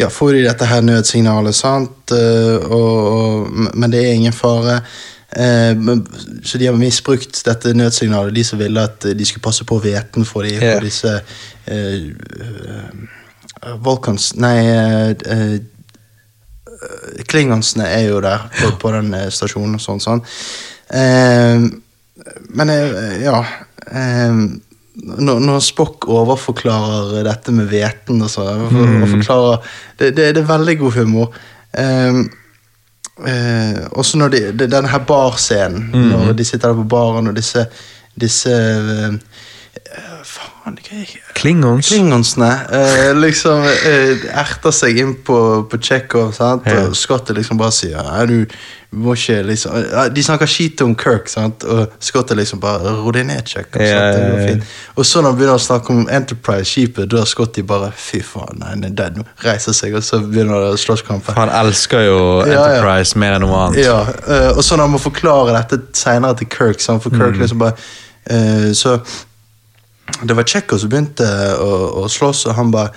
ja, får de dette her nødsignalet, sant? Eh, og, og, men det er ingen fare. Eh, så de har misbrukt dette nødsignalet, de som ville at de skulle passe på hveten for, de, yeah. disse eh, eh, Volkans Nei uh, eh, Klingonsene er jo der på, på den eh, stasjonen og sånn. sånn. Uh, men eh, ja eh, når, når Spock overforklarer dette med hveten og sånn, mm. det, det, det er veldig god humor. Um, eh, også når de, de, denne her barscenen, når de sitter der på baren og disse, disse eh, Faen, hva er Klingons. Klingonsene eh, liksom eh, erter seg inn på, på Chekhov, sant? Ja. og Scott liksom bare sier Nei, du må ikke liksom De snakker skit om Kirk, sant? og Scott er liksom bare Ro deg ned, sant? Det går ja, ja. fint. Og så når han begynner å snakke om Enterprise-skipet, da er Scotty bare Fy faen, nei, dead nå. reiser seg, og så begynner det slåsskampen. Han elsker jo Ja, ja. Enterprise mer enn noe annet. Ja, eh, og så når han må forklare dette senere til Kirk, sant? for Kirk liksom bare eh, Så det var Tsjekko som begynte å, å slåss, og han bare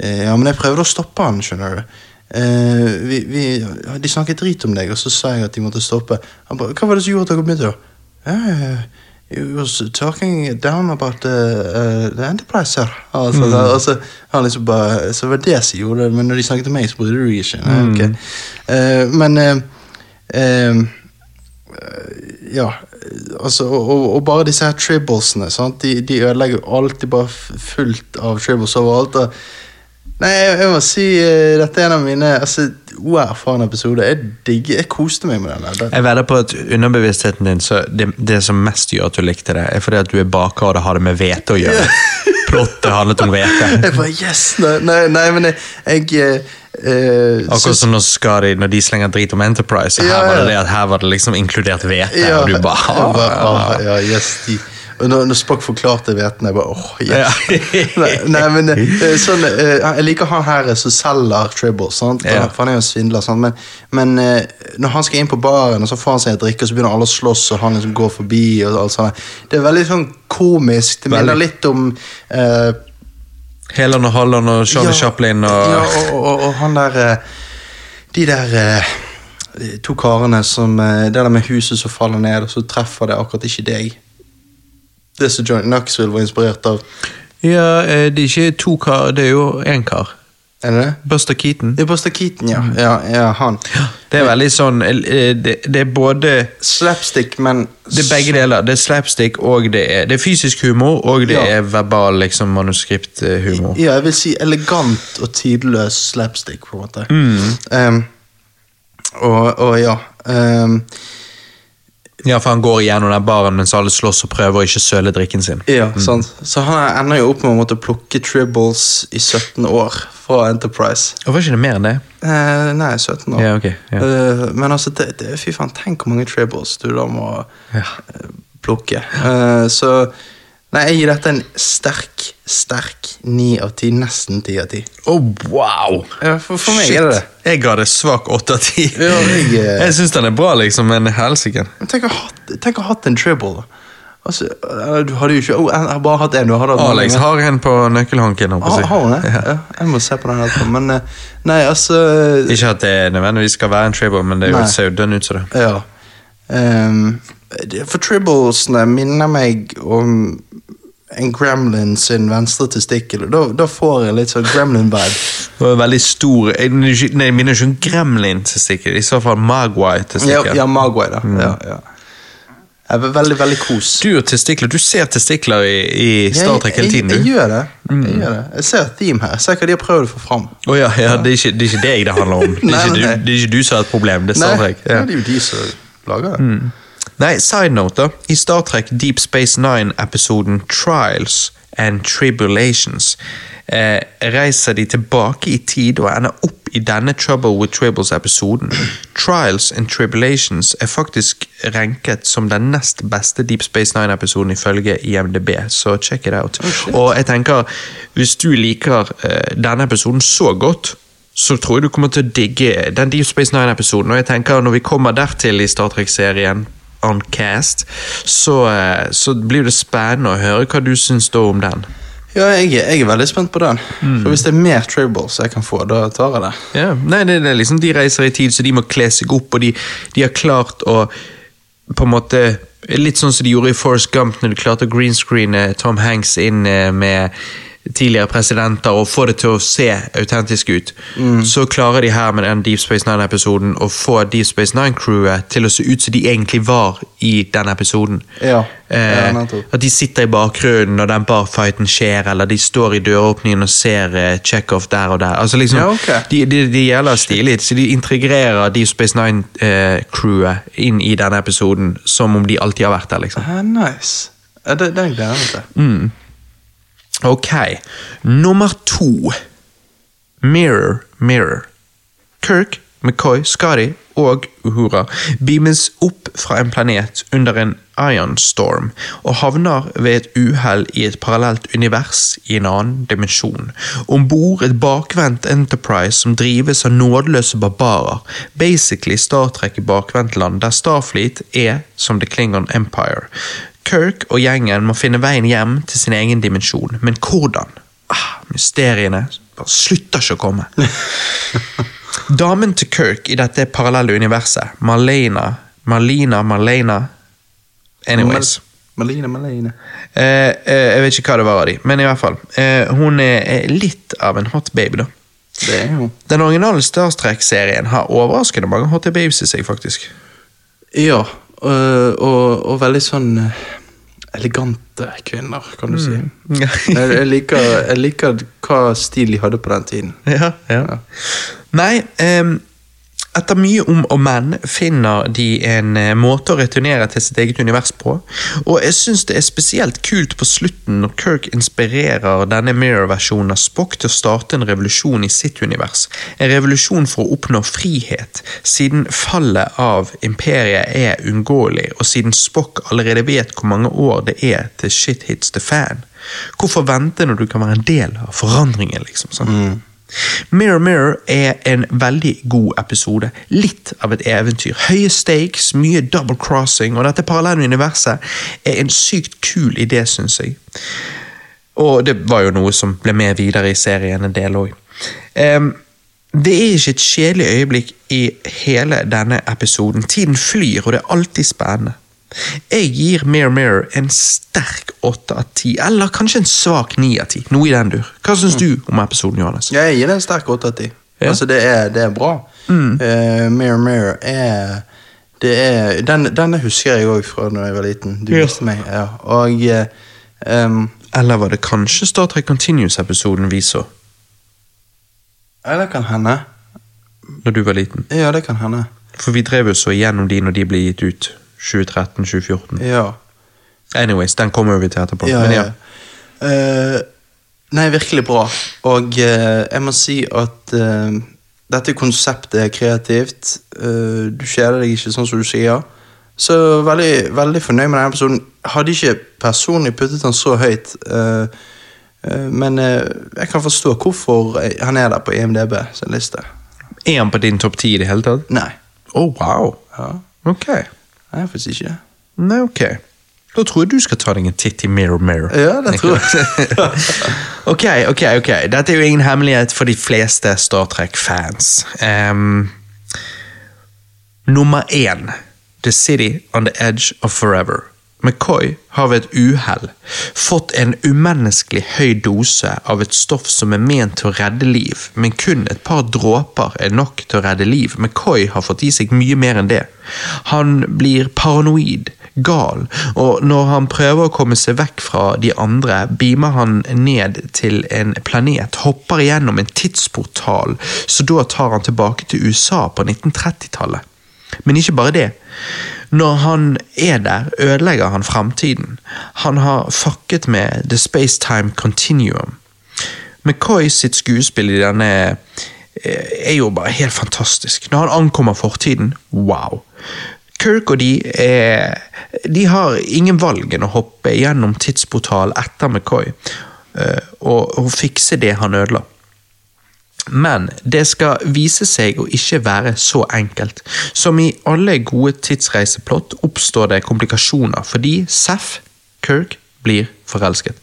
eh, Ja, men jeg prøvde å stoppe han, skjønner du. Eh, vi, vi, de snakket drit om deg, og så sa jeg at de måtte stoppe. Han bare, Hva var det som gjorde at dere begynte, da? Eh. He was talking down about the, uh, the Enterprise, her. Altså, da, og så, han liksom bare, så var det som gjorde det, men når de snakket til meg, så brydde du deg ikke. Okay. Mm. Uh, men uh, eh, ja, altså, og, og, bare disse her tribblesene. De, de ødelegger alltid bare fullt av tribbles overalt. Og, nei, jeg, jeg må si eh, dette er en av mine altså, uerfarne episoder. Jeg digger, jeg koste meg med den. der. Jeg vedder på at underbevisstheten din, så det, det som mest gjør at du likte det, er fordi at du er baker og det har det med hvete å gjøre. Plottet handlet om hvete. Jeg bare, yes! Nei, nei, nei men jeg, jeg eh, eh, Akkurat som når, skal de, når de slenger drit om Enterprise, og her Ja, var det det at her var det liksom inkludert hvete, Ja, og du bare jeg bare, ah, ah, ja, yes, de. Når, når Spock forklarte veten, jeg bare åh, yes. Nei, nei, men eh, sånn, eh, Jeg liker han her som selger Tribble, sant? Ja. for han er jo en svindler. Sant? Men, men eh, når han skal inn på baren, og så får han seg en drikke, og så begynner alle å slåss, og han liksom går forbi, og alt sånt. Det er veldig sånn komisk. Det minner litt om uh, Helan og Halland og Charlie ja, Chaplin og Ja, og, og, og, han der eh, De der eh, to karene som eh, Det der med huset som faller ned, og så treffer det akkurat ikke deg. Det som Johnny Knoxville var inspirert av. Ja, eh, det er ikke to kar, det er jo én kar. Er det det? Buster Keaton. Det er Buster Keaton, ja. ja, ja han. Det er veldig sånn eh, Det, det er både Slapstick, men Det er begge deler. Det er slapstick og det er, det er fysisk humor, og det Ja. er verbal liksom, manuskripthumor. Ja, jeg vil si elegant og tidløs slapstick, på en måte. Mm. Um, og, og ja um, Ja, for han går igjennom den baren mens alle slåss og prøver å ikke søle drikken sin. Ja, sant. Så han ender jo opp med å måtte plukke tribbles i 17 år fra Enterprise. Og var ikke det mer enn det? Eh, nei, 17 år. Ja, ok, ja. Eh, men altså, det, det, fy faen, tenk hvor mange tribbles du da må Ja. eh, plukke. Eh, så Nei, jeg gir dette en sterk, sterk ni av ti. Nesten ti av ti. Oh, wow! Ja, for, for meg Shit. er det det. Jeg ga det svak åtte av ti. Ja, jeg, eh, Jeg syns den er bra, liksom, men helsike. Tenk å ha hatt- en tribble. da. Altså, eh, du hadde jo ikke oh, Jeg har bare hatt én. Mange, Alex men- har en på nøkkelhanken. holdt Har, hun det? Ja. Ja, jeg må se på den etterpå. Men eh, nei, altså Ikke at det nødvendigvis skal være en tribble, men det er ser jo dønn ut som det. Ja. Um, for tribblesene minner meg om en gremlin sin venstre testikkel. Da, da får jeg litt sånn gremlin-vibe. Det var veldig stor Jeg nei, jeg minner ikke om gremlin-testikkel, i så fall Ja, Magway-testikkel. ja Magway, da. Ja, ja. Jeg veldig, veldig kos. Du og testikler, du ser testikler i, i Star Trek hele tiden, Jeg, jeg, du. jeg gjør det. Jeg gjør det. Jeg ser et theme her. Jeg ser hva de har prøvd å få fram. Oh, ja, ja, det er, ikke, det er ikke deg det handler om. Det er, ikke, du, det er ikke du som har et problem, det er Star Trek. ja. Ja. det er jo de som lager det. Nei, side note, da. I Star Trek Deep Space Nine-episoden Trials and Tribulations eh, reiser de tilbake i tid og ender opp i denne Trouble with Tribbles-episoden. Trials and Tribulations er faktisk ranket som den nest beste Deep Space Nine-episoden ifølge IMDb, så check it out. og jeg tenker, hvis du liker eh, denne episoden så godt, så tror jeg du kommer til å digge den Deep Space Nine-episoden. Og jeg tenker når vi kommer dertil i Star Trek-serien, on cast, så, eh, så blir det spennende å høre hva du syns da om den. Ja, jeg, jeg er veldig spent på den. Mm. For Hvis det er mer tribbles jeg kan få, da tar jeg det. Ja, nei, det, det er liksom De reiser i tid, så de må kle seg opp, og de, de har klart å på en måte Litt sånn som de gjorde i Forrest Gump, når de klarte å greenscreene Tom Hanks inn eh, med tidligere presidenter og få det til å se autentisk ut. Så klarer de her med den Deep Space Nine-episoden å få Deep Space Nine-crewet til å se ut som de egentlig var i den episoden. Ja, ja, Eh, nettopp. at de sitter i bakgrunnen når den barfighten skjer, eller de står i døråpningen og ser eh, Chekhov der og der. Altså liksom, Ja, okay. De, de, de gjelder stilig, så de integrerer Deep Space Nine-crewet inn i denne episoden som om de alltid har vært der. liksom. Ah, nice. Det, det, det er meg til. Ok, nummer to. Mirror, Mirror. Kirk, McCoy, Scotty og Uhura beames opp fra en planet under en ion storm og havner ved et uhell i et parallelt univers i en annen dimensjon. Om bord et bakvendt Enterprise som drives av nådeløse barbarer. Basically Star Trek i bakvendtland, der Starfleet er som The Klingon Empire. Kirk og gjengen må finne veien hjem til sin egen dimensjon, men hvordan? Ah, mysteriene bare slutter ikke å komme. Damen til Kirk i dette parallelle universet, Marlena Marlena, Marlena Anyways. Malina Malene. Eh, eh, jeg vet ikke hva det var av de, men i hvert fall. Eh, hun er, litt av en hot baby, da. Det er hun. Den originale Star Trek-serien har overraskende mange hot babes i seg, faktisk. Ja, og, og, og veldig sånn eh, elegante kvinner, kan du si. jeg, jeg, liker, jeg liker hva stil de hadde på den tiden. Ja, ja. Nei, ehm, Etter mye om og men finner de en eh, måte å returnere til sitt eget univers på, og jeg syns det er spesielt kult på slutten når Kirk inspirerer denne Mirror-versjonen av Spock til å starte en revolusjon i sitt univers. En revolusjon for å oppnå frihet, siden fallet av imperiet er uunngåelig, og siden Spock allerede vet hvor mange år det er til shit hits the fan. Hvorfor vente når du kan være en del av forandringen, liksom? sånn? Mirror Mirror er en veldig god episode. Litt av et eventyr. Høye stakes, mye double crossing, og dette parallelle universet er en sykt kul idé, syns jeg. Og det var jo noe som ble med videre i serien en del òg. det er ikke et kjedelig øyeblikk i hele denne episoden. Tiden flyr, og det er alltid spennende. Jeg gir Mirror Mirror en sterk åtte av ti, eller kanskje en svak ni av ti. Noe i den dur. Hva syns du om episoden, Johannes? Ja, jeg gir det en sterk åtte av ti. Ja. Altså, det er, det er bra. Eh, Mirror Mirror er det er, den, Denne husker jeg òg fra da jeg var liten. Du Ja. viste meg. Ja. Og em, Eller var det kanskje Star Trek Continuous-episoden vi så, Ja, det kan hende. når du var liten? Ja, det kan hende. For vi drev jo så igjennom de når de ble gitt ut. 2013-2014. Ja. Anyways, den kommer vi til etterpå. Ja, Men ja. Eh, nei, virkelig bra. Og uh, jeg må si at uh, dette konseptet er kreativt. Du kjeder deg ikke, sånn som du sier. Så veldig, veldig fornøyd med denne episoden. Hadde ikke personlig puttet den så høyt. men jeg kan forstå hvorfor han er der på IMDb sin liste. Er han på din topp ti i det hele tatt? Nei. Oh, wow. Ja. Ok. Nei, faktisk ikke. Nei, ok. Da tror jeg du skal ta deg en titt i Mirror Mirror. Ja, det tror jeg. ok, ok, ok. Dette er jo ingen hemmelighet for de fleste Star Trek-fans. Um, nummer én. The City on the Edge of Forever. McCoy har ved et uhell fått en umenneskelig høy dose av et stoff som er ment til å redde liv, men kun et par dråper er nok til å redde liv. McCoy har fått i seg mye mer enn det. Han blir paranoid, gal, og når han prøver å komme seg vekk fra de andre, beamer han ned til en planet, hopper igjennom en tidsportal, så da tar han tilbake til USA på 1930-tallet. Men ikke bare det. Når han er der, ødelegger han framtiden. Han har fucket med The Space-Time Continuum. McCoy sitt skuespill i denne eh, er jo bare helt fantastisk. Når han ankommer fortiden, wow. Kirk og de er, De har ingen valg enn å hoppe gjennom tidsportal etter McCoy eh, og, og fikse det han ødela. Men det skal vise seg å ikke være så enkelt. Som i alle gode tidsreiseplott oppstår det komplikasjoner fordi Seff, Kirk, blir forelsket.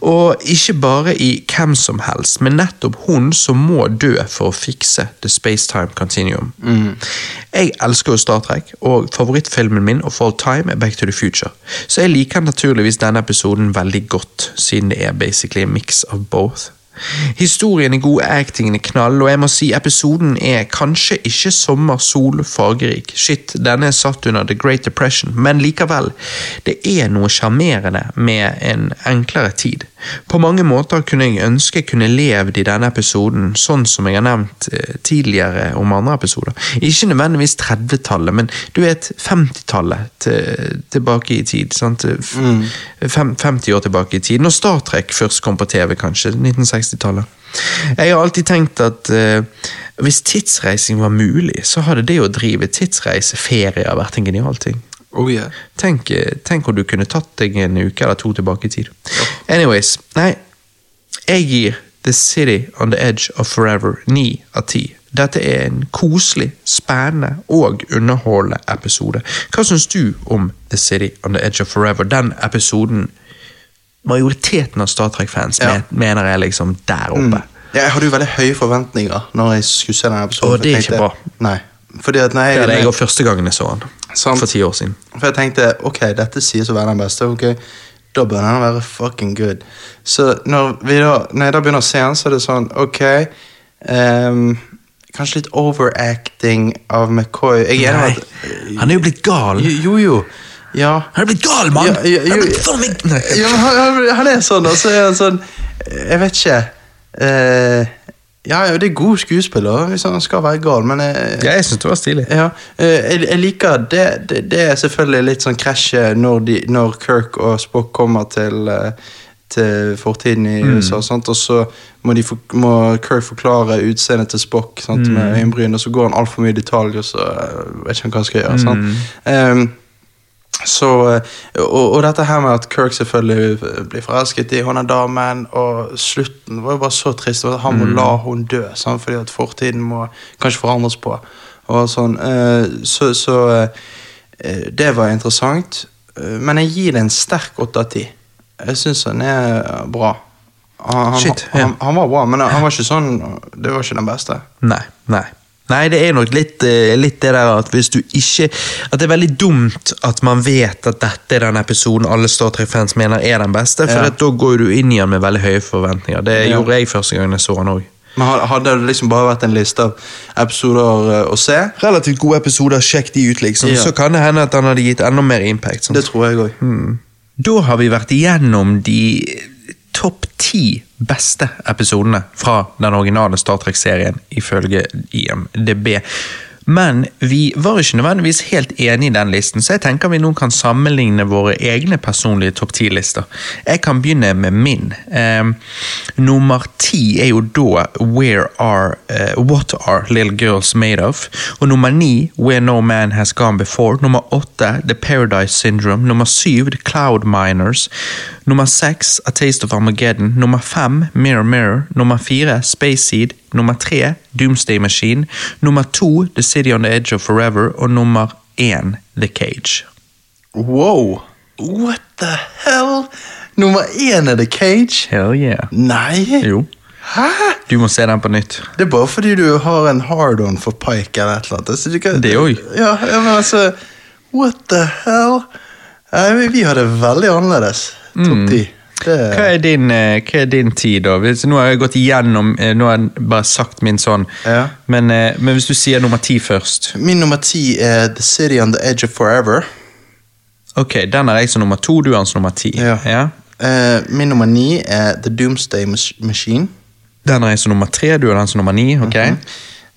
Og ikke bare i hvem som helst, men nettopp hun som må dø for å fikse The Spacetime Continuum. Jeg elsker jo Star Trek, og favorittfilmen min of all time er Back to the Future. Så jeg liker naturligvis denne episoden veldig godt, siden det er basically a mix of both. Historien er god, actingen er knall, og jeg må si episoden er kanskje ikke sommer, sol, fargerik. Shit, denne er satt under The Great Depression, men likevel, det er noe sjarmerende med en enklere tid. På mange måter kunne jeg ønske jeg kunne levd i denne episoden, sånn som jeg har nevnt eh, tidligere om andre episoder. Ikke nødvendigvis 30-tallet, men du vet 50-tallet til, tilbake i tid. fem, 50 år tilbake i tid, når Star Trek først kom på TV, kanskje. 1960-tallet. Jeg har alltid tenkt at uh, hvis tidsreising var mulig, så hadde det å drive tidsreiseferier vært en genial ting. Oh yeah. Tenk, tenk om du kunne tatt deg en uke eller to tilbake i tid. Anyways, nei. Jeg gir The City on the Edge of Forever 9 av 10. Dette er en koselig, spennende og underholdende episode. Hva syns du om The City on the Edge of Forever? Den episoden majoriteten av Star Trek-fans Ja. mener er liksom der oppe. Mm. Ja, jeg hadde jo veldig høye forventninger når jeg skulle se denne episoden. Og det er ikke bra. Nei. Fordi at nei, Det er det jeg og første gangen jeg så han Sant. For ti år siden. For jeg tenkte ok, dette sies å være den beste. ok, Da bør den være fucking good. Så når, vi da, når jeg da begynner å se den, så er det sånn ok um, Kanskje litt overacting av McCoy. Jeg er Nei, at han er jo blitt gal. Jo, jo. Ja. Han er blitt gal, mann! Ja, ja, Han ja han, han, han er sånn, og så er han sånn Jeg vet ikke. eh, Ja, ja, det er god skuespiller, hvis han skal være gal, men jeg, Ja, jeg syns det var stilig. ja, eh, jeg, jeg liker det, det. Det er selvfølgelig litt sånn krasje når, de, når Kirk og Spock kommer til, eh, til fortiden i USA, sant? og så må, de må Kirk forklare utseendet til Spock sant? med øyenbryn, og så går han altfor mye i detalj, og så eh, vet ikke han hva han skal gjøre. Sant? Ehm, så, eh, og, og dette her med at Kirk selvfølgelig blir forelsket i hun damen, og slutten var jo bare så trist. at Han må la hun dø, sant? fordi at fortiden må kanskje forandres på. Og sånn, eh, så så eh, det var interessant. Eh, Men jeg gir det en sterk åtte av ti. Jeg syns han er bra. Han, han, Shit, ja. han, han var bra, men han var ikke sånn Det var ikke den beste. Nei, nei. Nei, det er nok litt, eh, litt det der at hvis du ikke At det er veldig dumt at man vet at dette er den episoden alle Star Trek-fans mener er den beste, for Ja. at da går du inn i den med veldig høye forventninger. Det Ja. gjorde jeg første gang jeg så den òg. Men hadde det liksom bare vært en liste av episoder eh, å se, Relativt gode episoder, sjekk de ut, liksom. Ja. Så kan det hende at han hadde gitt enda mer impact. sant? det tror jeg òg. Da har vi vært igjennom de topp ti beste episodene fra den originale Star Trek-serien, ifølge IMDb. Men vi var ikke nødvendigvis helt enige i den listen, så jeg tenker vi nå kan sammenligne våre egne personlige topp ti-lister. Jeg kan begynne med min. Eh, nummer ti er jo da Where are, eh, What are little girls made of? Og nummer ni Where no man has gone before. Nummer åtte The Paradise Syndrome. Nummer syv The Cloud Miners. Nummer seks A Taste of Armageddon. Nummer fem Mirror Mirror. Nummer fire Space Seed. Nummer tre Doomsday Machine. Nummer to The City on the Edge of Forever. Og nummer én The Cage. Wow! What the hell? Nummer én er The Cage? Hell yeah. Nei! Jo. Hæ? Du må se den på nytt. Det er bare fordi du har en hard-on for Pike eller et eller annet. Altså, kan- Det òg. Ja, men altså What the hell? Nei, vi- har det veldig annerledes. Topp ti. Det Mm. Hva er din, eh, hva er din tid, da? Hvis, nå har jeg gått igjennom eh, Nå har jeg bare sagt min sånn. Ja. Men, eh, men hvis du sier nummer ti først Min nummer ti er The City on the Edge of Forever. Ok, den har jeg som nummer to, du har den som nummer ti. Ja. Eh, min nummer ni er The Doomsday Machine. Den har jeg som nummer tre, du har den som nummer ni. ok? Mhm.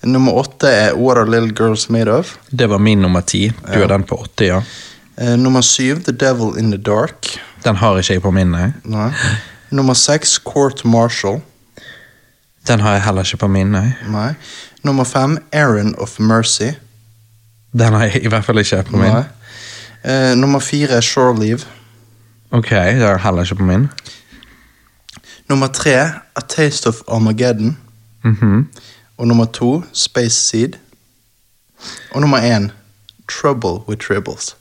Nummer åtte er What Are Little Girls Made Of. Det var min nummer ti. Du har den på åtte, ja. Eh, nummer syv The Devil in the Dark. Den har ikke jeg på min, nei. Nei. Nummer seks Court Martial. Den har jeg heller ikke på min, nei. Nei. Nummer fem Aaron of Mercy. Den har jeg i hvert fall ikke på min. Nei. Eh, nummer fire Shore Leave. Ok, den har jeg heller ikke på min. Nummer tre A Taste of Armageddon. Mhm. Og nummer to Space Seed. Og nummer én Trouble with Tribbles.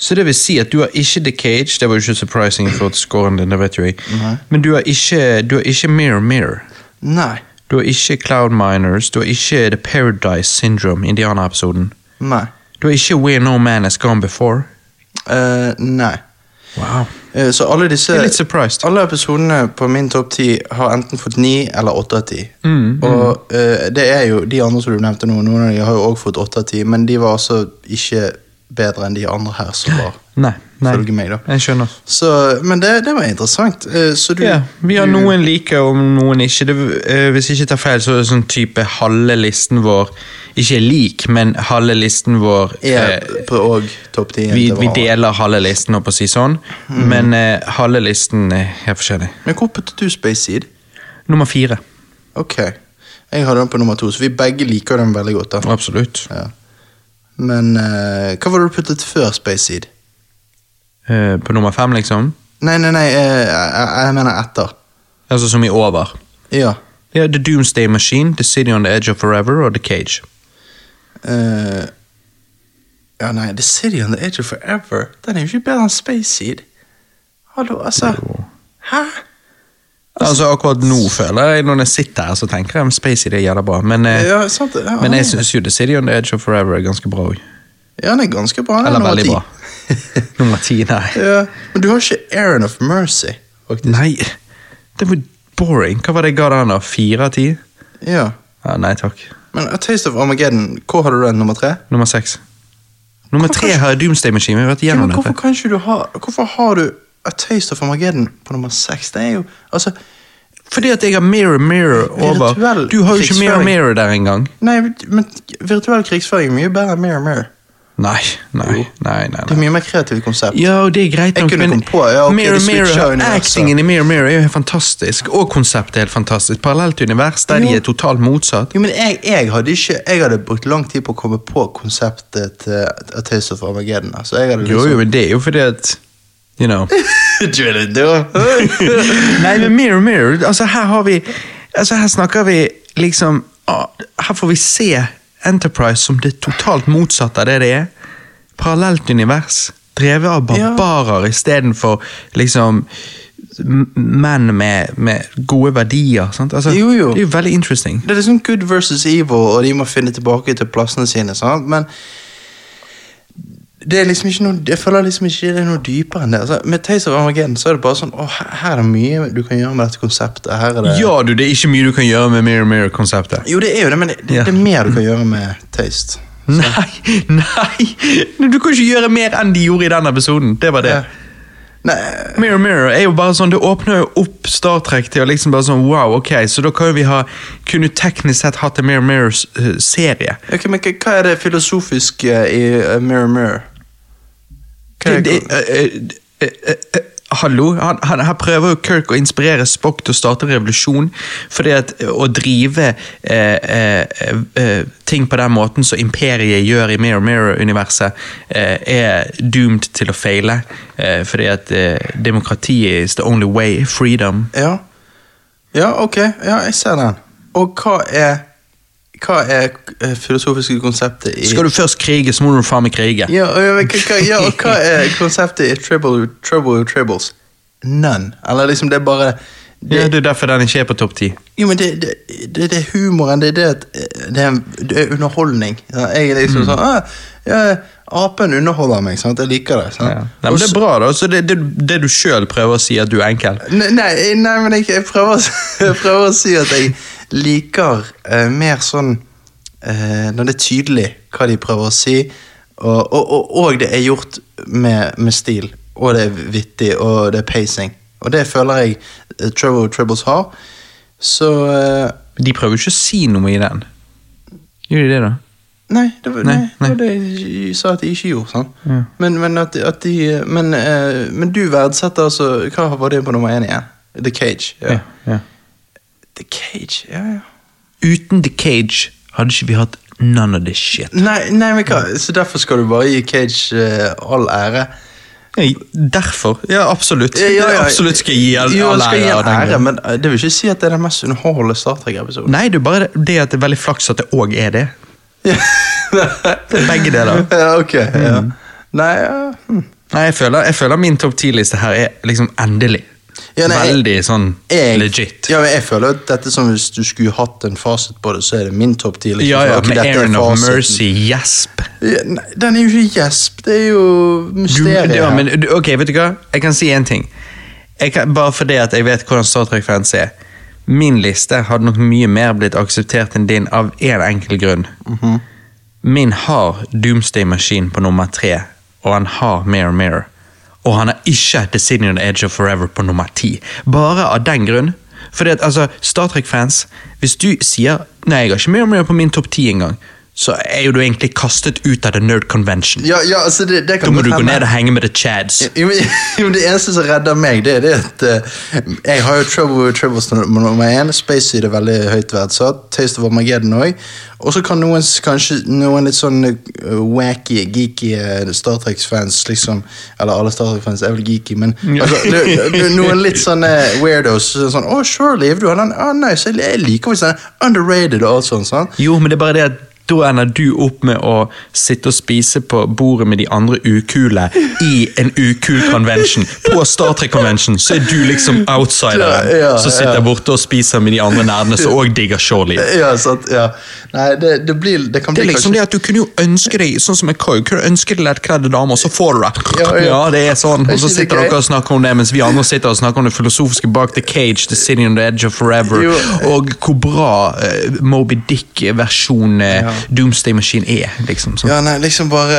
Så det vil si at du har ikke The Cage, det var jo ikke surprising for scoren din, det vet jo jeg. Nei. Men du har ikke, du har ikke Mirror Mirror. Nei. Du har ikke Cloud Miners, du har ikke The Paradise Syndrome, Indiana-episoden. Nei. Du har ikke Where No Man Has Gone Before. Uh, nei. Wow. Eh, så alle disse Jeg er litt surprised. Alle episodene på min topp ti har enten fått ni eller åtte av ti. Mm, Og uh, det er jo de andre som du nevnte nå, noen av de har jo også fått åtte av ti, men de var altså ikke bedre enn de andre her som var Nei, nei. følger meg, da. Jeg skjønner. Så, men det, det var interessant. Eh, så du Ja, vi har du- noen like og noen ikke. Det, eh, hvis jeg ikke tar feil, så er det sånn type halve listen vår ikke er lik, men halve listen vår er eh, på ti. vi, vi deler halve listen, holdt på å si sånn, Mm. men eh, halve listen er helt forskjellig. Men hvor puttet du Space Seed? Nummer fire. Ok. Jeg hadde den på nummer to, så vi begge liker den veldig godt. da. Absolutt. Ja. Men eh, hva var det du puttet før Space Seed? Eh, på nummer fem, liksom. Nei, nei, nei, eh, jeg, jeg mener etter. Altså som i over. Ja. Ja, The Doomsday Machine, The City on the Edge of Forever og The Cage. Eh, ja, nei, The City on the Edge of Forever Den er jo ikke bedre enn Space Seed. Hallo, altså. Jo. Hæ? Altså Akkurat nå føler jeg, når jeg sitter her, så tenker jeg om Spacey det er jævla bra. Men, eh, Ja, sant. Ja, men jeg syns jo The City on the Edge of Forever er ganske bra òg. Ja, den er ganske bra. Er Eller veldig 10. bra. Nummer ti, nei. ja, men du har ikke Aaron of Mercy, faktisk. Nei, det var boring. Hva var det jeg ga den, da? Fire av ti? Ja. Ja, nei takk. Men A Taste of Armageddon, hvor har du den? Nummer tre? Nummer seks. Nummer Hvorfor tre har Doomsday Machine. Vi har vært Ja, igjennom men hvorfor dette. du ha Hvorfor har du A Taste of Armageddon på nummer seks? Det er jo Altså Fordi at jeg har mirror mirror over. Virtuell Du har jo ikke mirror mirror der engang. Nei, men virtuell krigsføring er mye bedre enn Mirror Mirror. Nei, nei, nei, nei. nei, Det er mye mer kreativt konsept. Ja, og det er greit nok, men på, ja, okay, Mirror Mirror, actingen i Mirror Mirror er jo helt fantastisk, og konseptet er helt fantastisk. Parallelt univers der de er totalt motsatt. Jo, men jeg, jeg hadde ikke Jeg hadde brukt lang tid på å komme på konseptet til A Taste of Armageddon. Altså, jeg hadde Jo, liksom jo, men det er jo fordi at You know. Nei, men Mirror Mirror, altså her har vi Altså her snakker vi liksom ah, Her får vi se Enterprise som det totalt motsatte av det det er. Parallelt univers. Drevet av barbarer istedenfor liksom menn med, med gode verdier. Altså, Jo, jo. Det er jo veldig interesting. Det er liksom good versus evil, og de må finne tilbake til plassene sine. Sant? Men det er liksom ikke noe jeg føler liksom ikke det er noe dypere enn det. Altså, med Taste of Armageddon så er det bare sånn å, her er det mye du kan gjøre med dette konseptet. Her er det Ja, du, det er ikke mye du kan gjøre med Mirror Mirror-konseptet. Jo, det er jo det, men det, det, det er mer du kan gjøre med Taste. Nei, nei! Du kan ikke gjøre mer enn de gjorde i den episoden. Det var det. Ja. Nei, Mirror Mirror er jo bare sånn, Det åpner jo opp Star Trek til å liksom bare sånn Wow, ok, så da kan jo vi ha Kunne teknisk sett hatt en Mirror Mirror-serie. ok, men hva, er det filosofiske i uh, Mirror Mirror? Hva er Det, det, eh, eh, eh, eh, Hallo? Han, han, her prøver jo Kirk å inspirere Spock til å starte en revolusjon. Fordi at å drive eh, eh, eh, ting på den måten som imperiet gjør i Mirror Mirror-universet, eh, er doomed til å feile. Eh, fordi at eh, demokratiet is the only way. Freedom. Ja. ja, ok. Ja, jeg ser den. Og hva er Hva er eh, filosofiske konseptet i Skal du først krige, så må du faen meg krige. ja, og, hva, ja, hva er konseptet i Trouble, Trouble with Tribbles? None. Eller liksom, det er bare det, Ja, det er derfor den ikke er på topp ti. Jo, men det, det, det, er humoren, det er det eh, det er, er underholdning. Jeg er Mm. liksom sånn ah, ja, Apen underholder meg, sant? jeg liker det. Sant? Ja. Nei, men det er bra, da. Så det, det, det du sjøl prøver å si, at du er enkel. Nei, nei, nei, men jeg, jeg, prøver, jeg prøver å si at jeg liker eh, mer sånn eh, Når det er tydelig hva de prøver å si, og, og, og, og det er gjort med, med stil, og det er vittig, og det er pacing. Og det føler jeg eh, Trouble Troubles har. Så eh, De prøver jo ikke å si noe i den. Gjør de det, da? Nei, det var, Nei, nei, det, var det jeg sa at de ikke gjorde. sånn. Ja. Men, men, at, at de, men, eh, men du verdsetter altså Hva var det på nummer én igjen? The Cage. Ja. ja. The Cage, ja, ja. Uten The Cage hadde ikke vi hatt none of this shit. Nei, nei, men hva? Så derfor skal du bare gi Cage uh, all ære? Derfor. Ja, absolutt. Ja, ja, ja. Absolutt skal jeg gi all, Jo, all skal gi ære. den ære, men eh, det vil ikke si at det er den mest underholdende Star Trek-episoden. Nei, det er bare det at det er veldig flaks at det òg er det. Det er begge deler. Ja, ok. Ja. Nei, hm. Nei, jeg føler, jeg føler min topp ti-liste her er liksom endelig. Ja, nei, Veldig sånn Jeg, legit. Ja, jeg føler at dette som Hvis du skulle hatt en fasit på det, så er det min topp ti. liksom. Ja, ja, med Aaron of. Mercy, gjesp. Ja, nei, Den er jo ikke gjesp, det er jo Du, mysteriet. ja, men, du- ok, vet du hva? Jeg kan si en ting. Kan, bare fordi at jeg vet hvordan Star Trek-fans er. Min liste hadde nok mye mer blitt akseptert enn din av én enkel grunn. Mhm. Min har Doomsday Machine på nummer tre, og han har Mirror Mirror. Og han har ikke The City Age of Forever på nummer ti. Bare av den grunn. Fordi at, altså, Star Trek-fans, hvis du sier Nei, jeg har ikke Mirror Mirror på min topp ti engang, så er jo du egentlig kastet ut av The Nerd Convention. ja, ja, altså det, det kan Da må du gå ned og henge med The Chads. Jo, men, det eneste som redder meg, det er det at uh, jeg har jo Trouble with Troubles nummer én. Spacesuit er veldig høyt verdsatt. Taste of Armageddon òg. Og så kan noen kanskje noen litt sånn wacky, geeky eh, Star Trek-fans liksom Eller alle Star Trek-fans er vel geeky, men altså, noen litt sånne weirdos. Sånn, å, Shirley, du har den? Oh, nice, jeg liker visst den. Underrated og alt sånt. sant? Jo, men det er bare det at da ender du opp med å sitte og spise på bordet med de andre ukule i en ukul convention. På Star Trek-convention så er du liksom outsideren Ja, ja, som sitter ja. borte og spiser med de andre nerdene som òg digger Shorley. Ja, sant, ja. Nei, det, det blir Det kan Det er liksom det at Du kunne jo ønske deg sånn som McCoy, kunne ønske deg lettkledde damer, så får du det. Ja, det er sånn. Og så sitter dere og snakker om det, mens vi andre sitter og snakker om det filosofiske bak The Cage, The City on the Edge of Forever, og hvor bra uh, Moby Dick-versjonen er. Ja. Doomsday Machine er. liksom. Sånn. Ja, nei, liksom bare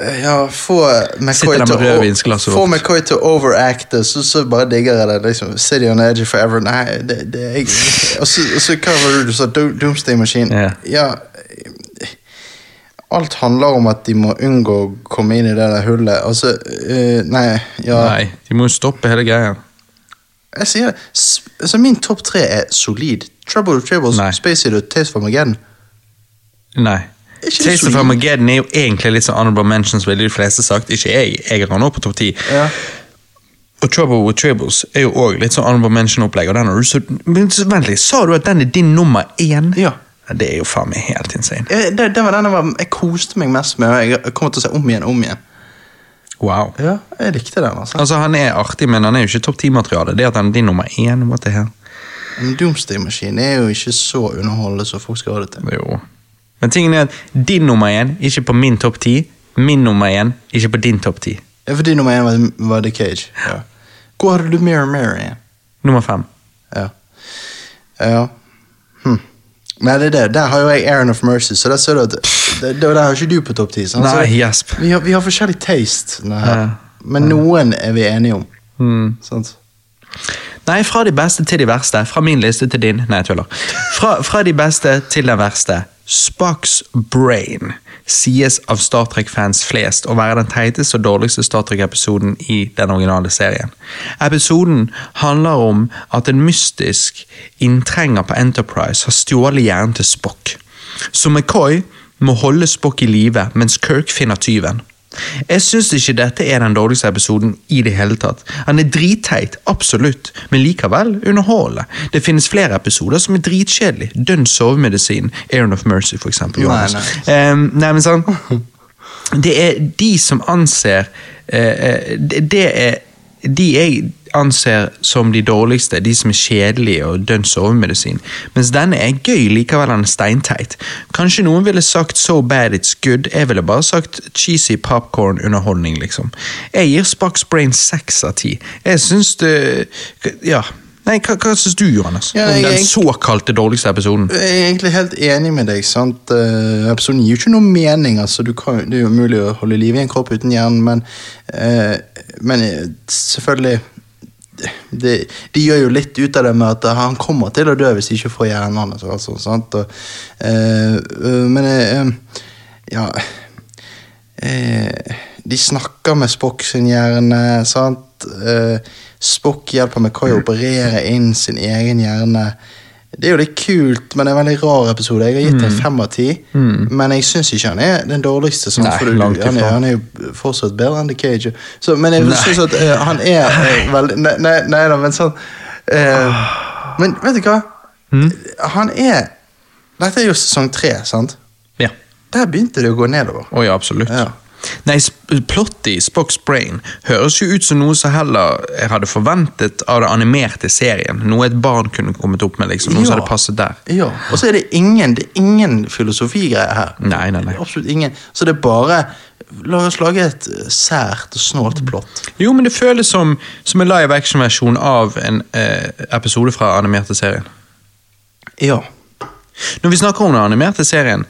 eh, Ja, få McCoy til Få. McCoy til å overacte, så, så bare digger jeg det. liksom City on edge forever. Nei, det, det er så og så hva var det du sa? Do- Doomsday Machine? Yeah. ja Alt handler om at de må unngå å komme inn i det der hullet. Altså, uh, nei, ja Nei, de må jo stoppe hele greia. Jeg sier det. S- Altså, min topp tre er solid. Trouble of Tribbles, Nei. Space og Taste for Mageddon. Nei. Taste of? Armageddon er jo egentlig litt sånn honorable mentions, ville de fleste sagt. Ikke jeg. Jeg har nå på topp ti. Ja. Og Trouble with Tribbles er jo òg litt sånn honorable mention-opplegg. Vent litt, sa du at den er din nummer én? Ja. Det er jo faen meg helt insane. Jeg, Det, det var den jeg, var, jeg koste meg mest med, og jeg kommer til å se om igjen om igjen. Wow. Ja, jeg likte den, altså. Altså, Han er artig, men han er jo ikke topp ti-materiale. Det at han er din nummer én, what the hell? Men Doomsday-maskinen er jo ikke så underholdende som folk skal ha det til. Jo. Men tingen er at din nummer én ikke på min topp ti. Min nummer én ikke på din topp ti. Ja, for din nummer én var, var The Cage. Ja. Hvor hadde du Mirror Mirror igjen? Nummer fem. Ja. Ja. Hm. Nei, det er det. Der har jo jeg Aaron of Mercy, så der ser du at det, der har ikke du på topp ti. Nei, gjesp. Vi har, vi har forskjellig taste. Ja. men noen er vi enige om. Mm. Sant? Nei, fra de beste til de verste. Fra min liste til din. Nei, jeg tuller. Fra, fra de beste til den verste. Spock's Brain sies av Star Trek-fans flest å være den teiteste og dårligste Star Trek-episoden i den originale serien. Episoden handler om at en mystisk inntrenger på Enterprise har stjålet hjernen til Spock. Så McCoy må holde Spock i live mens Kirk finner tyven. Jeg syns ikke dette er den dårligste episoden i det hele tatt. Han er dritteit, absolutt, men likevel underholdende. Det finnes flere episoder som er dritkjedelige. Dønn sovemedisin, Aaron of Mercy, for eksempel. Nei, Johannes. nei. Um, nei, men sånn Det er de som anser det, det er de jeg anser som de dårligste, de som er kjedelige og dønn sovemedisin. Mens denne er gøy, likevel han er steinteit. Kanskje noen ville sagt so bad it's good, jeg ville bare sagt cheesy popcorn-underholdning, liksom. Jeg gir Spock's Brain seks av ti. Jeg syns det Ja. Nei, hva, hva syns du, Johannes? Ja, om den såkalte dårligste episoden? Jeg er egentlig helt enig med deg. sant? Uh, episoden gir jo ikke noe mening. altså. Du kan, det er jo umulig å holde liv i en kropp uten hjernen, men, uh, men eh, selvfølgelig det, De gjør jo litt ut av det med at han kommer til å dø hvis de ikke får hjernen hans. Altså? Og, eh, men eh, ja eh, De snakker med Spock sin hjerne, sant? Eh, Spock hjelper McCoy å operere inn sin egen hjerne. Det er jo litt kult, men det er en veldig rar episode. Jeg har gitt den fem av ti, men jeg syns ikke han er den dårligste. Sånn, Nei, for du- han, er, han er jo fortsatt bedre enn The Cage. Så, men jeg syns at uh, han er uh, veldig Nei, nei, nei da, men sånn uh, Men vet du hva? Han er Dette er jo sesong tre, sant? Ja. Der begynte det å gå nedover. Oh, ja, absolutt. Ja. Nei, plottet i Spock's Brain høres jo ut som noe som heller jeg hadde forventet av det animerte serien. Noe et barn kunne kommet opp med, liksom. Noe som hadde passet der. Ja, Og så er det ingen Det er ingen filosofigreier her. Nei, nei, nei. Absolutt ingen. Så det er bare La oss lage et eh, sært og snålt plott. Jo, men det føles som, som en live action-versjon av en eh, episode fra animerte serien. Ja. Når vi snakker om den animerte serien,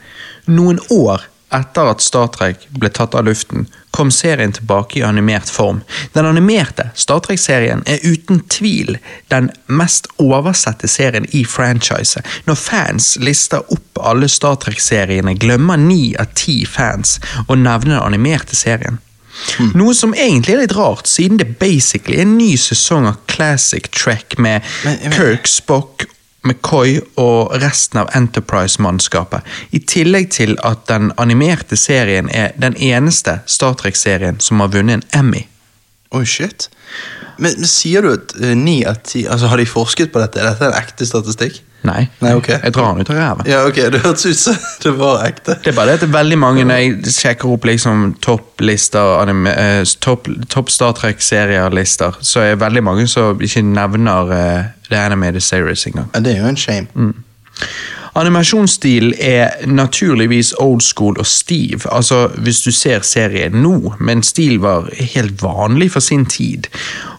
noen år etter at Star Trek ble tatt av luften, kom serien tilbake i animert form. Den animerte Star Trek-serien er uten tvil den mest oversette serien i franchiset. Når fans lister opp alle Star Trek-seriene, glemmer ni av ti fans å nevne den animerte serien. Noe som egentlig er litt rart, siden det basically er en ny sesong av Classic Trek med Men- men- Kirk, Spock McCoy og resten av Enterprise-mannskapet, i tillegg til at den animerte serien er den eneste Star Trek-serien som har vunnet en Emmy. Oi, shit. Men, men sier du at eh, ni av ti Altså, Har de forsket på dette? Er dette en ekte statistikk? Nei, Nei, ok. jeg drar den ut av ræva. Ja, ok, Det hørtes ut som det var ekte. Det er bare det at veldig mange når jeg sjekker opp liksom topplister, eh, topp top Star Trek-serier-lister, så er det veldig mange som ikke nevner eh, The Animated Series engang. Ja, det er jo en shame. Animasjonsstilen er naturligvis old school og stiv, altså hvis du ser serien nå, men stil var helt vanlig for sin tid.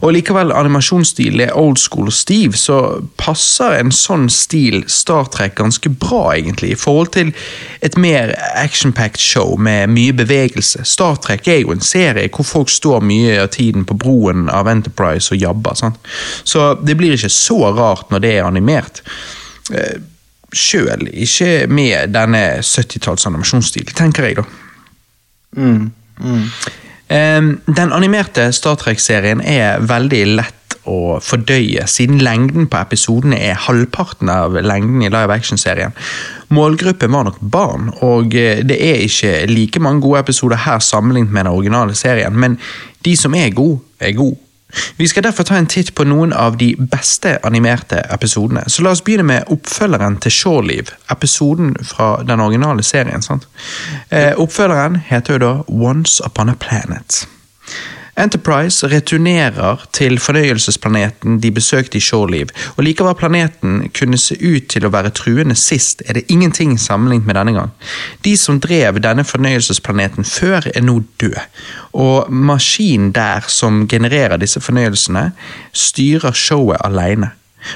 Og likevel animasjonsstilen er old school og stiv, så passer en sånn stil Star Trek ganske bra, egentlig, i forhold til et mer action-packed show med mye bevegelse. Star Trek er jo en serie hvor folk står mye av tiden på broen av Enterprise og jabber, sant? så det blir ikke så rart når det er animert. Sjøl ikke med denne 70-talls animasjonsstil, tenker jeg, da. Eh, Den animerte Star Trek-serien er veldig lett å fordøye, siden lengden på episodene er halvparten av lengden i live action-serien. Målgruppen var nok barn, og eh, det er ikke like mange gode episoder her sammenlignet med den originale serien, men de som er gode, er gode. Vi skal derfor ta en titt på noen av de beste animerte episodene. Så la oss begynne med oppfølgeren til Shoreliv, episoden fra den originale serien. Eh, oppfølgeren heter jo da Once Upon a Planet. Enterprise returnerer til fornøyelsesplaneten de besøkte i Shoreliv, og likevel planeten kunne se ut til å være truende sist, er det ingenting sammenlignet med denne gang. De som drev denne fornøyelsesplaneten før, er nå død, og maskinen der som genererer disse fornøyelsene, styrer showet alene.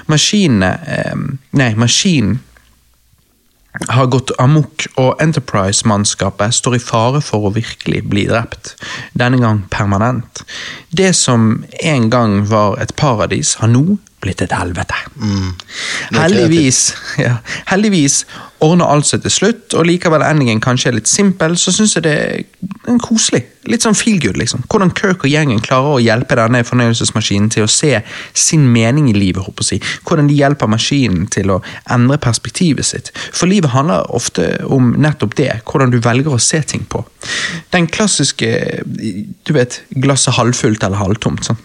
Maskinene eh, Nei, maskinen har gått amok, og Enterprise-mannskapet står i fare for å virkelig bli drept. Denne gang permanent. Det som en gang var et paradis, har nå blitt et helvete. Mm. heldigvis, ja, heldigvis ordner alt seg til slutt, og likevel endingen kanskje er litt simpel, så syns jeg det er koselig. Litt sånn feel good, liksom. Hvordan Kirk og gjengen klarer å hjelpe denne fornøyelsesmaskinen til å se sin mening i livet. håper jeg. Hvordan de hjelper maskinen til å endre perspektivet sitt. For livet handler ofte om nettopp det, hvordan du velger å se ting på. Den klassiske, du vet, glasset halvfullt eller halvtomt. sånn.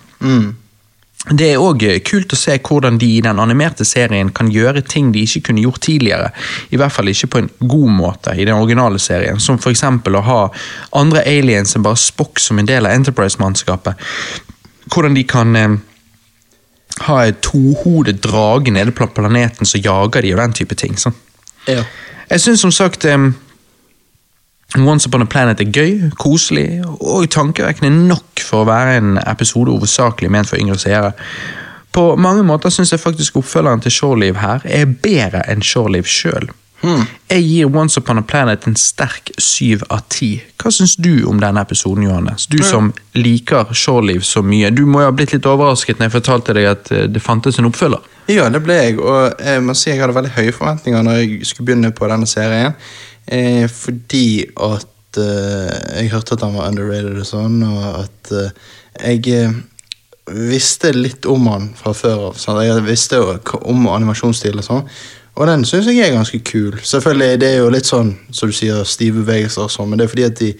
Det er òg kult å se hvordan de i den animerte serien kan gjøre ting de ikke kunne gjort tidligere. I hvert fall ikke på en god måte i den originale serien, som eksempel å ha andre aliens enn bare Spock som en del av Enterprise-mannskapet. Hvordan de kan eh, ha et tohodet drage nede på planeten som jager de og den type ting. sånn. Ja. Jeg syns som sagt em, Once Upon a Planet er gøy, koselig og tankevekkende nok for å være en episode hovedsakelig ment for yngre seere. På mange måter syns jeg faktisk oppfølgeren til Shoreliv her er bedre enn Shoreliv sjøl. Jeg gir Once Upon a Planet en sterk syv av ti. Hva syns du om denne episoden, Johannes? Du som liker Shoreliv så mye. Du må jo ha blitt litt overrasket når jeg fortalte deg at eh, det fantes en oppfølger. Ja, det ble jeg, og jeg må si jeg hadde veldig høye forventninger når jeg skulle begynne på denne serien. Eh, fordi at eh, jeg hørte at han var underrated og sånn, og at eh, jeg eh, visste litt om han fra før av. sant? Jeg visste jo om animasjonsstil og sånn, og den syns jeg er ganske kul. Selvfølgelig det er jo litt sånn, som du sier, stive bevegelser og sånn, men det er fordi at de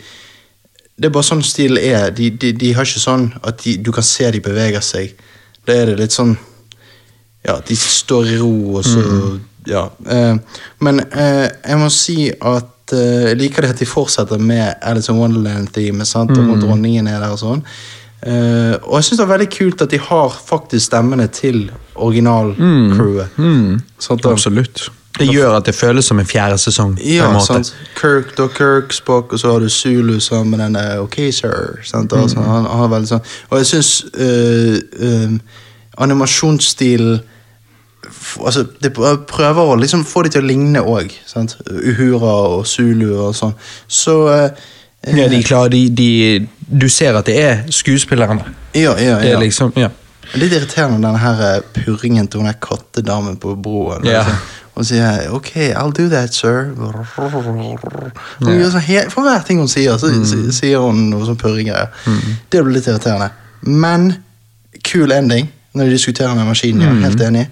det er bare sånn stil er. De, de, de har ikke sånn at de, du kan se de beveger seg. Da er det litt sånn Ja, de står i ro, og så Ja. Eh, men eh, jeg må si at eh, jeg liker det at de fortsetter med Alice in Wonderland-teamet. sant? Og dronningen er der og sånn. Uh, og jeg syns det er veldig kult at de har faktisk stemmene til originalcrewet. Mm. Mm. Absolutt. Det gjør at det føles som en fjerde sesong. på ja, sant. Kirk, da Kirk, Spock, og så har du Zulu sammen med denne OK, sir. Sant? Og, sånn, han, han veldig sånn. og jeg syns animasjonsstilen f- Altså, De prøver å liksom få de til å ligne òg. Uhura og Zulu og sånn. Så eh, Ja, de klarer, de, de, du ser at det er skuespillerne. Ja, ja, Det ja. er liksom, ja. Litt irriterende denne her eh, purringen til hun kattedamen på broen. Ja. Og Hun sier 'OK, I'll do that, sir'. Gjør sånn For hver ting hun sier, så Mm. sier hun noe sånn purringgreier. Det blir litt irriterende. Men kul ending når de diskuterer med maskinen. Mm. Ja, helt enig.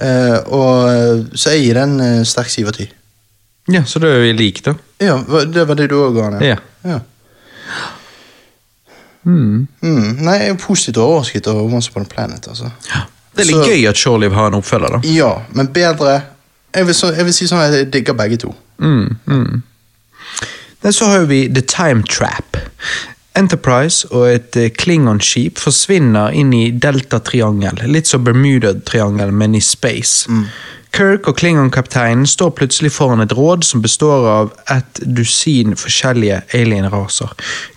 Eh, og, så jeg gir den uh, sterk syv av ti. ja, så da er vi like, da. Ja, det var det du òg ga den? Ja. ja. Mm, nei, jeg er positivt overrasket over Once Upon a Planet. altså. Det er litt Så- gøy at Shorelive har en oppfølger, da. Ja, men bedre Jeg vil, så, jeg vil si sånn at jeg digger begge to. Men så har vi The Time Trap. Enterprise og et eh, Klingon-skip forsvinner inn i Delta-triangel, litt som Bermuda-triangel, men i space. Kirk og Klingon-kapteinen står plutselig foran et råd som består av et dusin forskjellige alien-raser.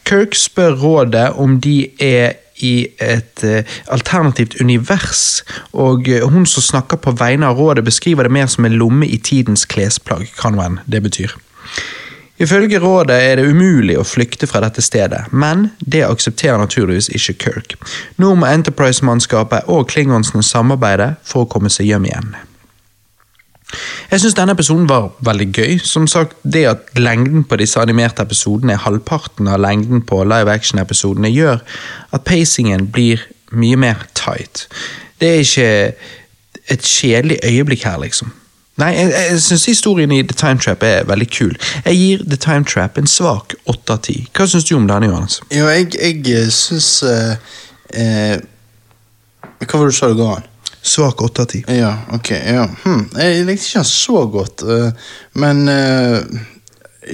Kirk spør rådet om de er i et eh, alternativt univers, og eh, hun som snakker på vegne av rådet, beskriver det mer som en lomme i tidens klesplagg, kan hva enn det betyr. Ifølge rådet er det umulig å flykte fra dette stedet, men det aksepterer naturligvis ikke Kirk. Nå må Enterprise-mannskapet og Klingonsene samarbeide for å komme seg hjem igjen. Jeg syns denne episoden var veldig gøy. Som sagt, Det at lengden på disse animerte episodene er halvparten av lengden på live action-episodene, gjør at pacingen blir mye mer tight. Det er ikke et kjedelig øyeblikk her, liksom. Nei, jeg, jeg syns historien i The Time Trap er veldig kul. Jeg gir The Time Trap en svak åtte av ti. Hva syns du om denne, Johannes? Jo, jeg, jeg syns uh, uh, Hva var det du sa det ga an? Svak åtte av ti. Ja, ok. Ja. Hm. Jeg likte ikke han så godt, uh, men eh,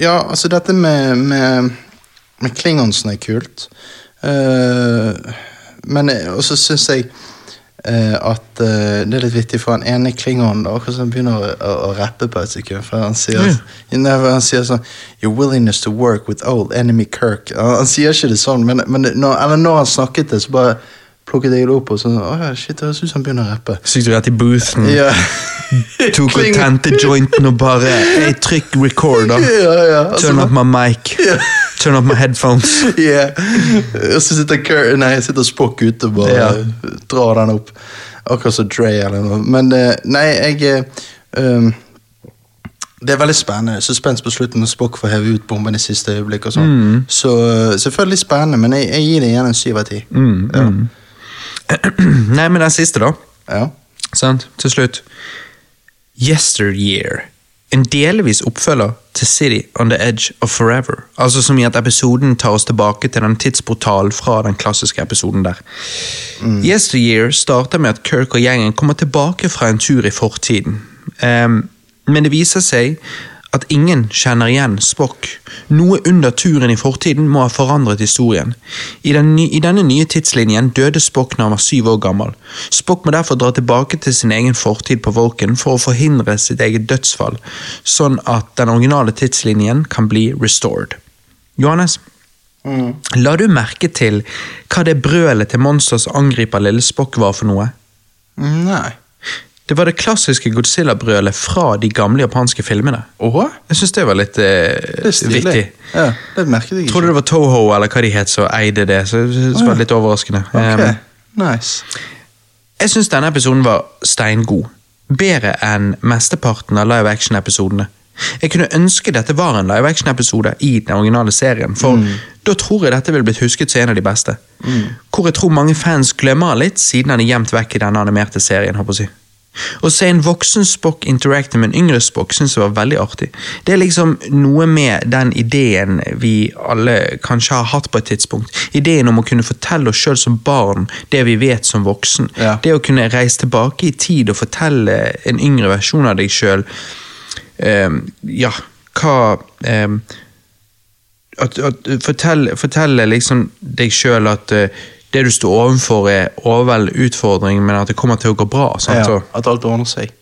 Ja, altså, dette med, med, med Klingonsen er kult. Eh, men Og så syns jeg eh, at eh, det er litt vittig, for han ene klingonen da, akkurat som begynner å, å, å rappe på et sekund. For han sier, Ja. Nei, han sier sånn Your willingness to work with old enemy Kirk. Han, han sier ikke det sånn, men, men når, eller når han snakket det, så bare plukket jeg det opp og sånn Å ja, shit, det høres ut som han begynner å rappe. Så gikk du rett i boothen, Ja. tok og tente jointen og bare Hey, trykk record, da. Ja, ja. altså, Turn up my mic. Turn up my headphones. Yeah. Og så sitter Kurt, nei, sitter Spock ute og bare Ja. drar den opp. Akkurat som Dre eller noe. Men eh, nei, jeg eh, um, Det er veldig spennende. Suspens på slutten når Spock får heve ut bomben i siste øyeblikk. og sånn. Mm. Så eh, selvfølgelig spennende, men jeg, jeg gir det igjen en syv av ti. Mm, Ja. Nei, men den siste, da. Ja. Sant? Til slutt. Yesteryear. En delvis oppfølger til City on the Edge of Forever. Altså som i at episoden tar oss tilbake til den tidsportalen fra den klassiske episoden der. Yesteryear starter med at Kirk og gjengen kommer tilbake fra en tur i fortiden. um, men det viser seg at ingen kjenner igjen Spock. Noe under turen i fortiden må ha forandret historien. I, den I denne nye tidslinjen døde Spock når han var syv år gammel. Spock må derfor dra tilbake til sin egen fortid på Volken for å forhindre sitt eget dødsfall, sånn at den originale tidslinjen kan bli restored. Johannes, la du merke til hva det brølet til Monsters angriper lille Spock var for noe? Nei. Det var det klassiske Godzilla-brølet fra de gamle japanske filmene. Åh? Jeg syns det var litt eh, Det vittig. Ja, det merket jeg ikke. Trodde det var Toho eller hva de het som eide det, så det var litt overraskende. Ok, Um, nice. jeg syns denne episoden var steingod. Bedre enn mesteparten av live action-episodene. Jeg kunne ønske dette var en live action-episode i den originale serien, for da tror jeg dette ville blitt husket som en av de beste. Hvor jeg tror mange fans glemmer litt, siden han er gjemt vekk i denne animerte serien. håper jeg å se en voksen Spock interacte med en yngre Spock synes jeg var veldig artig. Det er liksom noe med den ideen vi alle kanskje har hatt på et tidspunkt. Ideen om å kunne fortelle oss sjøl som barn det vi vet som voksen. Ja. Det å kunne reise tilbake i tid og fortelle en yngre versjon av deg sjøl Ja, hva um, at, at, fortell, fortelle liksom deg sjøl at eh, det du står overfor er overveldende utfordring, men at det kommer til å gå bra. Sant? Ja, at alt ordner seg.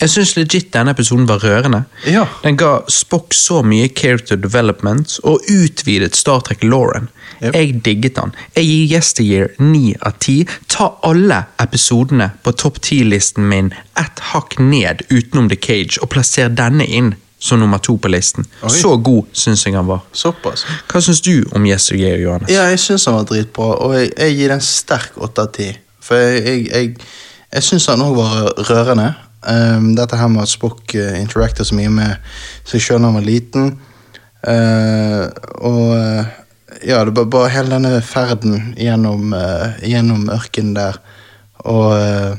jeg syns legit denne episoden var rørende. Ja. Den ga Spock så mye character development og utvidet Star Trek Lauren. Yep. Jeg digget den. Jeg gir Yesteryear ni av ti. Ta alle episodene på topp ti-listen min ett hakk ned utenom The Cage, og plasser denne inn som nummer to på listen. Oi. Så god syns jeg han var. Såpass. Hva syns du om Yesteryear, Johannes? Ja, jeg syns han var dritbra, og jeg, jeg gir den sterk åtte av ti. For jeg, jeg, jeg, jeg syns han òg var rørende. Um, dette her med at Spock uh, interacter så mye med seg sjøl da han var liten. Uh, og uh, ja, det var bare hele denne ferden gjennom, uh, gjennom ørkenen der. Og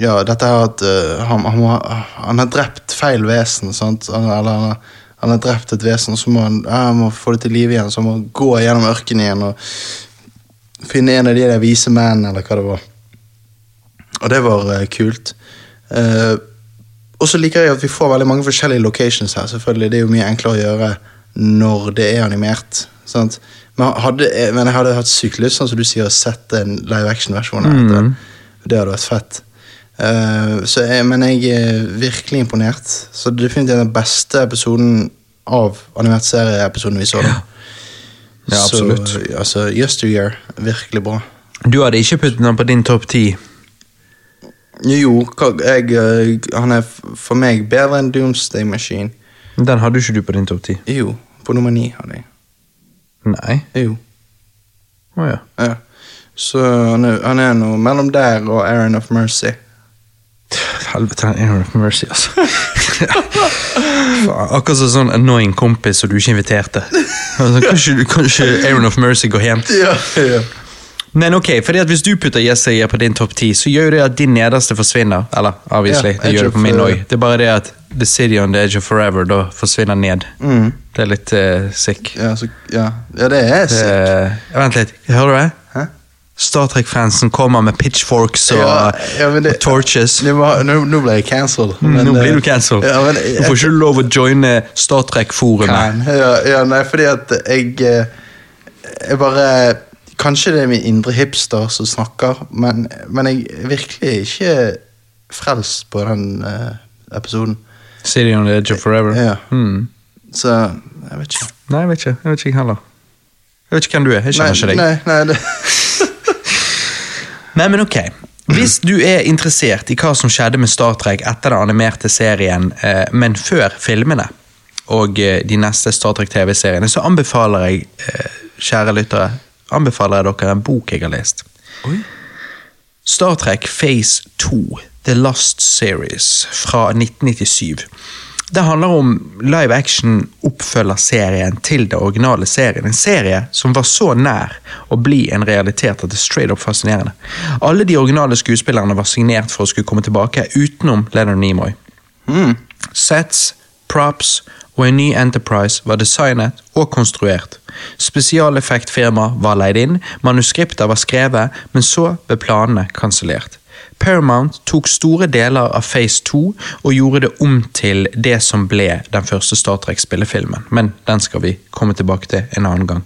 ja, dette er at uh, han, han, må, han har drept feil vesen, sant? Han, eller han har, han har drept et vesen, og så må han, ja, må få det til live igjen. Så han må gå gjennom ørkenen igjen og finne en av de der vise mennene, eller hva det var. Og det var uh, kult. Uh, og så liker jeg at vi får veldig mange forskjellige locations her. selvfølgelig. Det er jo mye enklere å gjøre når det er animert. sant? Men, hadde, men jeg hadde hatt sykt lyst, sånn som du sier, å sette en live action-versjon dette. Det hadde vært fett. Eh, så jeg, men jeg er virkelig imponert. Så det er definitivt den beste episoden av animert serie-episoden vi så. da. Ja, absolutt. Så, altså, Yesteryear, virkelig bra. Du hadde ikke puttet den på din topp ti. Jo, jeg, eh, han er for meg bedre enn Doomsday Machine. Den hadde ikke du på din topp ti. Jo, på nummer ni hadde jeg. Nei. Jo. Å ja. Ja. Så han er, han er noe mellom der og Aaron of Mercy. Helvete, den Aaron of Mercy, altså. Akkurat som sånn annoying kompis som du ikke inviterte. Altså, kanskje, kanskje Aaron of Mercy går hjem? Ja, ja. Men ok, fordi at hvis du putter Yesteryear på din topp ti, så gjør det at din nederste forsvinner. Eller, obviously, Ja, det gjør det på min òg. Det er bare det at The City on the Edge of Forever da forsvinner ned. Mm. Det er litt uh, sick. Ja, så, ja. ja, det er sick. Det, vent litt, hører du det? Star Trek-fansen kommer med pitchforks og, Ja, ja, det- og torches. Nå, nå ble jeg cancelled. Mm, nå blir du cancelled. Ja, men, Nå får ikke lov å joine Star Trek-forumet. Ja, ja, nei, fordi at jeg eh, Jeg bare Kanskje det er min indre hipster som snakker, men, men jeg er virkelig ikke frelst på den uh, episoden. City on the Edge of Forever. Ja. Mm. Så jeg vet ikke. Nei, jeg vet ikke. Jeg vet ikke jeg heller. Jeg vet ikke hvem du er. Jeg kjenner ikke deg. Nei, nei, det, Nei, men ok. Hvis du er interessert i hva som skjedde med Star Trek etter den animerte serien, eh, men før filmene og eh, de neste Star Trek TV-seriene, så anbefaler jeg, eh, kjære lyttere, anbefaler jeg dere en bok jeg har lest. Star Trek Phase 2, The Lost Series, fra 1997. Det handler om live action oppfølgerserien til det originale serien. En serie som var så nær å bli en realitet at det er straight up fascinerende. Alle de originale skuespillerne var signert for å skulle komme tilbake, utenom Leonard Nimoy. mm. Sets, props og en ny Enterprise var designet og konstruert. Spesialeffektfirma var leid inn, manuskripter var skrevet, men så ble planene kansellert. Paramount tok store deler av Phase 2 og gjorde det om til det som ble den første Star Trek-spillefilmen, men den skal vi komme tilbake til en annen gang.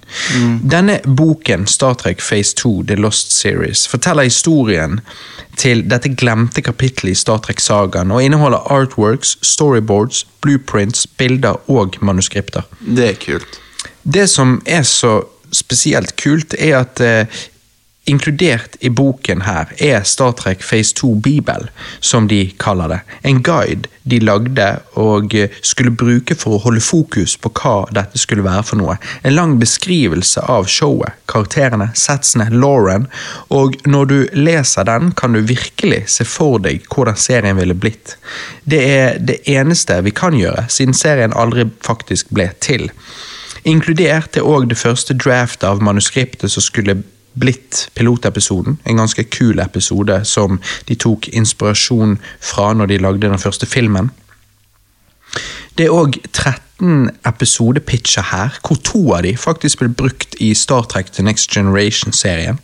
Denne boken, Star Trek Phase 2 The Lost Series, forteller historien til dette glemte kapittelet i Star Trek-sagaen og inneholder artworks, storyboards, blueprints, bilder og manuskripter. det er kult. Det som er så spesielt kult, er at eh, inkludert i boken her er Star Trek Phase 2 Bibel, som de kaller det. En guide de lagde og eh, skulle bruke for å holde fokus på hva dette skulle være for noe. En lang beskrivelse av showet, karakterene, setsene, Lauren, og når du leser den, kan du virkelig se for deg hvordan serien ville blitt. Det er det eneste vi kan gjøre, siden serien aldri faktisk ble til. Inkludert er òg det første draftet av manuskriptet som skulle blitt pilotepisoden. En ganske kul episode som de tok inspirasjon fra når de lagde den første filmen. Det er òg 13 episodepitcher her, hvor to av de faktisk ble brukt i Star Trek The Next Generation-serien.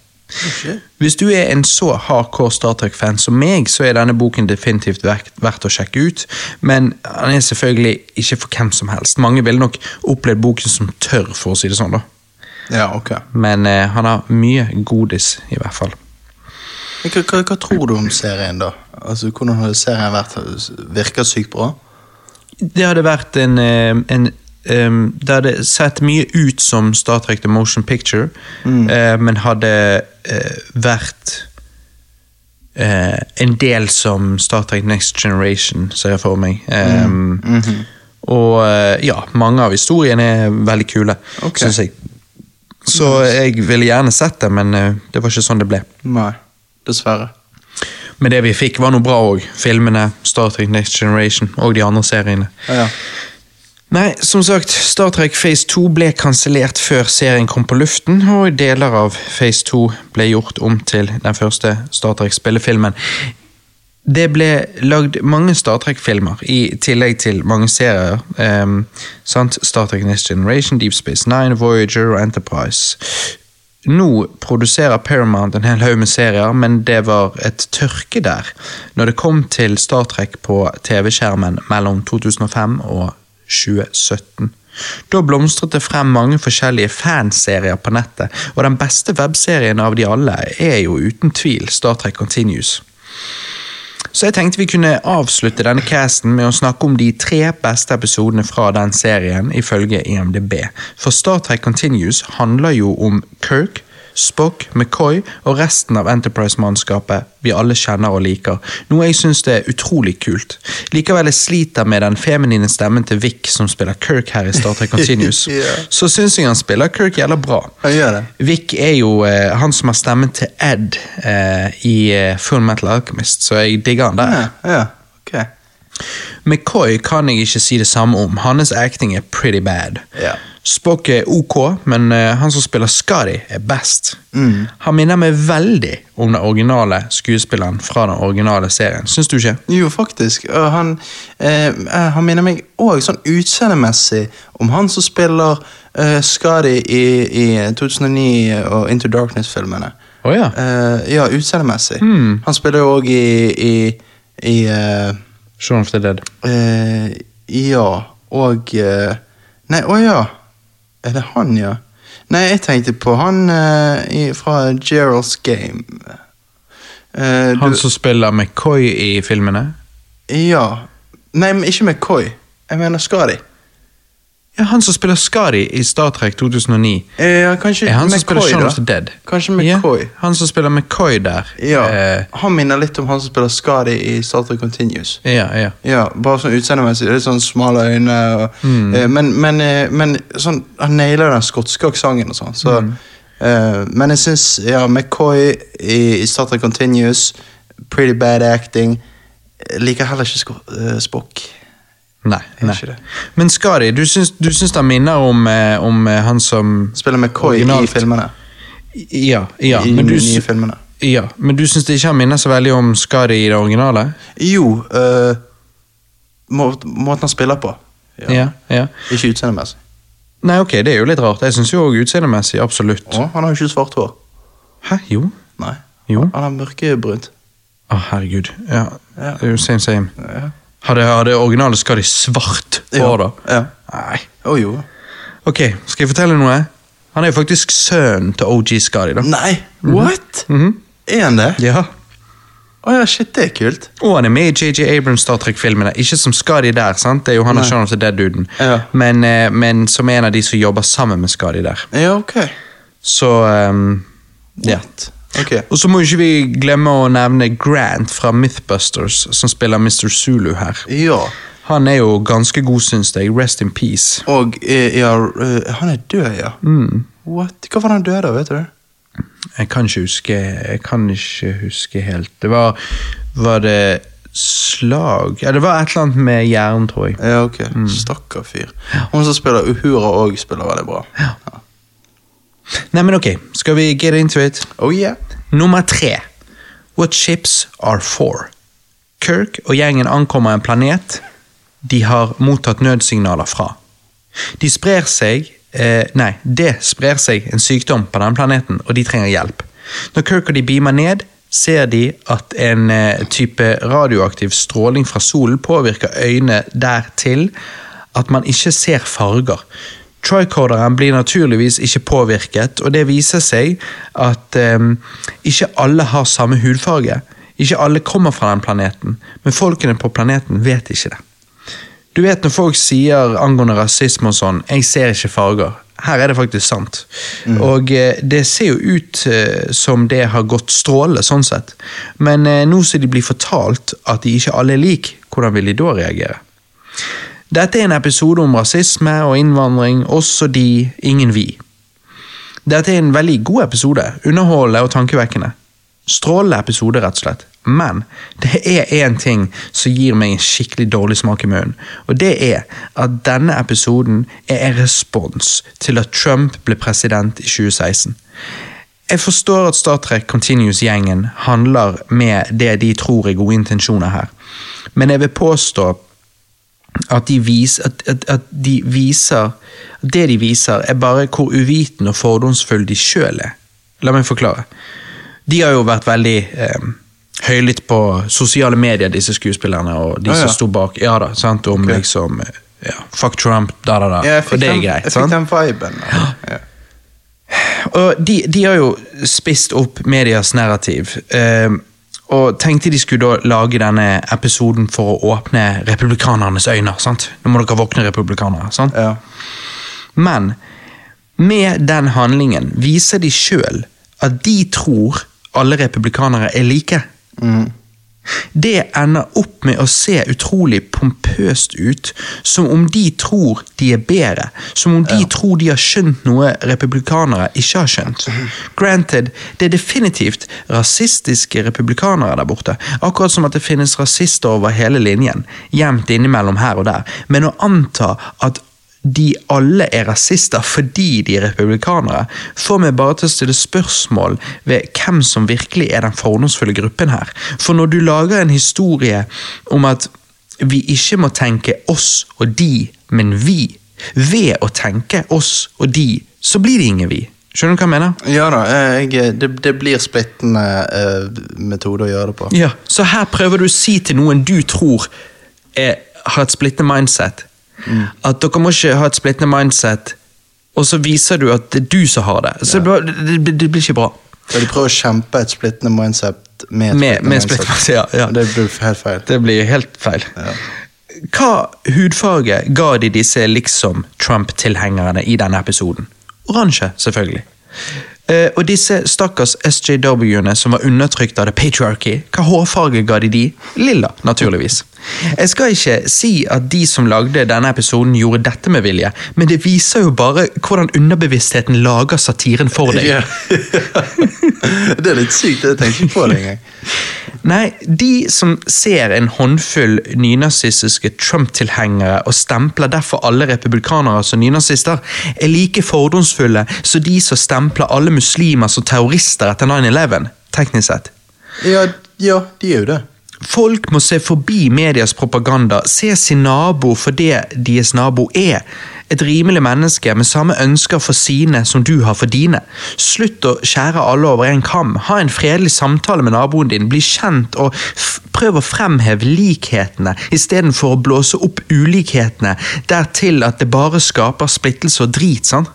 Hvis du er en så hardcore Star Trek-fan som meg, så er denne boken definitivt verdt, verdt å sjekke ut, men den er selvfølgelig ikke for hvem som helst. Mange ville nok opplevd boken som tørr, for å si det sånn. da. Ja, ok. Men eh, han har mye godis, i hvert fall. Hva, hva, hva tror du om serien, da? Altså, Hvordan har serien vært? Virker sykt bra? Det hadde vært en, eh, en um, Det hadde sett mye ut som Star Trek The Motion Picture, eh, men hadde uh, vært uh, en del som Star Trek Next Generation, ser jeg for meg. Em, Og eh, ja, mange av historiene er veldig kule, okay. synes jeg. Så jeg ville gjerne sett det, men eh, det var ikke sånn det ble. Nei, dessverre. Men det vi fikk, var noe bra òg. Filmene, Star Trek Next Generation og de andre seriene. Ja, ja. Nei, som sagt, Star Trek Phase 2 ble kansellert før serien kom på luften, og deler av Phase 2 ble gjort om til den første Star Trek-spillefilmen. Det ble lagd mange Star Trek-filmer, i tillegg til mange serier. Um, sant? Star Trek Next Generation, Deep Space Nine, Voyager og Enterprise. Nå produserer Paramount en hel haug med serier, men det var et tørke der når det kom til Star Trek på TV-skjermen mellom 2005 og 2017. Da blomstret det frem mange forskjellige fanserier på nettet, og den beste webserien av de alle er jo uten tvil Star Trek Continues. Så jeg tenkte vi kunne avslutte denne casten med å snakke om de tre beste episodene fra den serien, ifølge IMDb. For Star Trek Continues handler jo om Kirk, Spock, McCoy og resten av Enterprise-mannskapet vi alle kjenner og liker, noe jeg syns er utrolig kult. Likevel jeg sliter med den feminine stemmen til Vic som spiller Kirk her i Star Trek Continues, så syns jeg han spiller Kirk jævla bra. Vic er jo eh, han som har stemmen til Ed eh, i eh, Full Metal Alchemist, så jeg digger han der. Ja, ja. ok. McCoy kan jeg ikke si det samme om. Hans acting er pretty bad. Yeah. Spock er ok, men eh, han som spiller Scotty, er best. Mm. Han minner meg veldig om den originale skuespilleren fra den originale serien. Syns du ikke? Jo, faktisk. Han, eh, eh, han minner meg òg sånn utseendemessig om han som spiller eh, Skadi i, i 2009 og Into Darkness-filmene. Oh, ja. Eh, ja, utseendemessig. Mm. Han spiller jo òg i, i, i eh, Shaun of the Dead. eh, Ja, og eh, Nei, å ja. Er det han, ja? Nei, jeg tenkte på han eh, fra Gerald's Game. Eh, du- Han som spiller McCoy i filmene? Ja. Nei, men ikke McCoy. Jeg mener Skadi. Ja, Han som spiller Scotty i Star Trek 2009. Ja, kanskje Er han som spiller Shaun of the Dead? Kanskje McCoy. Ja, han som spiller McCoy der. Ja, Eh, Han minner litt om han som spiller Skadi i Star Trek Continues. ja, ja. Ja, Bare sånn utseendemessig. Litt sånn smale øyne. Og, Mm. eh, men men, eh, men sånn, han nailer den skotske aksenten og sånn. Så, Mm. eh, men jeg syns ja, McCoy i, i Star Trek Continues, pretty bad acting. Liker heller ikke eh, Spock. Nei. Nei. ikke det? Men Skadi, du syns, du syns han minner om, eh, om eh, han som Spiller McCoy i filmene. Ja, ja. I Men de du, nye filmene. ja, men du syns ikke han minner så veldig om Skadi i det originale? Jo, eh, må, måten han spiller på. Ja, ja. Ikke utseendemessig. Nei, ok, det er jo litt rart. Jeg syns jo òg utseendemessig, absolutt. Å, han har jo ikke svart hår. Hæ, jo? Nei. Jo. Han har mørkebrunt. Å, herregud. Ja, Ja. det er jo same, same. Ja. Hadde, hadde originale Scotty svart hår, da? Ja. Nei. Å jo. Ok, skal jeg fortelle noe? Han er jo faktisk sønnen til OG Scotty, da. Nei, what? Mhm. Er han det? Ja. Å ja, shit, det er kult. Og han er med i JJ Abrams Star Trek-filmene. Ikke som Scotty der, sant? det er jo han og. Shaun of the Dead-duden. Ja. Men, eh, men som en av de som jobber sammen med Scotty der. Ja, ok. Så ehm, ja. Ok. Og så må ikke vi glemme å nevne Grant fra Mythbusters, som spiller Mr. Zulu her. Ja. Han er jo ganske god, syns jeg. Rest in peace. Og eh, ja, eh, han er død, ja. Mm. What? Hva var han død av, vet du? Jeg kan ikke huske Jeg kan ikke huske helt. Det var Var det slag Ja, det var et eller annet med hjernen, tror jeg. Ja, ok. Stakkar fyr. Hun som spiller Uhura òg, spiller veldig bra. Ja. Nei, men ok, skal vi get into it? Oh yeah. Nummer tre. What ships are for? Kirk og gjengen ankommer en planet de har mottatt nødsignaler fra. De sprer seg eh, Nei, det sprer seg en sykdom på denne planeten, og de trenger hjelp. Når Kirk og de beamer ned, ser de at en eh, type radioaktiv stråling fra solen påvirker øynene dertil at man ikke ser farger. Tricorderen blir naturligvis ikke påvirket, og det viser seg at um, ikke alle har samme hudfarge. Ikke alle kommer fra den planeten, men folkene på planeten vet ikke det. Du vet når folk sier angående rasisme og sånn 'jeg ser ikke farger'. Her er det faktisk sant. Og eh, det ser jo ut eh, som det har gått strålende, sånn sett. Men eh, nå som de blir fortalt at de ikke alle er lik, hvordan vil de da reagere? Dette er en episode om rasisme og innvandring, også de, ingen vi. Dette er en veldig god episode, underholdende og tankevekkende. Strålende episode, rett og slett. Men det er én ting som gir meg en skikkelig dårlig smak i munnen, og det er at denne episoden er en respons til at Trump ble president i 2016. Jeg forstår at Star Trek Continues-gjengen handler med det de tror er gode intensjoner her, men jeg vil påstå at de, vis, at, at, at de viser Det de viser, er bare hvor uvitende og fordomsfulle de sjøl er. La meg forklare. De har jo vært veldig eh, høylytt på sosiale medier, disse skuespillerne, og de ah, ja. som sto bak. Ja da, sant, om okay. liksom ja, Fuck Trump, da, da, da. Ja, og det er greit. jeg fikk den viben. Ja. Og de, de har jo spist opp medias narrativ. Eh, Og tenkte de skulle da lage denne episoden for å åpne republikanernes øyne. sant? Nå må dere våkne, republikanere. sant? Ja. Men med den handlingen viser de sjøl at de tror alle republikanere er like. Det ender opp med å se utrolig pompøst ut, som om de tror de er bedre, som om de tror de har skjønt noe republikanere ikke har skjønt. Granted, det er definitivt rasistiske republikanere der borte, akkurat som at det finnes rasister over hele linjen, gjemt innimellom her og der, men å anta at de alle er rasister fordi de er republikanere, får meg bare til å stille spørsmål ved hvem som virkelig er den fordomsfulle gruppen her. For når du lager en historie om at vi ikke må tenke oss og de, men vi, ved å tenke oss og de, så blir det ingen vi. Skjønner du hva jeg mener? Ja da, eh, jeg, det, det blir splittende uh, metode å gjøre det på. Ja, Så her prøver du å si til noen du tror er, har et splittende mindset, at dere må ikke ha et splittende mindset, og så viser du at det er du som har det. Så det, det, det, det blir ikke bra. Ja, de prøver å kjempe et splittende mindset med et Med, splittende med mindset. mindset ja, ja. Det blir helt feil. Det blir helt feil. Hva hudfarge ga de disse liksom Trump-tilhengerne i denne episoden? Oransje, selvfølgelig. Uh, og disse stakkars SJW-ene som var undertrykt av the patriarchy, hva hårfarge ga de de? Lilla, naturligvis. Jeg skal ikke si at de som lagde denne episoden gjorde dette med vilje, men det viser jo bare hvordan underbevisstheten lager satiren for deg. Ja. det er litt sykt, jeg tenkte ikke på det engang. Nei, de som ser en håndfull nynazistiske Trump-tilhengere og stempler derfor alle republikanere som nynazister, er like fordomsfulle som de som stempler alle muslimer som terrorister etter 9-11, teknisk sett. Ja, ja, de er jo det. Folk må se forbi medias propaganda, se sin nabo for det deres nabo er. Et rimelig menneske med samme ønsker for sine som du har for dine. Slutt å skjære alle over en kam. Ha en fredelig samtale med naboen din. Bli kjent og prøv å fremheve likhetene istedenfor å blåse opp ulikhetene dertil at det bare skaper splittelse og drit. sant?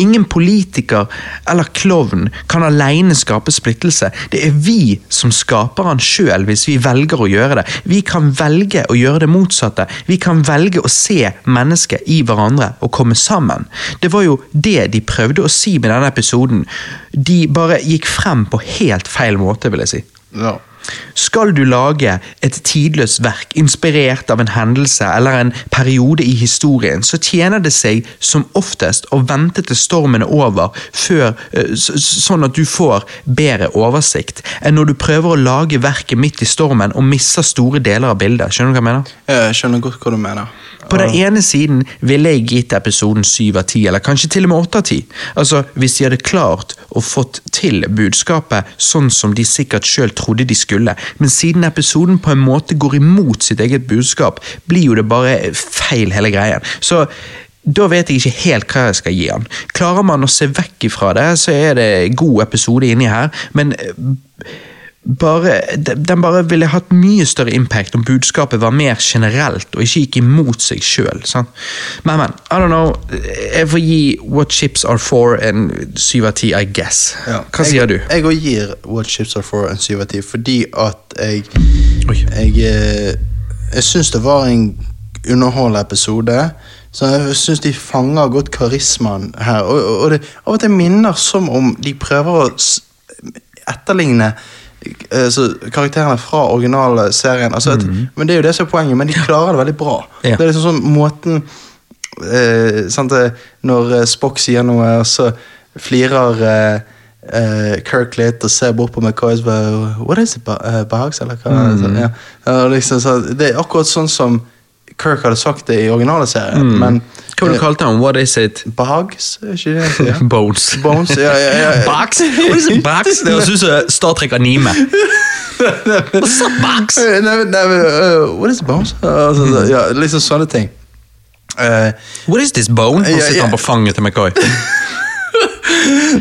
Ingen politiker eller klovn kan alene skape splittelse. Det er vi som skaper han sjøl hvis vi velger å gjøre det. Vi kan velge å gjøre det motsatte. Vi kan velge å se mennesket i hverandre og komme sammen. Det var jo det de prøvde å si med denne episoden. De bare gikk frem på helt feil måte, vil jeg si. Ja. Skal du lage et tidløst verk inspirert av en hendelse eller en periode i historien, så tjener det seg som oftest å vente til stormen er over, før, eh, sånn at du får bedre oversikt, enn når du prøver å lage verket midt i stormen og misser store deler av bildet. Skjønner du hva jeg mener? Jeg skjønner godt hva du mener. På den ene siden ville jeg gitt episoden 7 av 10, eller kanskje til og med 8 av 10. Altså, Hvis de hadde klart å fått til budskapet sånn som de sikkert sjøl trodde de skulle, men siden episoden på en måte går imot sitt eget budskap, blir jo det bare feil hele greien. Så da vet jeg ikke helt hva jeg skal gi han. Klarer man å se vekk ifra det, så er det god episode inni her, men eh, bare, den bare ville hatt mye større impact om budskapet var mer generelt og ikke gikk imot seg sjøl. Men, men, I don't know. Jeg får gi What Chips Are For en syv av ti, I guess. Ja. Hva sier du? Jeg, òg gir What Chips Are For en 7 av 10, fordi at jeg Oi. Jeg, eh, jeg syns det var en underholdende episode. Så jeg syns de fanger godt karismaen her. Og, og, og det av og til minner som om de prøver å etterligne så karakterene fra originale serien. Altså at, Men Det er jo det som er poenget, men de klarer det veldig bra. Ja. Det er liksom sånn måten eh, sant, Når eh, Spock sier noe, og så flirer eh, eh, Kirk litt og ser bort på McCoy og bare What is it, Bahags? Eller hva? Så, ja. Liksom, så, det er akkurat sånn som Kirk hadde sagt det i originale serien, men Hva var det du kalte han? What is it? Bags? Ikke det? Bones. Bones, ja, ja, ja, Bags? What is it, Bags? Det høres ut som Star Trek Anime. What's up? Eh, Nei, nei, uh, what is bones? Altså, så- ja, liksom sånne ting. Uh, What is this bone? Ja, sitter han på fanget til McCoy.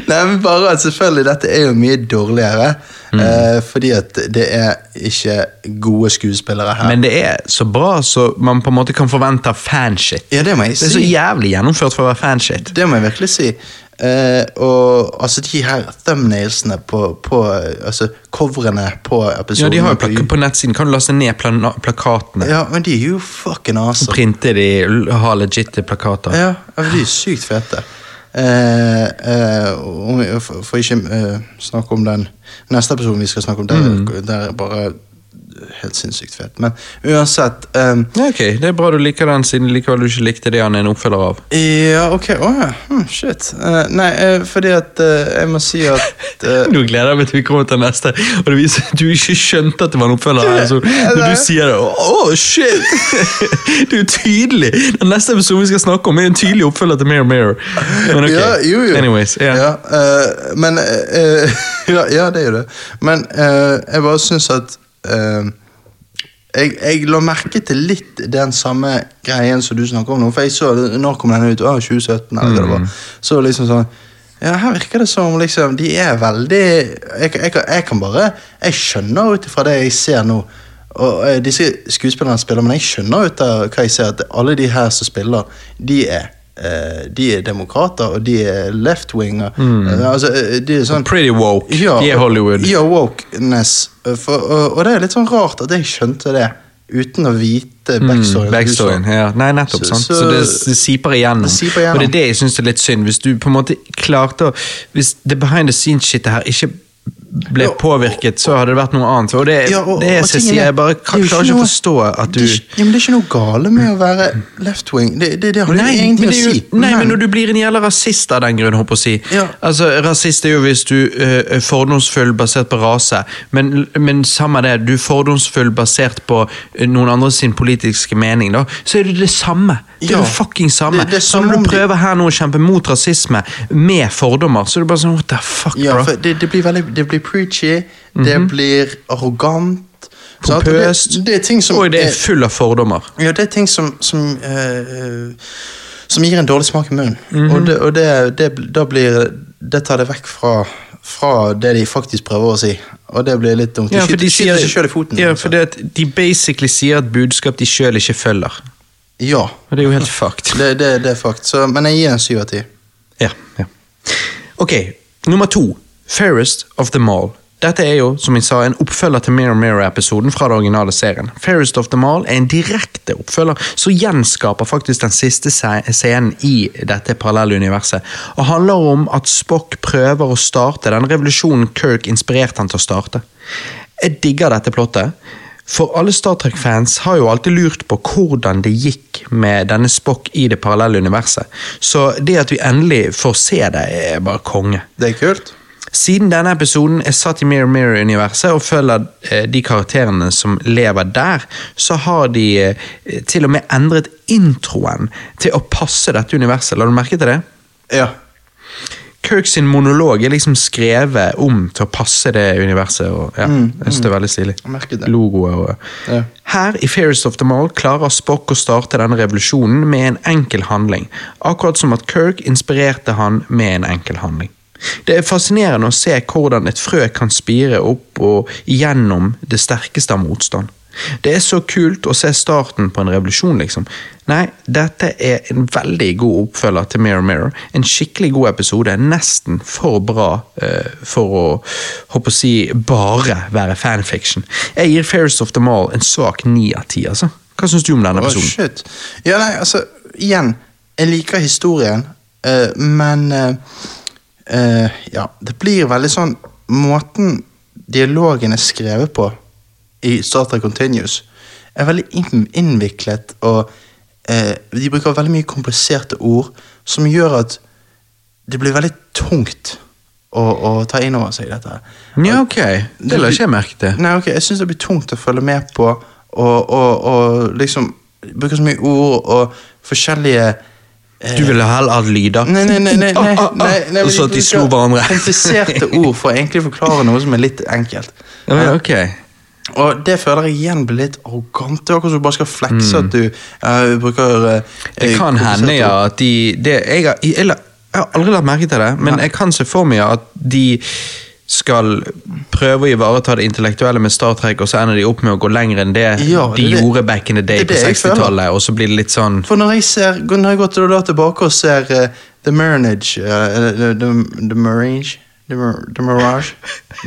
Nei, men bare at selvfølgelig Dette er jo mye dårligere. Mm. eh, fordi at det er ikke gode skuespillere her. Men det er så bra så man på en måte kan forvente fanshit. ja, det må jeg Det er så jævlig gjennomført for å være fanshit. Det må jeg virkelig si. Eh, og altså de her thumbnailsene på, på Altså coverene på episoden. Ja, de har jo plak På nettsiden kan du laste ned plakatene. Ja, men de er jo fucking awesome. Printe de, ha legitte plakater. Ja, ja, de er sykt fete. Eh, eh, får ikke eh, snakke om den neste episoden vi skal snakke om, der, Mm. der er bare helt sinnssykt fet. Men uansett um, Ja, ok, Det er bra du liker den, siden likevel du ikke likte det han er en oppfølger av. Ja, ok. Å ja. Hmm, shit. Uh, nei, uh, fordi at eh, jeg må si at Nå gleder jeg meg til vi kommer til neste, og det viser at du ikke skjønte at det var en oppfølger. Altså, når du sier det, oh shit! Det er jo tydelig! Den neste episoden vi skal snakke om, er en tydelig oppfølger til Mirror Mirror. Men ok, Ja, jo, jo. anyways. Ja. Ja, men ja, ja, det er jo det. Men jeg bare syns at eh, jeg, jeg la merke til litt den samme greien som du snakker om nå. For jeg så Når kom den ut? Å, 2017? Eller mm. det var. Så liksom sånn Ja, her virker det som liksom De er veldig Jeg, jeg, jeg kan bare Jeg skjønner ut ifra det jeg ser nå og eh, Disse skuespillerne spiller, men jeg skjønner ut av hva jeg ser, at alle de her som spiller, de er de er demokrater, og de er left-winger. Eh, altså, eh, de er sånn Pretty woke. ja, De er Hollywood. Ja, wokeness. For, og, og det er litt sånn rart at jeg skjønte det uten å vite backstoryen. Mm, backstoryen, ja. Nei, nettopp. Så-? Så, så- det, det siper igjennom. Det siper igjennom. Og det er det jeg syns er litt synd. Hvis du på en måte klarte å Hvis det behind the scenes-shitet her ikke ble påvirket, så hadde det vært noe annet. Og det, Ja, og- det er og jeg bare er klarer ikke å forstå at du Det ja, men det er ikke noe gale med å være left-wing. Det, det, det har Nei, ingenting å si. nei, men når du blir en jævla rasist av den grunn, håper jeg å si. Ja. Altså, Rasist er jo hvis du uh, er fordomsfull basert på rase, men, men samme det, du er fordomsfull basert på øh, noen andre sin politiske mening, da, så er det det samme. Det er det fucking samme. Det- det samme når du prøver her nå å kjempe mot rasisme med fordommer, så er det bare sånn, what the fuck, Ja, bro? det, det blir veldig Det blir preachy, det blir arrogant. Pompøst. Det, det er ting som Og det er full av fordommer. Ja, det er ting som som, uh, som gir en dårlig smak i munnen. Mhm. Og, det, og det, da blir Det tar det vekk fra, fra det de faktisk prøver å si. Og det blir litt dumt. De Ja, skyter, de skyter seg sjøl i foten. ja, altså. for det at de basically sier et budskap de sjøl ikke følger. Ja. Det er jo helt fucked. Det, det, det er fakt. Så, men jeg gir en syv av ti. Ja, ja. Ok, nummer to. Fairest of them all. Dette er jo, som jeg sa, en oppfølger til Mirror Mirror-episoden fra den originale serien. Fairest of them all er en direkte oppfølger som gjenskaper faktisk den siste scenen i dette parallelle universet, og handler om at Spock prøver å starte den revolusjonen Kirk inspirerte han til å starte. Jeg digger dette plottet. For alle Star Trek-fans har jo alltid lurt på hvordan det gikk med denne Spock i det parallelle universet. Så det at vi endelig får se det, er bare konge. Det er kult. Siden denne episoden er satt i Mirror Mirror-universet og følger eh, de karakterene som lever der, så har de eh, til og med endret introen til å passe dette universet. La du merke til det? Ja. Kirk sin monolog er liksom skrevet om til å passe det universet. Og, ja, jeg synes det er veldig stilig. Logoet og... Ja. Her i Fairest of the Mall klarer Spock å starte denne revolusjonen med en enkel handling. Akkurat som at Kirk inspirerte han med en enkel handling. Det er fascinerende å se hvordan et frø kan spire opp og gjennom det sterkeste av motstand. Det er så kult å se starten på en revolusjon, liksom. Nei, dette er en veldig god oppfølger til Mirror Mirror. En skikkelig god episode, nesten for bra uh, for å håper å si bare være fanfiction. Jeg gir Fairest of them all en svak ni av ti, altså. Hva syns du om denne episoden? episoden? shit. Ja, nei, altså, igjen. Jeg liker historien, uh, men uh, Ja, det blir veldig sånn Måten dialogen er skrevet på i Star Trek Continues, er veldig innviklet, og eh, de bruker veldig mye kompliserte ord som gjør at det blir veldig tungt å, å ta inn over seg dette. Ja, ok. Det la ikke jeg merke til. Nei, ok, Jeg syns det blir tungt å følge med på, og, og, og liksom bruke så mye ord og forskjellige eh, Du ville heller hatt lyder? Nei, nei, nei, nei, nei, nei, nei så at de bruker slo hverandre. Kompliserte ord for å egentlig forklare noe som er litt enkelt. Ja, men ok. Og det føler jeg igjen blir litt arrogant. Det er akkurat som du bare skal flekse at du uh, bruker eh, Mm. Det kan hende, ja, at de det, jeg, har, jeg, jeg har aldri lagt merke til det, men jeg kan se for meg at de skal prøve å ivareta det intellektuelle med Star Trek, og så ender de opp med å gå lenger enn det Ja, de det de det- gjorde back in the day det på det jeg føler. 60-tallet, og så blir det litt sånn For når jeg, ser, når jeg går til tilbake og ser uh, The Marinage uh, The, the, the Mirage The, the Mirage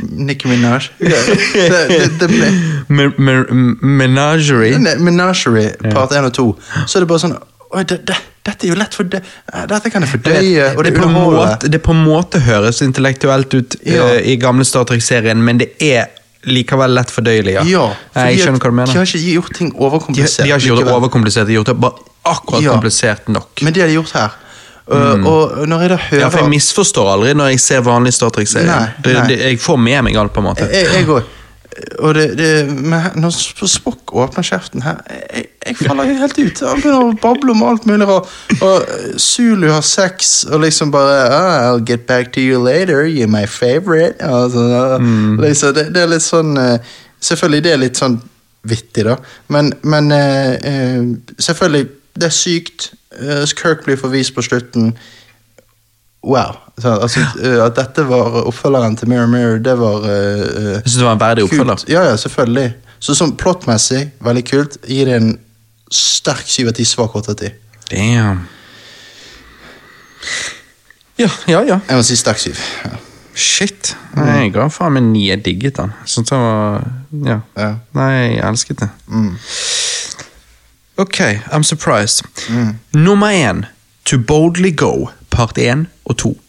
Nicki Minaj the, the, Menagerie. Menagerie, part 1 og 2, så er det bare sånn det, det, dette er jo lett for det. Dette kan jeg fordøye, det, det, måte, det på en måte høres intellektuelt ut Ja. uh, i gamle Star Trek-serien, men det er likevel lett fordøyelig. Ja, Ja, jeg skjønner hva du mener. De har ikke gjort ting overkomplisert. de har ikke gjort det overkomplisert, de har gjort det bare akkurat Ja. komplisert nok. Men det har de gjort her. Uh, Og når jeg da hører Mm. Ja, for Jeg misforstår aldri når jeg ser vanlig Star Trek-serie. Nei, Det- nei. det- Jeg får med meg alt, på en måte. Jeg jeg går. Og det, det, når Spock åpner kjeften her, jeg, jeg faller jo helt ut. Han begynner å bable om alt mulig rart. Og eh, Zulu har sex og liksom bare ah, I'll get back to you later, you're my favorite. Altså, mm. liksom, det, det er litt sånn eh, Selvfølgelig det er litt sånn vittig, da. Men, men eh, selvfølgelig, det er sykt. Eh, Kirk blir forvist på slutten. Wow. Så, altså, eh, at dette var oppfølgeren til Mirror Mirror, det var uh, Jeg synes det var en verdig oppfølger. kult. Ja, ja, selvfølgelig. Så sånn plottmessig, veldig kult. Gir det en sterk 7 av 10, svak 8 av 10. Damn. Ja, ja, ja. Jeg må si sterk 7. Ja. Shit. Nei, jeg ga faen meg ni. Jeg digget den. Sånn det var Ja. Ja. Nei, jeg elsket det. Mm. Ok, I'm surprised. Nummer én, To Boldly Go, part 1 og 2.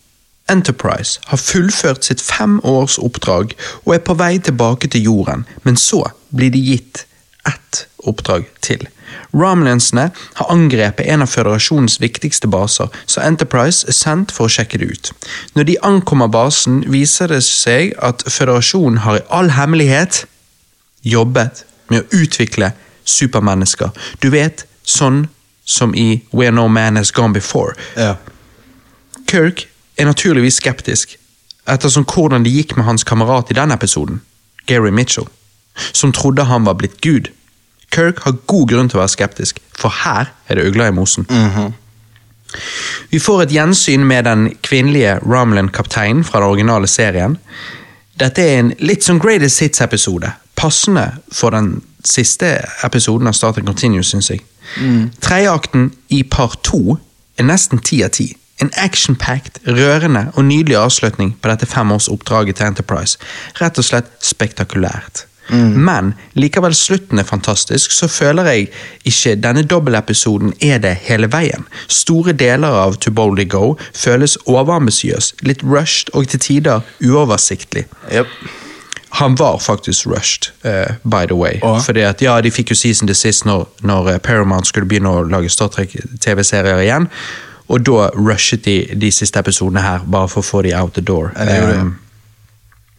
Enterprise har fullført sitt fem års oppdrag og er på vei tilbake til jorden, men så blir de gitt ett oppdrag til. Romulansene har angrepet en av føderasjonens viktigste baser, så Enterprise er sendt for å sjekke det ut. Når de ankommer basen, viser det seg at føderasjonen har i all hemmelighet jobbet med å utvikle supermennesker. Du vet, sånn som i Where No Man Has Gone Before. Ja. Kirk er naturligvis skeptisk, ettersom hvordan det gikk med hans kamerat i den episoden, Gary Mitchell, som trodde han var blitt Gud. Kirk har god grunn til å være skeptisk, for her er det ugler i mosen. Vi får et gjensyn med den kvinnelige Ramlin-kapteinen fra den originale serien. Dette er en litt sånn Greatest Hits-episode, passende for den siste episoden av Start Trek Continuous, syns jeg. Tredjeakten i part to er nesten ti av ti. En action-packed, rørende og nydelig avslutning på dette femårsoppdraget til Enterprise. Rett og slett spektakulært. Men likevel slutten er fantastisk, så føler jeg ikke denne dobbeltepisoden er det hele veien. Store deler av To Boldly Go føles overambisiøs, litt rushed og til tider uoversiktlig. Yep. Han var faktisk rushed, uh, by the way. Oh. Fordi at, ja, De fikk jo season the sist når, når eh, Paramount skulle begynne å lage Star Trek-TV-serier igjen. Og da rushet de de siste episodene her, bare for å få de out the door. Det. Um,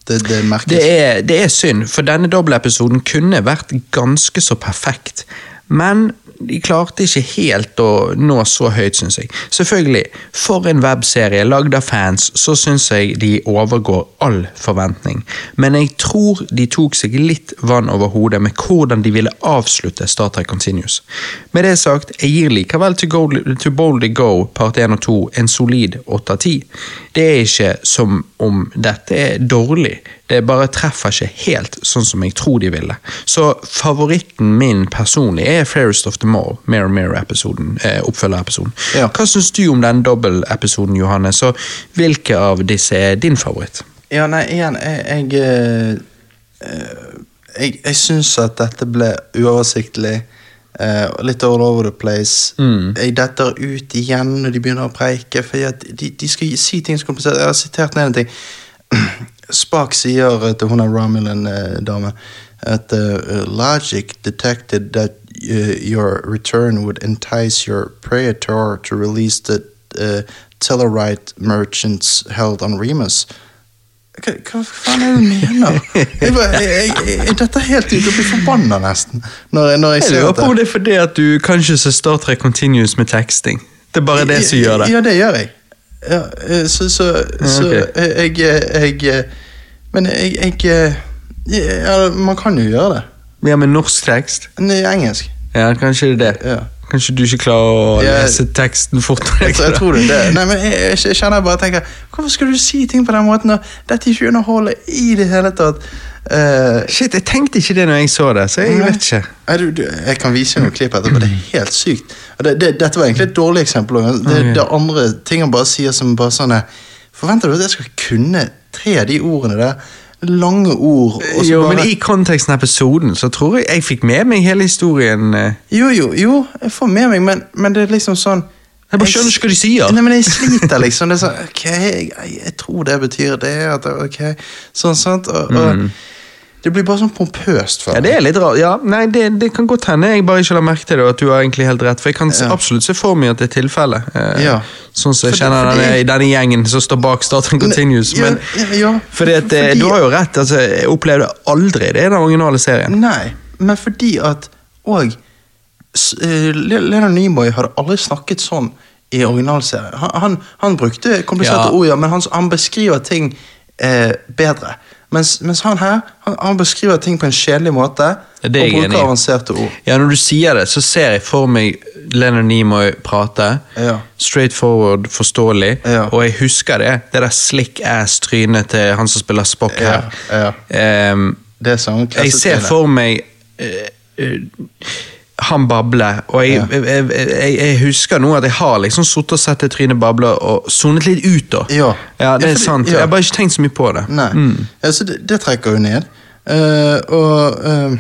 Det, det det er, det er synd, for denne dobbeltepisoden kunne vært ganske så perfekt. Men de klarte ikke helt å nå så høyt, syns jeg. Selvfølgelig, for en webserie lagd av fans, så syns jeg de overgår all forventning. Men jeg tror de tok seg litt vann over hodet med hvordan de ville avslutte Star Trek Continuous. Med det sagt, jeg gir likevel To, to Boldly Go part 1 og 2 en solid 8 av 10. Det er ikke som om dette er dårlig, bare treffer ikke helt sånn som jeg tror de ville. Så favoritten min personlig er Fairest of the More Mirror Mirror-episoden, eh, oppfølgerepisoden. Ja. Hva syns du om den dobbeltepisoden, Johanne? Så hvilke av disse er din favoritt? Ja, nei, igjen, jeg Jeg, eh, eh, jeg, jeg syns at dette ble uoversiktlig. Uh, litt all over the place. Jeg detter ut igjen når de begynner å preike, for de, de skal si ting som kompenserer. Jeg har sitert ned en ting. Spak sier til hun er Romulan-dame at uh, logic detected that uh, your return would entice your praetor to release the uh, Tellarite merchants held on Remus. Hva, hva faen er det du mener? Jeg, bare- jeg, jeg, dette er helt ut Jeg blir forbanna nesten. Når, når jeg Jeg lurer på om det er fordi at du kanskje ser Star Trek Continuous med teksting. Det er bare det som gjør det. Ja, det gjør jeg. Ja, eh, så så, så ok. jeg, jeg, jeg Men jeg, jeg ja, Man kan jo gjøre det. Ja, med norsk tekst? Nei, engelsk. Ja, kanskje det. Ja. Kanskje du ikke klarer å lese teksten fort? Jeg, jeg tror det. Nei, men jeg, jeg, jeg kjenner bare tenker, Hvorfor skal du si ting på den måten? Og Dette er ikke underholder i det hele tatt. Uh, Shit, jeg tenkte ikke det når jeg så det, så jeg Nei. vet ikke. Nei, du, du, jeg kan vise noen klipp etterpå. Det er helt sykt. Det, det, dette var egentlig et dårlig eksempel. Det, det andre ting han bare sier som bare sånn Forventer du at jeg skal kunne tre av de ordene der? Lange ord. Jo, bare, men i konteksten av episoden så tror jeg jeg fikk med meg hele historien. eh. jo, jo, jo, jeg får med meg, men, men det er liksom sånn Jeg bare skjønner ikke hva de sier. Nei, men jeg sliter, liksom. Det er sånn, ok, jeg, jeg, tror det betyr det. At, ok, sånn, sant? Og, og Det blir bare sånn pompøst. Ja, det er litt rart. Ja, nei, det, det kan godt hende jeg bare ikke la merke til det, og at du har egentlig helt rett. For jeg kan Ja. absolutt se for meg at det er tilfellet. Eh, Ja. Sånn som jeg kjenner fordi- denne, i denne gjengen som står bak Start and Continuous. Ja, Men, ja, fordi at, eh, fordi- Du har jo rett. altså, Jeg opplevde aldri det i den originale serien. Nei, men fordi at òg eh, Leonard Nimoy hadde aldri snakket sånn i originalserien. Han, han, han brukte kompliserte ord, ja, men han, han beskriver ting eh, bedre. Mens, mens han her han, han beskriver ting på en kjedelig måte og bruker avanserte ord. Ja, Når du sier det, så ser jeg for meg Leonard Nimoy prate. Ja. Straight forward, forståelig. Ja. Og jeg husker det. Det der slick ass-trynet til han som spiller Spock her. ja. um, Det jeg ser for meg uh, eh, han babler, og jeg, Ja. jeg, jeg, jeg, husker nå at jeg har liksom sittet og sett det trynet bable og sonet litt ut. da. Ja. ja Det er fordi- sant. Jeg har bare ikke tenkt så mye på det. Nei. Mm. Ja, så det, det trekker jo ned. Uh, og uh,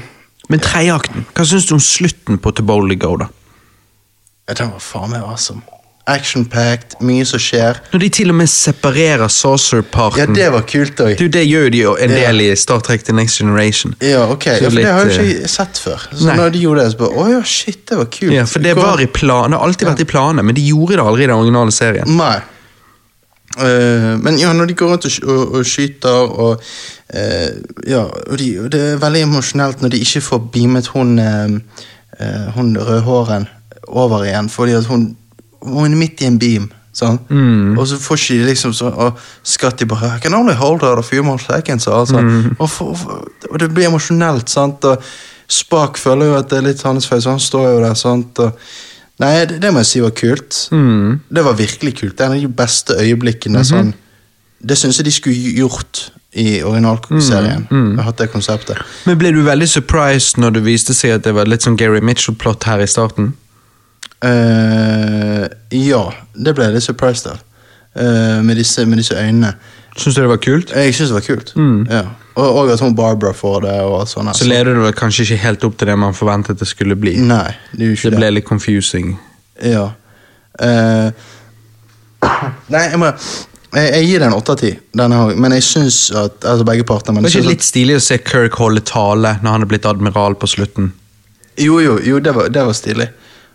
Men tredjeakten, hva syns du om slutten på To Boldly Go? da? Den var faen meg awesome. Action-packed, mye som skjer. Når de til og med separerer saucer-parten. Ja, det var kult også. Du, Det gjør de jo en Ja. del i Star Trek The Next Generation. Ja, ok. Ja, for det har jeg eh, ikke sett før. Så Nei. når de gjorde det, så bare Å ja, shit, det var kult. Ja, For det var i plan, det har alltid vært i planene, men de gjorde det aldri i den originale serien. Nei. Uh, men ja, når de går rundt og, og, og skyter og uh, Ja, og, de, og det er veldig emosjonelt når de ikke får beamet hun uh, Hun rødhåren over igjen, fordi at hun Hun er midt i en beam. Sånn. Mm. Og så får ikke de liksom så, Og skatt de bare I can only hold her a few more seconds. Og. Mm. og, for, for, og det blir emosjonelt, sant. Og Spak føler jo at det er litt hans feil, så han står jo der. sant og, Nei, det, det må jeg si var kult. Mm. Det var virkelig kult. Det er en av de beste øyeblikkene. -hmm. sånn, det syns jeg de skulle gjort i originalserien. Mm, mm. Hatt det konseptet. Men ble du veldig surprised når det viste seg at det var litt sånn Gary Mitchell-plott her i starten? Eh, ja, det ble jeg litt surprised av. Uh, med, disse, med disse øynene. Syns du det var kult? Jeg syns det var kult. Mm. Ja. Og, og at hun Barbara får det. og alt. Så leder det kanskje ikke helt opp til det man forventet det skulle bli. Nei, det er ikke Det det. ble litt confusing. Ja. Uh, nei, jeg må jeg, jeg gir den åtte av ti, men jeg syns at Altså begge parter. Men Det var ikke litt stilig å se Kirk holde tale når han er blitt admiral på slutten? Jo, jo, jo det, var, det var stilig.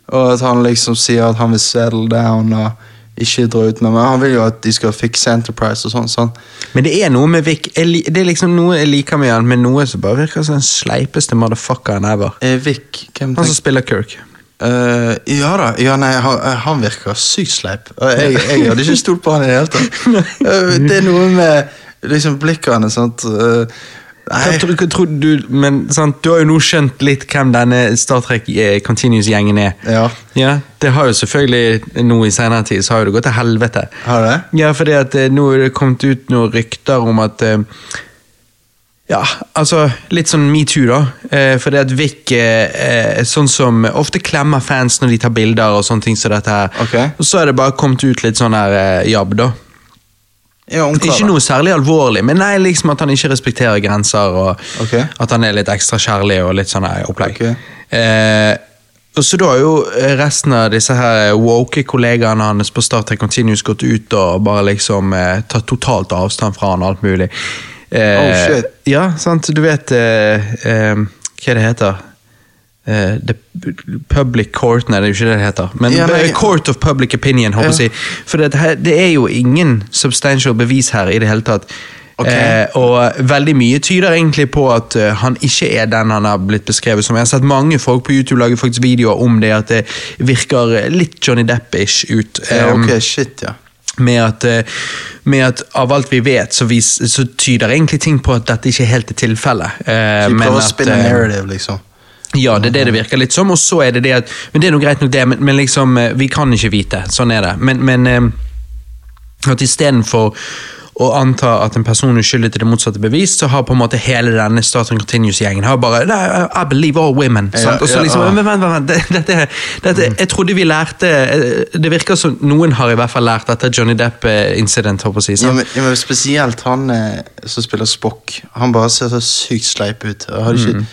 Og at han liksom sier at han vil settle down og ikke dra ut med meg. han vil jo at de skal fikse Enterprise og sånn. sånn. Men det er noe med Vic Det er liksom noe jeg liker med han, men noe som bare virker som den sleipeste motherfuckeren ever. Eh, Vic, hvem Han som spiller Kirk. Uh, Ja da. ja nei, han, han virker sykt sleip. Og Jeg, jeg hadde ikke stolt på han i det hele tatt. Uh, det er noe med liksom blikkene, sant? Eh, Du, men sant, Du har jo nå skjønt litt hvem denne Star Trek eh, Continuous-gjengen er. Ja. Ja, Det har jo selvfølgelig nå i senere tid så har det gått til helvete. Har det? Ja, fordi at eh, nå er det kommet ut noen rykter om at eh, Ja, altså litt sånn metoo, da. Eh, fordi at Vic eh, eh, sånn som ofte klemmer fans når de tar bilder og sånne ting som dette her. Okay. Og så er det bare kommet ut litt sånn her eh, jabb, da. Ja, Ikke noe særlig alvorlig, men nei, liksom at han ikke respekterer grenser, og okay. at han er litt ekstra kjærlig og litt sånn opplegg. Okay. Eh, og så da har jo resten av disse her woke kollegaene hans på Star Trek Continuous gått ut og bare liksom eh, tatt totalt avstand fra han og alt mulig. Eh, Oh, shit. Ja, sant, du vet eh, eh, Hva det heter Eh, the Public Court, nei det er jo ikke det det heter. Men Ja, nei, eh, Court of Public Opinion, håper jeg å si. For det, det er jo ingen substantial bevis her i det hele tatt. Okay. Eh, og veldig mye tyder egentlig på at uh, han ikke er den han har blitt beskrevet som. Jeg har sett mange folk på YouTube lage faktisk videoer om det, at det virker litt Johnny Depp-ish ut. Ja, ok, shit, ja. med at, med at av alt vi vet, så, vis, så tyder egentlig ting på at dette ikke helt er tilfellet. Uh, de men prøver å spinne narrative, liksom. Ja, det er det det virker litt som, og så er det det at Men det er noe greit nok, det, men, men liksom eh, Vi kan ikke vite. Sånn er det. Men, men eh, at istedenfor å anta at en person er uskyldig til det motsatte bevis, så har på en måte hele denne Start Continuous-gjengen har bare I believe all women. Ja. Og så ja, liksom, men vent, vent, vent, det- dette, dette, Jeg trodde vi lærte eh, Det virker som noen har i hvert fall lært etter Johnny Depp-incident. si, Ja, men, men Spesielt han som spiller Spock. Han bare ser så sykt sleip ut. Jeg har ikke han,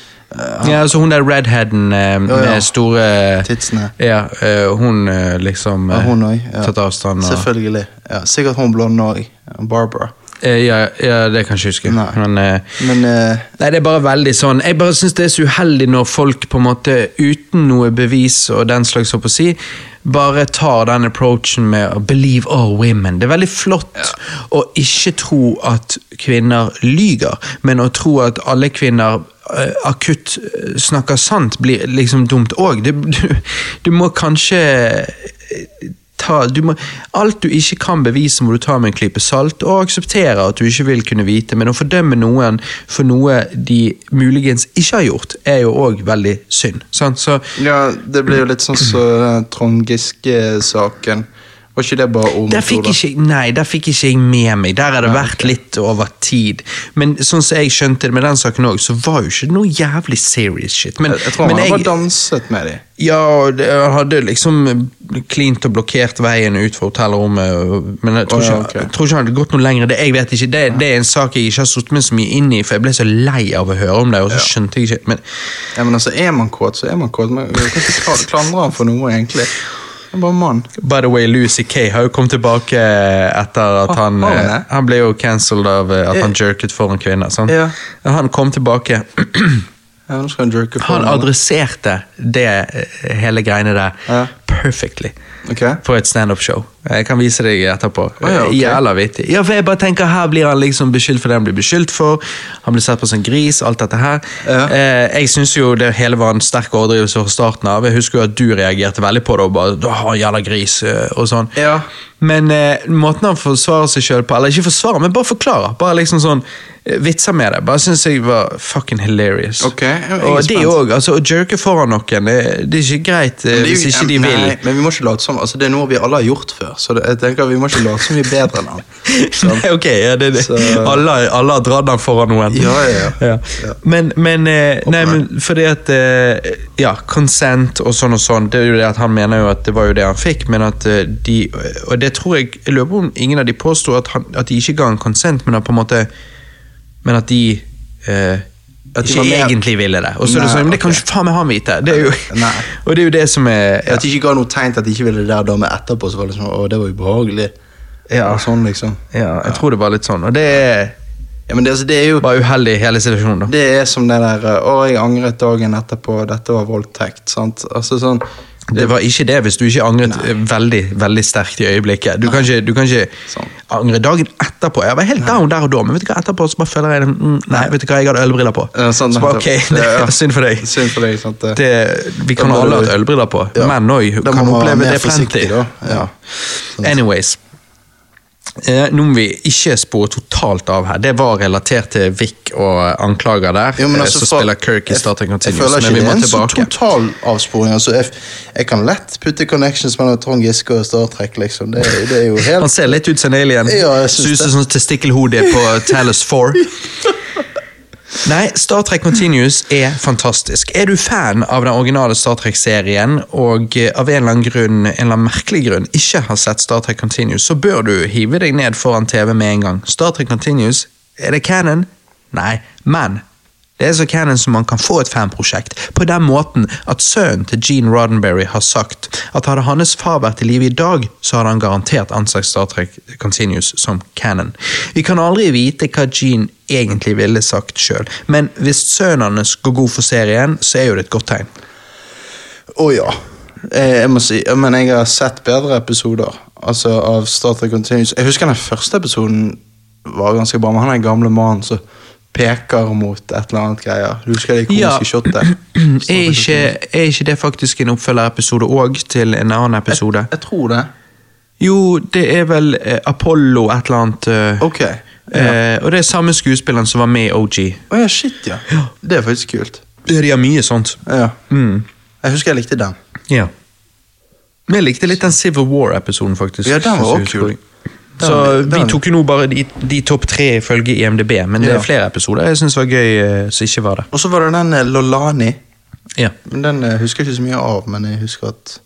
Ja, altså Hun der redheaden eh, Ja, ja. med store Titsene. Ja, eh, hun eh, liksom Ja, eh, hun òg. Ja. tatt avstand. Og, Selvfølgelig. Ja, sikkert hun blonde òg. Barbara. Eh, ja, ja, det kan jeg ikke huske. Nei. Men eh, Men uh, Nei, det er bare veldig sånn Jeg bare syns det er så uheldig når folk på en måte uten noe bevis og den slags, så på å si, bare tar den approachen med believe all women. Det er veldig flott å ikke tro at kvinner lyger, men å tro at alle kvinner eh, akutt eh, snakker sant, blir liksom dumt òg. Du, du må kanskje eh, ta, du må, alt du ikke kan bevise, må du ta med en klype salt, og akseptere at du ikke vil kunne vite. Men å fordømme noen for noe de muligens ikke har gjort, er jo òg veldig synd. Sant? Så ja, det blir jo litt sånn som så, Trond Giske-saken. Var ikke det bare om der fikk ikke, nei, der fikk ikke jeg med meg. Der har det vært litt over tid. Men sånn som jeg skjønte det med den saken òg, så var jo ikke det noe jævlig serious shit. Men, Jeg, jeg tror men han jeg, bare danset med dem. Ja, han hadde liksom klint og blokkert veien ut fra hotellrommet, men jeg tror, oh, ja, ikke, ok. jeg tror ikke han hadde gått noe lenger. Det, jeg vet ikke, det, det er en sak jeg ikke har sittet meg så mye inn i, for jeg ble så lei av å høre om det, og så skjønte jeg ikke men, Ja, men altså, Er man kåt, så er man kåt. Men kan ikke klandre han for noe, egentlig. By the way, Lucy Kay har jo kommet tilbake etter at Har- han han eh. Han ble jo cancelled av eh, at han jerket for en kvinne. Ja. Han kom tilbake. Han Han adresserte det eh, hele greiene der Ja. Perfectly. okay. på et standup-show. Jeg kan vise deg etterpå. Oh, ja, okay. Jævla vittig. Ja, for jeg bare tenker Her blir han liksom beskyldt for det han blir beskyldt for. Han blir sett på som gris, alt dette her. Ja. Eh, jeg syns jo det hele var en sterk overdrivelse fra starten av. Jeg husker jo at du reagerte veldig på det og bare «Åh, jævla gris eh, og sånn. Ja. Men eh, måten han forsvarer seg sjøl på, eller ikke forsvarer, men bare forklarer. Bare liksom sånn eh, Vitser med det. Bare syns jeg var fucking hilarious. Okay, og det òg. Altså, å jerke foran noen, det, det er ikke greit eh, det er jo- hvis ikke de vil. Nei, men vi må ikke late som altså Det er noe vi alle har gjort før, så det, jeg tenker vi må ikke late som vi er bedre enn han. Nei, ok, ja, det, det. Så- Alle, alle har dratt den foran noen. Ja, ja, ja. Ja. Men, men, eh, nei, men fordi at eh, Ja, consent og sånn og sånn, det er jo det at han mener jo at det var jo det han fikk, men at eh, de Og det tror jeg Jeg lurer på om ingen av de påsto at, at de ikke ga en consent, men at på en måte Men at de eh, At ikke egentlig ville det. Og så er det sånn, men det kan ikke faen meg han vite! Det er jo, og det er jo det som er At de ikke ga noe tegn til at de ikke ville det der da, men etterpå så var det sånn Å, det var ubehagelig. Ja. Og sånn, liksom. Ja, jeg tror det var litt sånn. Og det er Ja, men det, altså, det er jo bare uheldig, hele situasjonen. da. Det er som det der Å, jeg angret dagen etterpå, dette var voldtekt. Sant? Altså sånn Det var ikke det hvis du ikke angret Nei. veldig veldig sterkt i øyeblikket. Du kan ikke, du kan ikke Sånn. angre dagen etterpå. Jeg var helt down der og da, men vet du hva, etterpå så bare føler jeg mm, Nei, vet du hva, jeg hadde ølbriller på. Ja, sånn, så bare, ok, det Ja, ja. er synd for deg. Synd for deg. sant? Det, vi kan alle ha ølbriller på. Ja. men òg kan oppleve det plenty. Ja. Anyways. Eh, må vi ikke spore totalt av her. Det var relatert til Vic og anklager der, Jo, men eh, altså, så spiller Kirk i jeg- Star Trek Jeg Continuous. føler ikke Men vi det må er en så total avsporing. Altså, jeg, jeg kan lett putte connections mellom Trond Giske og Star Trek, liksom. Det, det jo Han ser litt ut som en alien. Ja, jeg synes Ser ut som det. sånn testikkelhode på Talos 4. Nei, Star Trek Continuous er fantastisk. Er du fan av den originale Star Trek-serien og eh, av en eller annen grunn, en eller annen merkelig grunn ikke har sett Star Trek Continuous, så bør du hive deg ned foran TV med en gang. Star Trek Continuous, er det canon? Nei, men det er så canon som man kan få et fanprosjekt, på den måten at sønnen til Gene Roddenberry har sagt at hadde hans far vært i live i dag, så hadde han garantert ansett Star Trek Continuous som canon. Vi kan aldri vite hva Gene egentlig ville sagt sjøl, men hvis sønnen hans går god for serien, så er jo det et godt tegn. Å ja. Eh, Jeg må si, men jeg har sett bedre episoder altså av Star Trek Continuous. Jeg husker den første episoden var ganske bra, men han er en gamle mann som peker mot et eller annet greier. Du husker det Ja. komiske shotet? Er ikke, er ikke det faktisk en oppfølgerepisode òg til en annen episode? Jeg tror det. Jo, det er vel eh, Apollo et eller annet. eh, Ok. Ja. eh, og det er samme skuespilleren som var med i OG. Oh, ja, shit, ja. Det er faktisk kult. De har mye sånt. Ja. Mm. Jeg husker jeg likte den. Ja. Men jeg likte litt den Civil War-episoden, faktisk. Ja, den var også kult kul. Så vi tok jo nå bare de, de topp tre ifølge IMDb, men det er flere episoder jeg syns var gøy Så som ikke var det. Og så var det den eh, Lolani. Ja. Men Den eh, husker jeg ikke så mye av, men jeg husker at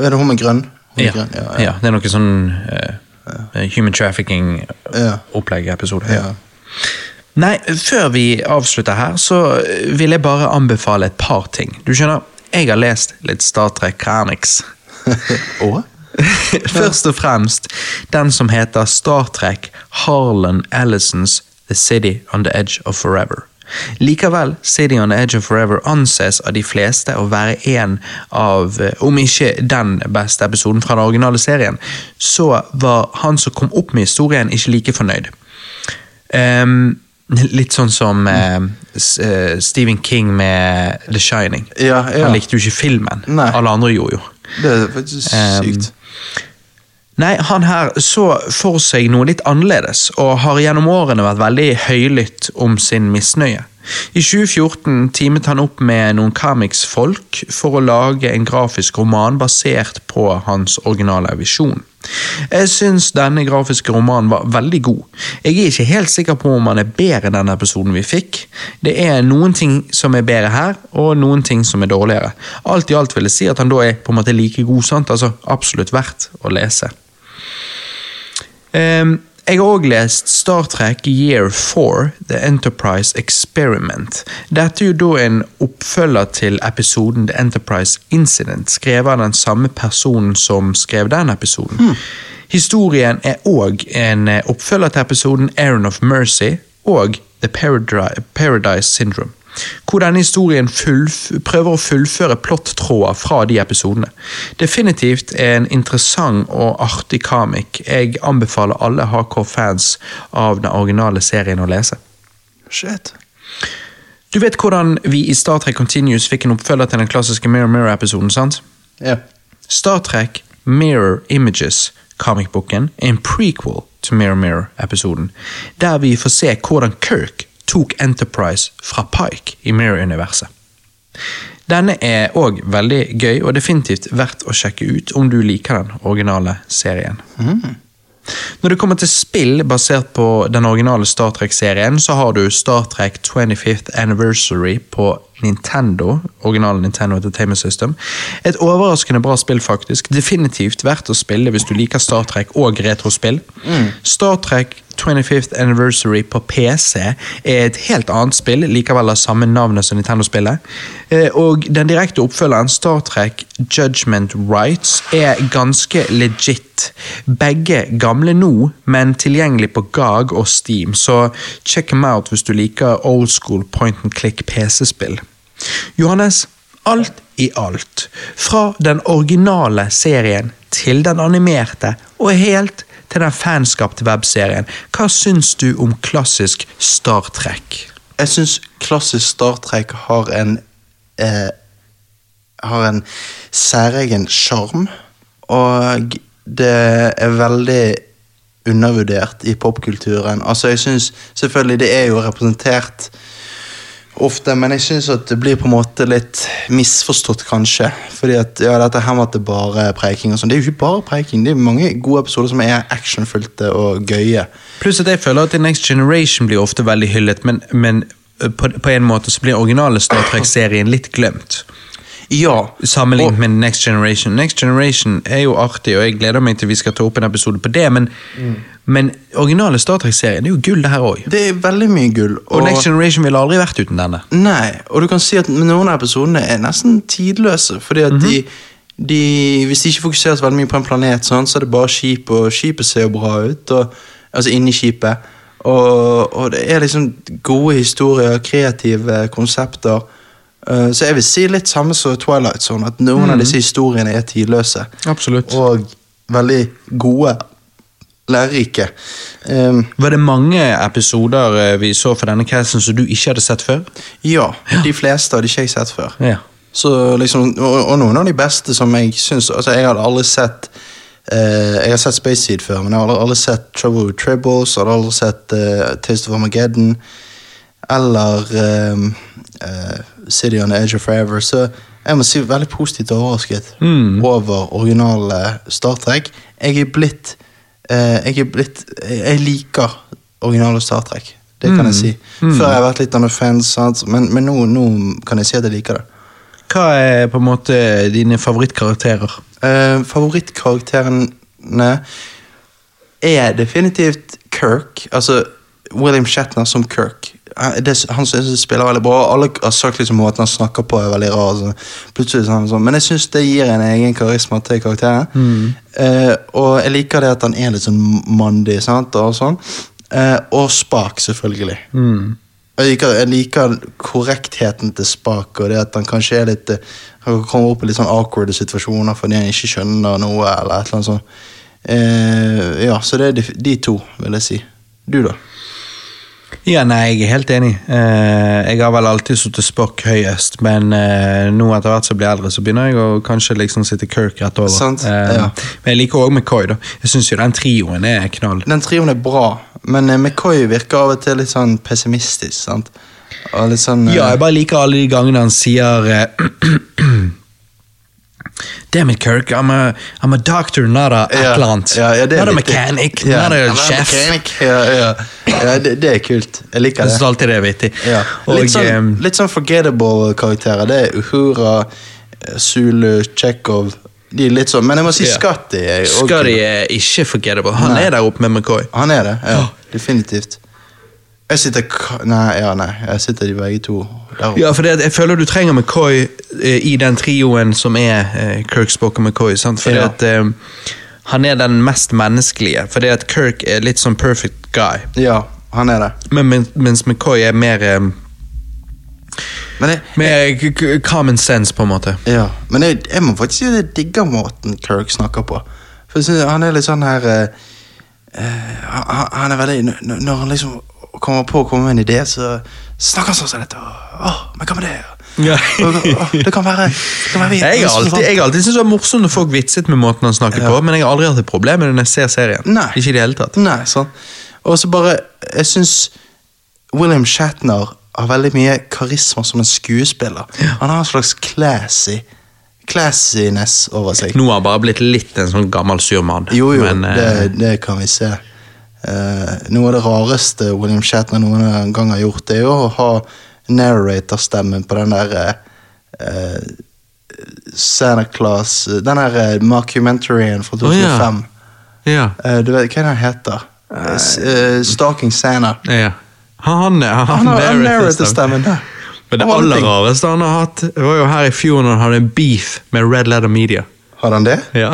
Er det hun med grønn? Hun Ja. grønn? ja, det er noe sånn uh, human trafficking-opplegg-episode. Ja. Nei, før vi avslutter her, så vil jeg bare anbefale et par ting. Du skjønner, jeg har lest litt Star Trek Comics. Og? Først og fremst den som heter Star Trek Harlan Ellisons The City on the Edge of Forever. Likevel, City on the Edge of Forever anses av de fleste å være en av, eh, om ikke den beste episoden fra den originale serien, så var han som kom opp med historien ikke like fornøyd. Um, litt sånn som eh, eh, Stephen King med The Shining. Ja, ja. Han likte jo ikke filmen. Nei. Alle andre gjorde jo. Det er faktisk Um, sykt. Nei, han her så for seg noe litt annerledes, og har gjennom årene vært veldig høylytt om sin misnøye. I 2014 teamet han opp med noen comics-folk for å lage en grafisk roman basert på hans originale visjon. Jeg syns denne grafiske romanen var veldig god. Jeg er ikke helt sikker på om han er bedre enn den episoden vi fikk. Det er noen ting som er bedre her, og noen ting som er dårligere. Alt i alt vil jeg si at han da er på en måte like god, sant? altså absolutt verdt å lese. Ehm, jeg har også lest Star Trek Year 4, The Enterprise Experiment. Dette er jo da en oppfølger til episoden The Enterprise Incident, skrevet av den samme personen som skrev den episoden. Historien er òg en eh, oppfølger til episoden Aaron of Mercy og The Paradise Syndrome. Hvor denne historien prøver å fullføre plottråder fra de episodene. Definitivt en interessant og artig comic. Jeg anbefaler alle hardcore-fans av den originale serien å lese. Shit. Du vet hvordan vi i Star Trek Continuous fikk en oppfølger til den klassiske Mirror Mirror-episoden, sant? Ja. Star Trek Mirror Images, comicboken, er en prequel til Mirror Mirror-episoden, der vi får se hvordan Kirk tok Enterprise fra Pike i Mirror-universet. Denne er òg veldig gøy og definitivt verdt å sjekke ut om du liker den originale serien. Når det kommer til spill basert på den originale Star Trek-serien, så har du Star Trek 25th Anniversary på Nintendo, Original Nintendo Entertainment System. Et overraskende bra spill, faktisk. Definitivt verdt å spille hvis du liker Star Trek og retrospill. Star Trek 25th Anniversary på PC er et helt annet spill, likevel har samme navnet som Nintendo-spillet. Eh, Og den direkte oppfølgeren, Star Trek Judgment Rights, er ganske legit. Begge gamle nå, men tilgjengelig på GAG og Steam, så check them out hvis du liker old school point and click PC-spill. Johannes, alt i alt, fra den originale serien til den animerte, og helt til den fanskapte webserien, hva syns du om klassisk Star Trek? Jeg syns klassisk Star Trek har en eh, Har en særegen sjarm, og det er veldig undervurdert i popkulturen. Altså, jeg syns selvfølgelig det er jo representert ofte, men jeg syns at det blir på en måte litt misforstått, kanskje. Fordi at ja, dette her med at det bare preiking og sånn. Det er jo ikke bare preiking, det er mange gode episoder som er actionfylte og gøye. Pluss at jeg føler at The Next Generation blir ofte veldig hyllet, men, men eh, på, på en måte så blir originale Star Trek-serien litt glemt. Ja. Sammenlignet med Next Generation. Next Generation er jo artig, og jeg gleder meg til vi skal ta opp en episode på det, men, men originale Star Trek-serien er jo gull, det her òg. Det er veldig mye gull. Og Next Generation ville aldri vært uten denne. Nei, og du kan si at noen av episodene er nesten tidløse. Fordi at de, de Hvis de ikke fokuserer så veldig mye på en planet, sånn, så er det bare skip, og skipet ser jo bra ut. Og, altså inni skipet. Og, og det er liksom gode historier, kreative konsepter. Uh, så jeg vil si litt samme som Twilight Zone, at noen av disse historiene er tidløse. Absolutt. Og veldig gode, lærerike. Um, Var det mange episoder eh, vi så for denne casten som du ikke hadde sett før? ja, de fleste hadde ikke jeg sett før. Ja. Så liksom, og, og noen av de beste som jeg syns altså Jeg hadde aldri sett uh, Jeg har sett Space Seed før, men jeg hadde aldri, sett Trouble with Tribbles. Hadde aldri sett uh, Taste of Armageddon. eller um, uh, City on the Edge of Forever, så jeg må si veldig positivt overrasket over originale Star Trek. Jeg er blitt Jeg er blitt Jeg liker originale Star Trek. Det kan jeg si. Før jeg har vært litt on the fence, men, men nå, nå kan jeg si at jeg liker det. Hva er på en måte dine favorittkarakterer? Eh, favorittkarakterene er definitivt Kirk. Altså William Shatner som Kirk. Han- Det, han synes det spiller veldig bra. Alle har sagt liksom måten han snakker på er veldig rar. Så plutselig sånn, sånn. Men jeg syns det gir en egen karisma til karakteren. Eh, og jeg liker det at han er litt sånn mandig. Sant? Og sånn. Eh, og Spak, selvfølgelig. Jeg liker, jeg liker korrektheten til Spak, og det at han kanskje er litt eh, Han kommer opp i litt sånn awkward situasjoner fordi han ikke skjønner noe, eller et eller annet sånt. Eh, ja, så det er de, de to, vil jeg si. Du, da? Ja, nei, jeg er helt enig. Eh, jeg har vel alltid sittet Spock høyest, men eh, nå etter hvert som jeg blir eldre, så begynner jeg å kanskje liksom sitte Kirk rett over. Sant, Eh, ja. Men jeg liker også McCoy, da. Jeg syns jo den trioen er knall. Den trioen er bra, men McCoy virker av og til litt sånn pessimistisk. sant? Sånn Ja, jeg bare liker alle de gangene han sier Damn it, Kirk, I'm a, I'm a doctor, not a Ja, eller ja, ja, not a mechanic, ja, not a chef. Ja, ja. ja det, det er kult. Jeg liker Jeg det. syns alltid det er vittig. Litt, sånn, eh, litt sånn forgettable karakterer. Det er Uhura, eh, Zulu, Tsjekhov De er litt sånn, Men jeg må si yeah. Scotty. er også Scotty er ikke forgettable. Han Nei. er der oppe med McCoy. Han er det, ja. Definitivt. Jeg sitter Nei, ja, nei. Jeg sitter de begge to. Ja, for det, jeg føler du trenger McCoy eh, i den trioen som er eh, Kirk, Spock og McCoy. Sant? Fordi Ja. at eh, han er den mest menneskelige. Fordi at Kirk er litt sånn perfect guy. Ja, han er det. Men, men, mens McCoy er mer, eh, Men jeg, mer common sense, på en måte. ja. Men jeg, jeg må faktisk si at jeg digger måten Kirk snakker på. For jeg synes Han er litt sånn her uh, uh, han, han er veldig Når han liksom kommer på å komme med en idé, så snakker han sånn som dette. Åh, men hva med det? Ja. Det kan være, det kan være Jeg har alltid, jeg alltid syntes det var morsomt når folk vitset med måten han snakker på, men jeg har aldri hatt et problem med det når jeg ser serien. Nei. Ikke i det hele tatt. Nei, sånn. Og så bare Jeg syns William Shatner har veldig mye karisma som en skuespiller. Han har en slags classy classiness over seg. Nå har han bare blitt litt en sånn gammel sur mann. Jo, jo, Men, eh, det, det kan vi se. Eh, noe av det rareste William Shatner noen gang har gjort, det er jo å ha narrator-stemmen på den der eh, Santa Claus Den der markumentaryen mockumentaryen fra Oh, ja. 2005. ja. Eh, du vet hva den heter? Uh, Stalking Santa. ja. Han, han, han, Han har narrator-stemmen. der. Men det aller ting. rareste han har hatt, var jo her i fjor når han hadde en beef med Red Letter Media. Har han det? Ja.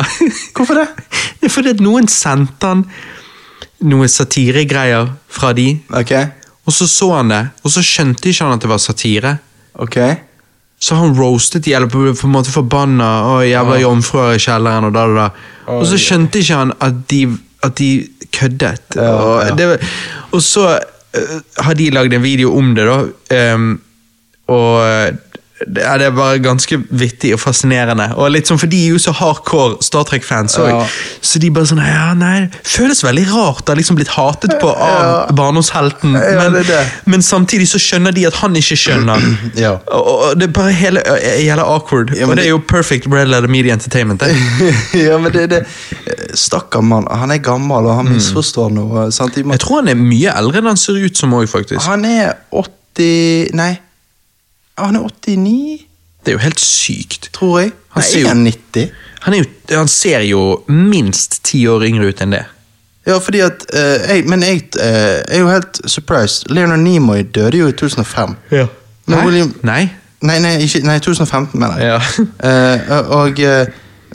Hvorfor det? Det er fordi at noen sendte han noe satiregreier fra de, Ok, og så så han det, og så skjønte ikke han at det var satire. ok. Så han roastet de, eller på, på en måte forbanna og jævla jomfruer i kjelleren og da, da, da. Og så skjønte ikke han at de, at de køddet. Ja, og, ja. det, og så uh, har de lagd en video om det, da. Um, og eh, det er, er bare ganske vittig og fascinerende. Og litt sånn, For de er jo så hardcore Star Trek-fans òg. Ja. Så de bare sånn ja, nei, Føles veldig rart Det har liksom blitt hatet på av Ja. barndomshelten. Ja, men, det er det. men samtidig så skjønner de at han ikke skjønner. Ja. Og, og det er bare hele gjelder awkward. Og det det- er jo perfect Red Letter Media Entertainment. Ja, men det, det Stakkar mann. Han er gammel, og han misforstår noe. Sant? Jeg tror han er mye eldre enn han ser ut som òg, faktisk. han er 80 Nei. Han er 89, Det er jo helt sykt. tror jeg. Han Nei, ser jo- er han 90? Han, er jo, han ser jo minst ti år yngre ut enn det. Ja, fordi at uh, jeg, Men jeg uh, er jo helt surprised. Leonard Nimoy døde jo i 2005. Ja. Nei? William- Nei? Nei, nei, ikke, nei 2015, mener jeg. Ja. uh, og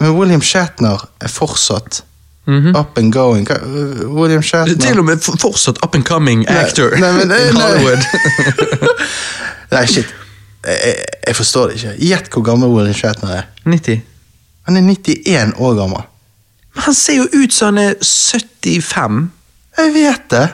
Men William Shatner er fortsatt up and going. William Shatner Til og med fortsatt up and coming actor nei, men in. Hollywood. Nei, shit. Jeg, jeg, forstår det ikke. Gjett hvor gammel William Shatner er. 90. Han er 91 år gammel. Men han ser jo ut som han er 75. Jeg vet det.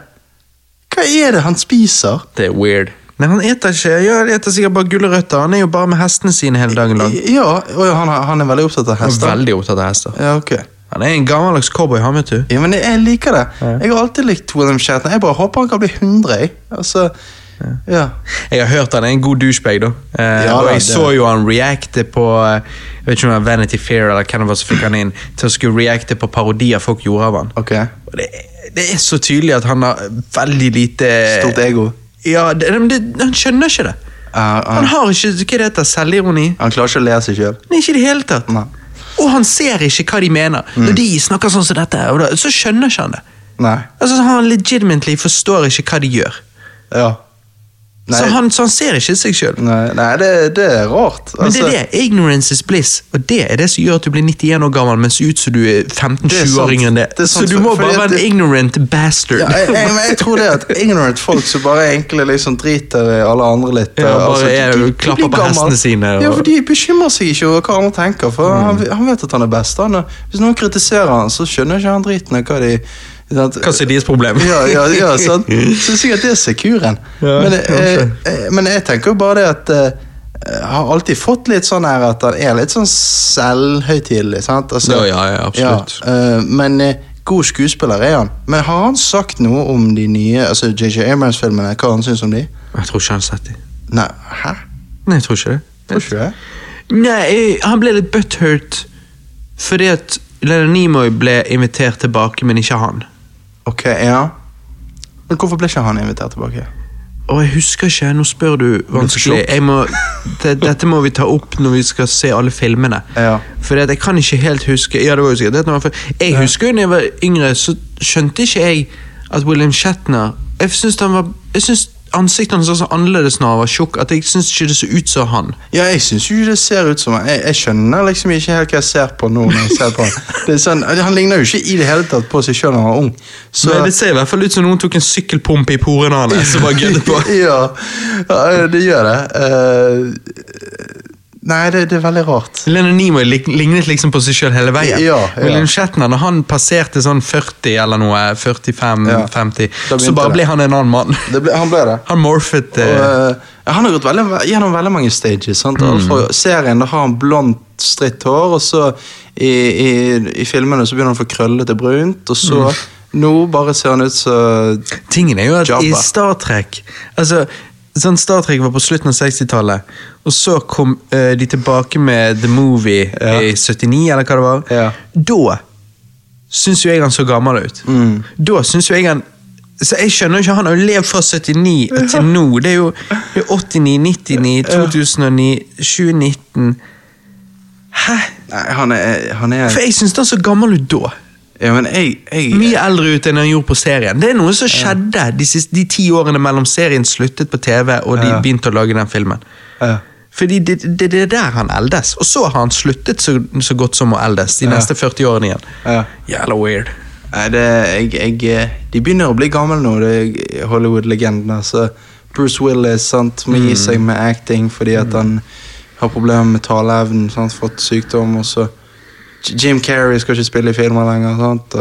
Hva er det han spiser? Det er weird. Men han eter ikke ja, han eter sikkert bare gulrøtter. Han er jo bare med hestene sine hele dagen lang. Ja, og han, han er veldig opptatt av hester. Han er veldig opptatt av hester. Ja, ok. Han er en gammeldags cowboy, han, vet du. Ja, men jeg liker det. Jeg har alltid likt William Shatner. Jeg bare håper han kan bli 100. jeg. Altså, Ja. Jeg har hørt han er en god douchebag, da. Eh, Ja, og jeg det- så jo han reacte på eh, Jeg vet ikke om det var Vanity Fair eller hvem som fikk han inn til å skulle reacte på parodier folk gjorde av han. Okay. Det, det er så tydelig at han har veldig lite Stort ego. Ja, det, Han skjønner ikke det. Uh, Han han, har ikke hva det heter, selvironi. han klarer ikke å le seg sjøl. Ikke i det hele tatt. Nei. Og han ser ikke hva de mener. Når de snakker sånn som dette, da, så skjønner ikke han det. Nei. Altså, Han legitimately forstår ikke hva de gjør. Ja. Så, han, så han ser ikke seg sjøl. nei, nei det, det er rart. Men det Altså, er det. Ignorance is bliss. Og det er det som gjør at du blir 91 år gammel, men ser ut som du er 15-20 er år yngre enn det. Det så du må bare være en det- ignorant bastard. ja, jeg, jeg, men jeg tror det at ignorant folk som bare egentlig liksom driter i alle andre litt Ja, bare altså, er- klapper på hestene sine, og- Ja, for De bekymrer seg ikke over hva andre tenker, for Mm. han, han vet at han er best. Han, hvis noen kritiserer han, så skjønner ikke han driten av hva de? Hva som er deres problem? Ja, ja, ja sant? Så sikkert det er sekuren. Ja, men, eh, eh, men jeg tenker jo bare det at eh, jeg har alltid fått litt sånn her at han er litt sånn selvhøytidelig. sant? Altså, Ja, ja, ja, absolutt. ja, eh, men eh, god skuespiller er han. Men har han sagt noe om de nye altså JJ Abrams-filmene? Hva han syns om de? Jeg tror ikke han har sett de. Nei, hæ? Nei, jeg tror ikke det. Tror ikke det? Nei, han ble litt butthurt fordi at Leonard Nimoy ble invitert tilbake, men ikke han. Ok, ja. Men hvorfor ble ikke han invitert tilbake? Og jeg husker ikke, nå spør du vanskelig. Må, det, dette må vi ta opp når vi skal se alle filmene. Ja. For jeg kan ikke helt huske Ja, det var jo sikkert det. jeg husker jo da jeg var yngre, så skjønte ikke jeg at William Shatner Jeg syns han var Jeg synes ansiktet hans er så annerledes når han var tjukk, at jeg syns ikke det så ut som han. Ja, jeg syns jo det ser ut som han. Jeg, jeg skjønner liksom ikke helt hva jeg ser på nå. når jeg ser på Han Det er sånn, Han ligner jo ikke i det hele tatt på seg sjøl når han var ung. Så, Men det ser i hvert fall ut som noen tok en sykkelpumpe i porene hans og bare gødde på. ja, ja, det gjør det. Eh, nei, det, det er veldig rart. Leonard Nimoy lignet liksom på seg sjøl hele veien. Ja, ja. William Shatner, når han passerte sånn 40 eller noe, 45-50, Ja, så bare det. ble han en annen mann. Det ble, han ble det. Han morfet Og, eh, han har gått veldig, gjennom veldig mange stages. Sant? Mm. fra serien da har han blondt, stritt hår, og så i, i, i filmene så begynner han å få krøllete brunt, og så nå bare ser han ut som Tingen er jo at i Star Trek altså, sånn Star Trek var på slutten av 60-tallet, og så kom eh, de tilbake med The Movie Ja. i 79, eller hva det var. Ja. Da syns jo jeg han så gammel ut. Mm. Da syns jo jeg han så Jeg skjønner jo ikke, Han har jo levd fra 79 og til nå. Det er jo det er 89, 99, 2009, 2019 Hæ? Nei, han er, han er For jeg syns han så gammel ut da. Ja, men jeg, jeg Mye eldre ut enn han gjorde på serien. Det er noe som skjedde de, siste, de ti årene mellom serien sluttet på TV og de Ja. begynte å lage den filmen. Ja. Fordi det, det, det er der han eldes. Og så har han sluttet så, så godt som å eldes de Ja. neste 40 årene igjen. Ja. Jævla weird. Det, jeg, jeg, de begynner å bli gamle nå, Hollywood-legendene. Altså Bruce Willis sant, må gi seg med acting fordi at han har problemer med taleevnen, fått sykdom. Og så Jim Carrey skal ikke spille i filmer lenger. Sant,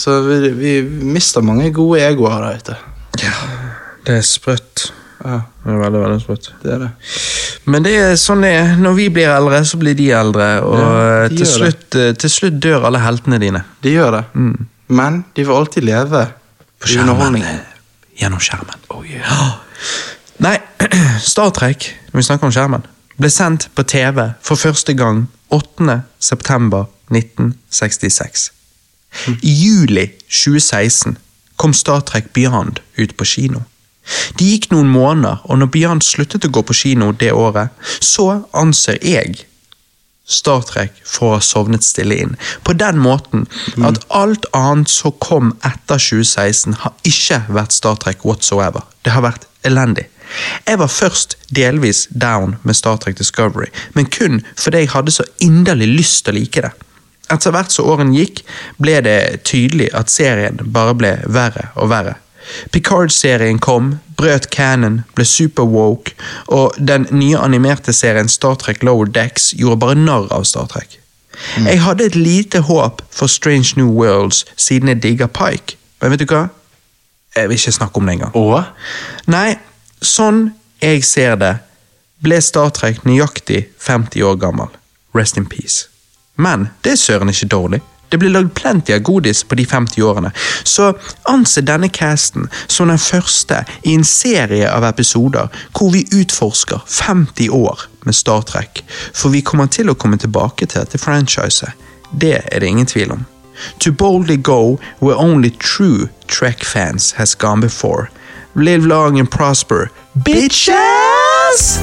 så vi, vi mister mange gode egoer der ute. Ja, det er sprøtt. Ja, Det er veldig, veldig sprøtt. det er det. Men det er sånn det er. Når vi blir eldre, så blir de eldre. Og Ja, de til, slutt, eh, til slutt dør alle heltene dine. De gjør det. Mm. Men de vil alltid leve På i underholdningen. Gjennom skjermen. Nei, Star Trek, når vi snakker om skjermen, ble sendt på TV for første gang 8. september 1966. I juli 2016 kom Star Trek Beyond ut på kino. Det gikk noen måneder, og når Beyond sluttet å gå på kino det året, så anser jeg Star Trek for å ha sovnet stille inn. På den måten at alt annet som kom etter 2016, har ikke vært Star Trek whatsoever. Det har vært elendig. Jeg var først delvis down med Star Trek Discovery, men kun fordi jeg hadde så inderlig lyst til å like det. Etter hvert som årene gikk, ble det tydelig at serien bare ble verre og verre. Picard-serien kom, brøt canon, ble super-woke, og den nye animerte serien Star Trek Lower Decks gjorde bare narr av Star Trek. Jeg hadde et lite håp for Strange New Worlds siden jeg digger Pike, men vet du hva? Jeg vil ikke snakke om det engang. Og Nei, sånn jeg ser det, ble Star Trek nøyaktig 50 år gammel. Rest in peace. Men det er søren ikke dårlig. Det ble lagd plenty av godis på de 50 årene, så anse denne casten som den første i en serie av episoder hvor vi utforsker 50 år med Star Trek, for vi kommer til å komme tilbake til dette franchiset. Det er det ingen tvil om. To boldly go where only true Trek fans has gone before. Live long and prosper, bitches!